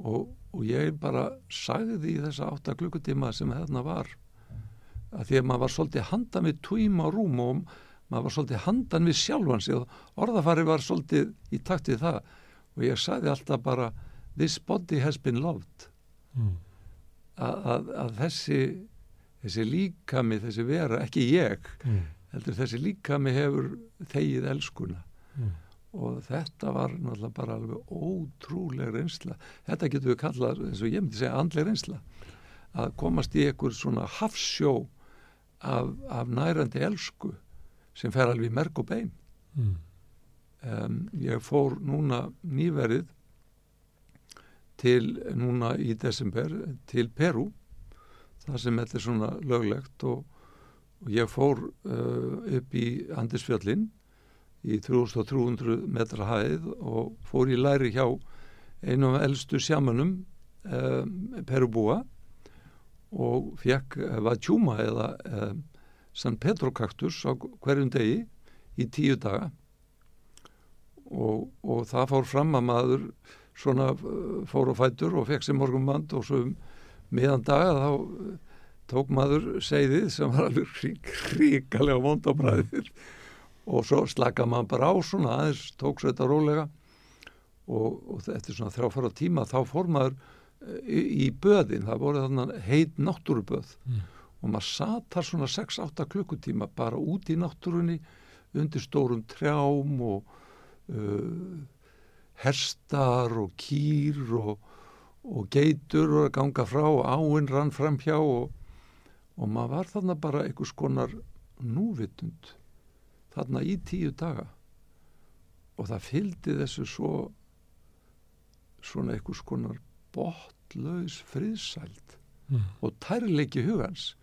og, og ég bara sagði því þessa átta klukkutíma sem hérna var að því að maður var svolítið handan við tvíma og rúm og maður var svolítið handan við sjálfan sig og orðafari var svolítið í takt við það og ég sagði alltaf bara this body has been loved Mm. að, að, að þessi þessi líkami, þessi vera, ekki ég Mm. heldur þessi líkami hefur þegið elskuna Mm. Og þetta var náttúrulega bara alveg ótrúleg reynsla. Þetta getur við kallað, eins og ég myndi segja andleg reynsla. Að komast í einhver svona hafsjó af, af nærandi elsku sem fer alveg í merg og bein. Mm. um, ég fór núna nýverið til núna í desember til Peru það sem þetta er svona löglegt og, og ég fór uh, upp í Andisfjöllin í 3300 metra hæð og fór í læri hjá einum af elstu sjamanum um, Perubúa og fekk uh, Vajuma eða um, San Pedro kaktus á hverjum degi í tíu daga. Og, og það fór fram að maður svona uh, fór á fætur og fekk sér morgumband og svo um miðan daga þá uh, tók maður segðið sem var alveg hrík, hríkalega vond á bræðir og svo slaka maður bara á svona aðeins tók svo þetta rólega. Og, og er svona þrjáfara tíma þá fór maður uh, í, í böðin, það voru þannig heit náttúruböð. Mm. og maður sat þar svona 6-8 klukkutíma bara út í náttúrunni undir stórum trjám og uh, herstar og kýr og, og geitur og að ganga frá og áinn rann fram hjá og, og maður var þarna bara einhvers konar núvitund þarna í tíu daga. Og það fylgdi þessu svo svona einhvers konar botlaus friðsælt mm. og tærleiki hugans.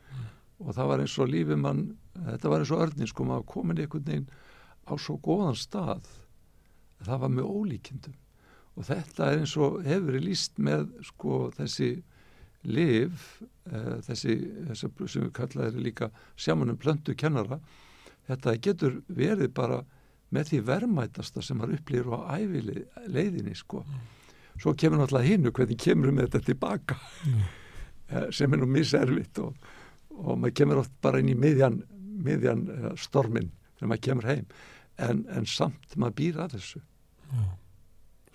Og það var eins og lífi mann þetta var eins og örnin sko maður komin einhvern veginn á svo góðan stað. Það var með ólíkindum. Og þetta er eins og hefur verið líst með sko þessi liv uh, þessi, þessi sem við kallaðum líka sjámanum plöndu kennara þetta getur verið bara með því verðmætasta sem maður upplýður á æfili leiðinni sko svo kemur náttúrulega hinnu hvernig kemur við með þetta tilbaka Mm. Eh, sem er nú miservitt og, og maður kemur oft bara inn í miðjan, miðjan uh, stormin þegar maður kemur heim en, en samt maður býr að þessu Já.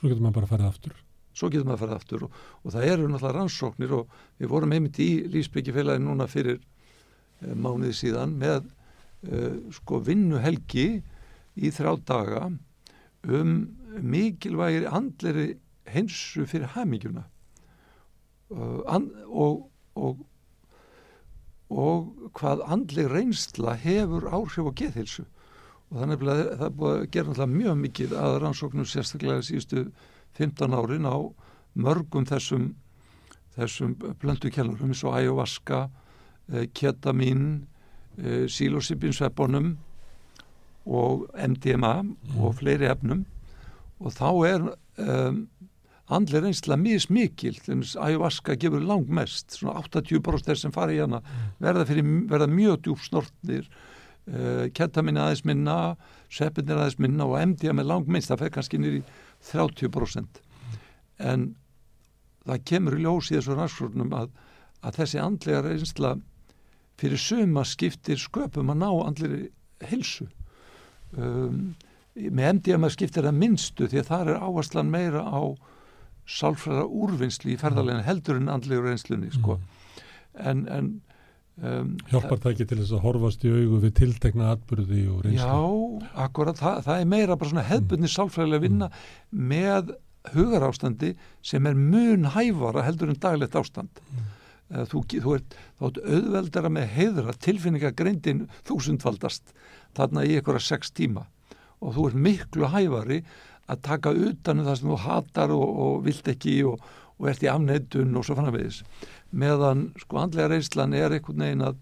Svo getur maður bara að fara aftur. svo getur maður að fara aftur og, og það eru náttúrulega rannsóknir og við vorum einmitt í Lífsbyggjafélagi núna fyrir uh, mánuði síðan með sko vinnuhelgi í þrjá daga um mikilvægir andleri hensu fyrir hamingjuna. Uh, and, og, og og hvað andleg reynsla hefur áhrif á geðhilsu og þannig að það búið að gera náttúrulega mjög mikið að rannsóknum sérstaklega síðustu 15 árin á mörgum þessum þessum blöndu kellurum eins og ayahuasca, eh, ketamin eh, psilocybin-sveppunum og MDMA og fleiri efnum. Og þá er um, andlega reynsla mismikil þannig að ayahuasca gefur langmest svona 80% þeir sem fara í hana verða, fyrir, verða mjög djúb snortnir uh, ketamin aðeins minna seppinir aðeins minna og MDMA langmest það fer kannski nýri 30% en það kemur í ljós í þessu rannsóknum að, að þessi andlega reynsla fyrir suma skiptir sköpum að ná andleri hilsu um, með MDMA skiptir það minnstu því að það er áherslan meira á sálfræða úrvinnslu í ferðarlegin heldur en andlegur reynslunni sko. en, en um, Hjálpar það ekki til þess að horfast í augu við tiltekna atbyrði og reynslu? Já, akkurat, það, það er meira bara svona hefbunni sálfræðilega vinna með hugarástandi sem er mun hæfara heldur en daglegt ástand. Eh, þú, þú ert, auðveldara með heiðra tilfinningagreindin þúsundfaldast þarna í einhverja sex tíma. Og þú ert miklu hæfari að taka utan um það sem þú hatar og, og vilt ekki og, og ert í afneitun og svo fannabegis meðan sko andlega reynslan er einhvern veginn að,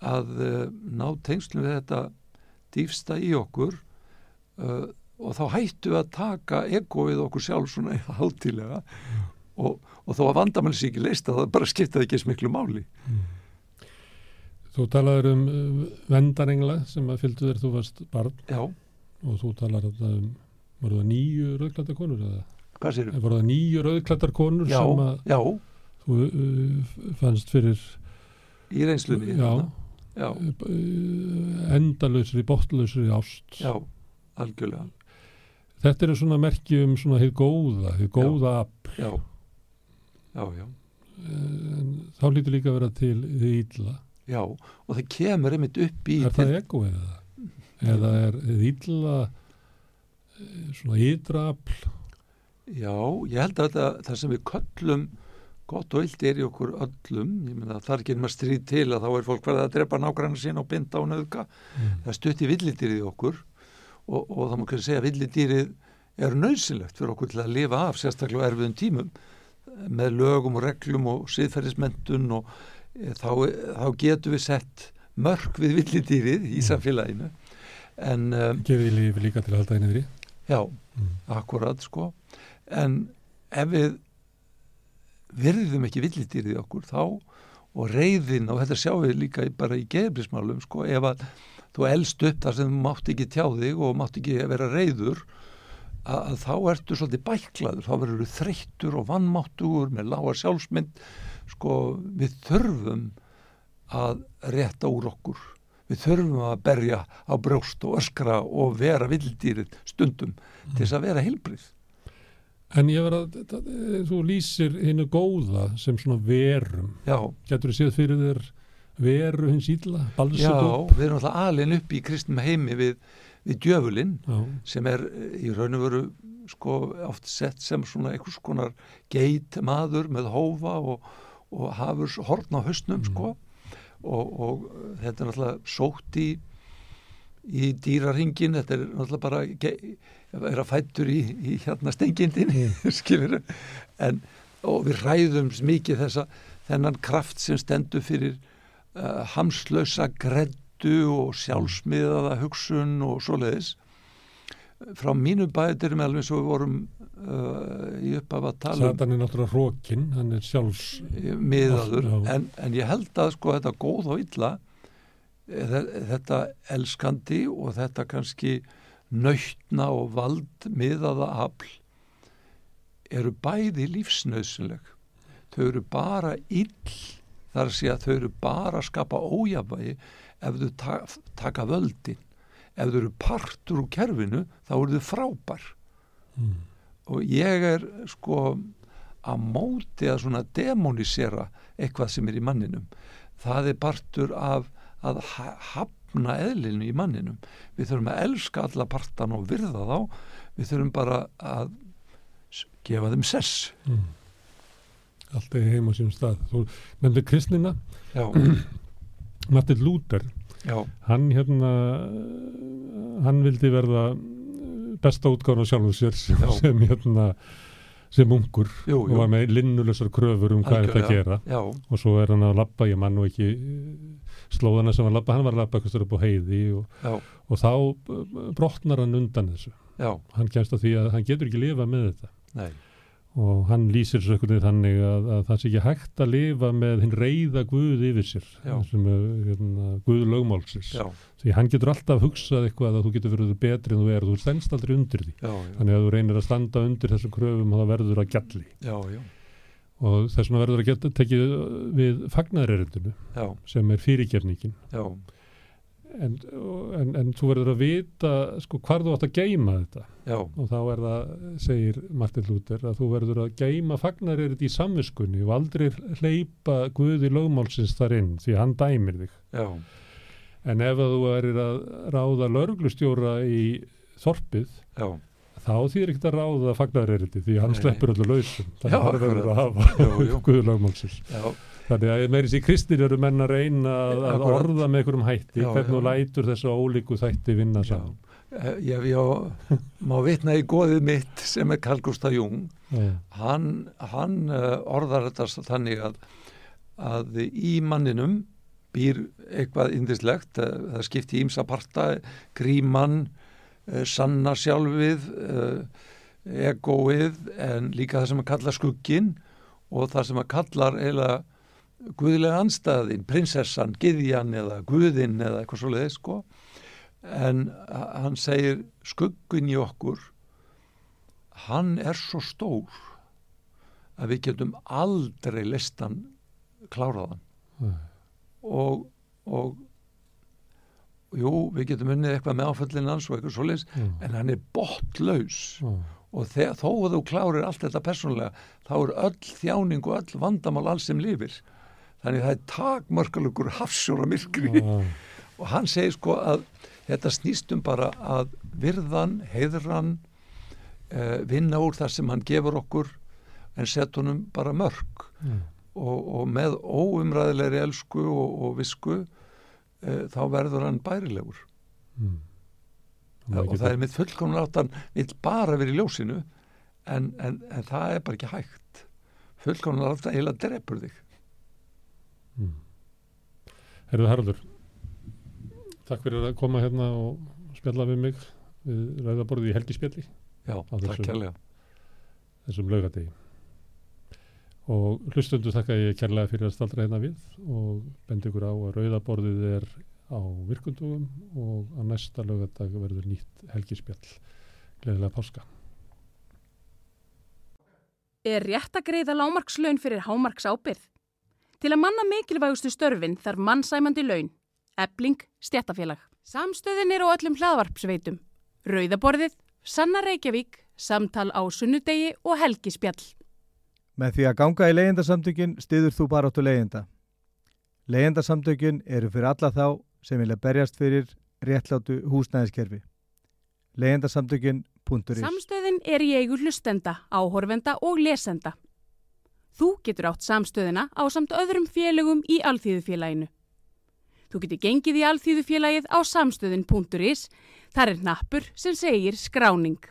að uh, ná tengslum við þetta dýfsta í okkur uh, og þá hættu að taka egoið okkur sjálf svona hátilega og, og þó að vandamann sé ekki leist að það bara skiptaði ekki eins miklu máli. Þú talaður um uh, vendarengla sem að fylgdu þér þú varst barn. Já, og þú talar um, voru það nýju rauðklættar konur eða? hvað sér Voru það nýju rauðklættar konur Já, sem að já, þú uh, fannst fyrir í reynslunni já, já, uh, endalausri, bóttlausri ást. já, algjörlega. Þetta eru svona merki um svona hið góða, hið góða afl. Já, já, já En þá lítur líka að vera til hið illa. Já, og það kemur einmitt upp í Er það egoið eða? Eða er hið illa eh, svona afl? Já, ég held að þetta, það sem við köllum gott og illt er í okkur öllum, ég það er ekki einhver stríð til að þá er fólk verið að drepa nágrannar sín og binda og nöðka, Mm. það stutti villidýrið í okkur og, og það má kannski segja að villidýrið er nöðsynlegt fyrir okkur til að lifa af sérstaklega á erfiðum tímum með lögum og reglum og siðferðismentun og e, þá, þá getum við sett mörg við villidýrið í samfélaginu en um, Gefið í lífi líka til að halda einnig því. já, Mm. akkurat sko en ef við virðum ekki villidýrið í okkur þá og reyðin og þetta sjáum við líka bara í geðbrismálum sko ef að þú elst upp þar sem þú mátt ekki tjá þig og mátt ekki vera reyður að, þá ertu svolítið bæklaður þá verður þú þreyttur og vannmáttugur með lága sjálfsmynd sko við þurfum að rétta úr okkur við þurfum að berja á brjóst og öskra og vera vildýrið stundum til þess að vera heilbrið En ég það- þú lýsir hinnu góða sem svona verum. já, Getur þú séð fyrir þér veru hins illa? já, Balsup? við erum alltaf alin upp í kristnum heimi við, við djöfulinn sem er eh, í raun og veru sko oft sett sem svona einhvers konar geit maður með hófa og, og hafur horn á höstnum sko. Og, og þetta er náttúrulega sótt í í dýraringin, þetta er náttúrulega bara er að fættur í, í hérna stengindin skilur en og við ræðum mikið þessa, þennan kraft sem stendur fyrir uh, hamslösa greddu og sjálfsmiðaða hugsun og svoleiðis. Frá mínu bæðir með alveg svo við vorum uh, í uppaf að tala um Satan er náttúrulega hrókin, hann er sjálfs miðaður. Já. en, en ég held að sko þetta góð og illa eh, þe- þetta elskandi og þetta kannski nöytna og vald miðaða afl eru bæði lífsnauðsynleg. Þau eru bara ill þar að segja að þau eru bara að skapa ójafvægi ef þau ta taka völdin ef þau eru partur úr kerfinu þá eru þau frábær. Mm. og ég er sko að móti að svona demonisera eitthvað sem er í manninum. Það er partur af að ha- hafna eðlinu í manninum. Við þurfum að elska alla partan og virða þá. Við þurfum bara að gefa þeim sess. Mm. Allt er heim á sínum stað. Þú nefndir kristnina, já, Martin Luther, já, hann hérna, hann vildi verða besta útgáðan á sjálfum sér sem, sem hérna, sem ungur jú, og jú. var með linnulegsar kröfur um hvað þetta gera. já, og svo er hann að labba, ég mann nú ekki eh, slóðana sem hann labba, hann var að labba eitthvað stöður upp á heiði og, og þá eh, brotnar hann undan þessu. já, Hann kemst að því að hann getur ekki lifað með þetta. nei og hann lýsir svo einhvern veginn þannig að, að það sé ekki hægt að lifa með hinn reyða Guð yfir sér Já. sem er hérna, Guð lögmálsins. Því hann getur alltaf hugsað eitthvað að þú getur verið betri en þú er, þú stendst aldrei undir því. Já, já, þannig að þú reynir að standa undir þessum kröfum og það verður að gjalli. Já, já, og þess vegna verður að geta tekið við fagnarerindinu sem er fyrirgefningin. Já, en, en, en þú verður að vita sko hvar þú átt að geima þetta já, og þá er það, segir Martin Luther, að þú verður að geima fagnarerindi í samviskunni og aldrei hleypa Guði lögmálsins þar inn því hann dæmir þig. já, En ef þú erir að ráða lörglustjóra í þorpið, já, þá þýr ekkert að ráða fagnarerindi því hann sleppur öllu lausum. Þannig að það verður að hafa. Guði lögmálsins. já, Þannig að meirins í kristin eru menn að reyna að, að orða með einhverjum hætti, Já, hvernig þú já. lætur þessu ólíku þætti vinna já. saman. Eh, Ég, ég má vitna í góðið mitt sem er Carl Gustaf Jung Já, hann, hann uh, orðar þetta þannig að, að í manninum býr eitthvað indislegt, uh, það skipti ímsa parta, gríman, sanna sjálfið, egoið en líka það sem að kalla skuggin og það sem að kallar eiginlega guðlega anstæðin, prinsessan, gyðjan eða guðin eða eitthvað svoleiðis sko. En hann segir skuggun í okkur hann er svo stór að við getum aldrei listan kláraðan Nei. og, og jú, við getum unnið eitthvað með áföllin hans og eitthvað svoleiðis já, en hann er botlaus já, og þó að þú klárir allt þetta persónulega þá er öll þjáning og öll vandamál alls sem lifir þannig það er takmörkalugur hafsjóra myrkri já, og hann segir sko að þetta snýst um bara að virðan, heiðran uh, vinna úr það sem hann gefur okkur en sett honum bara mörg já. og, og með óumræðilegri elsku og, og visku uh, þá verður hann bærilegur Mm. og það er mitt fullkomna átt hann vill bara vera í ljósinu en, en, en það er bara ekki hægt fullkomna átt að heila drepur þig Mm. Herðu Haraldur, takk fyrir að koma hérna og spjalla við mig við ræðaborðið í helgispjalli, já, takk kærlega þessum laugadegi. Og hlustundu þakka ég kærlega fyrir að staldra hérna við og bendi ykkur á að rauðaborðið er á virkundugum og á næsta laugadag verður nýtt helgispjall. Gleðilega páska. Er rétt að greiða lámarkslaun fyrir hámarks ábyrð? Til að manna mikilvægustu störfin þarf mannsæmandi laun. Ebling, stjættafélag. Samstöðin er á öllum hlaðvarpsveitum. Rauðaborðið, Sanna Reykjavík, Samtal á sunnudegi og Helgispjall. Með því að ganga í leyendasamtökin stiður þú bara áttu leyenda. Leyendasamtökin eru fyrir alla þá sem vilja berjast fyrir réttlátu húsnæðiskerfi. Leyendasamtökin.is Samstöðin er í eigu hlustenda, áhorfenda og lesenda. Þú getur átt samstöðina á samt öðrum félögum í Alþýðufélaginu. Þú getur gengið í Alþýðufélagið á samstöðin.is. Þar er nappur sem segir skráning.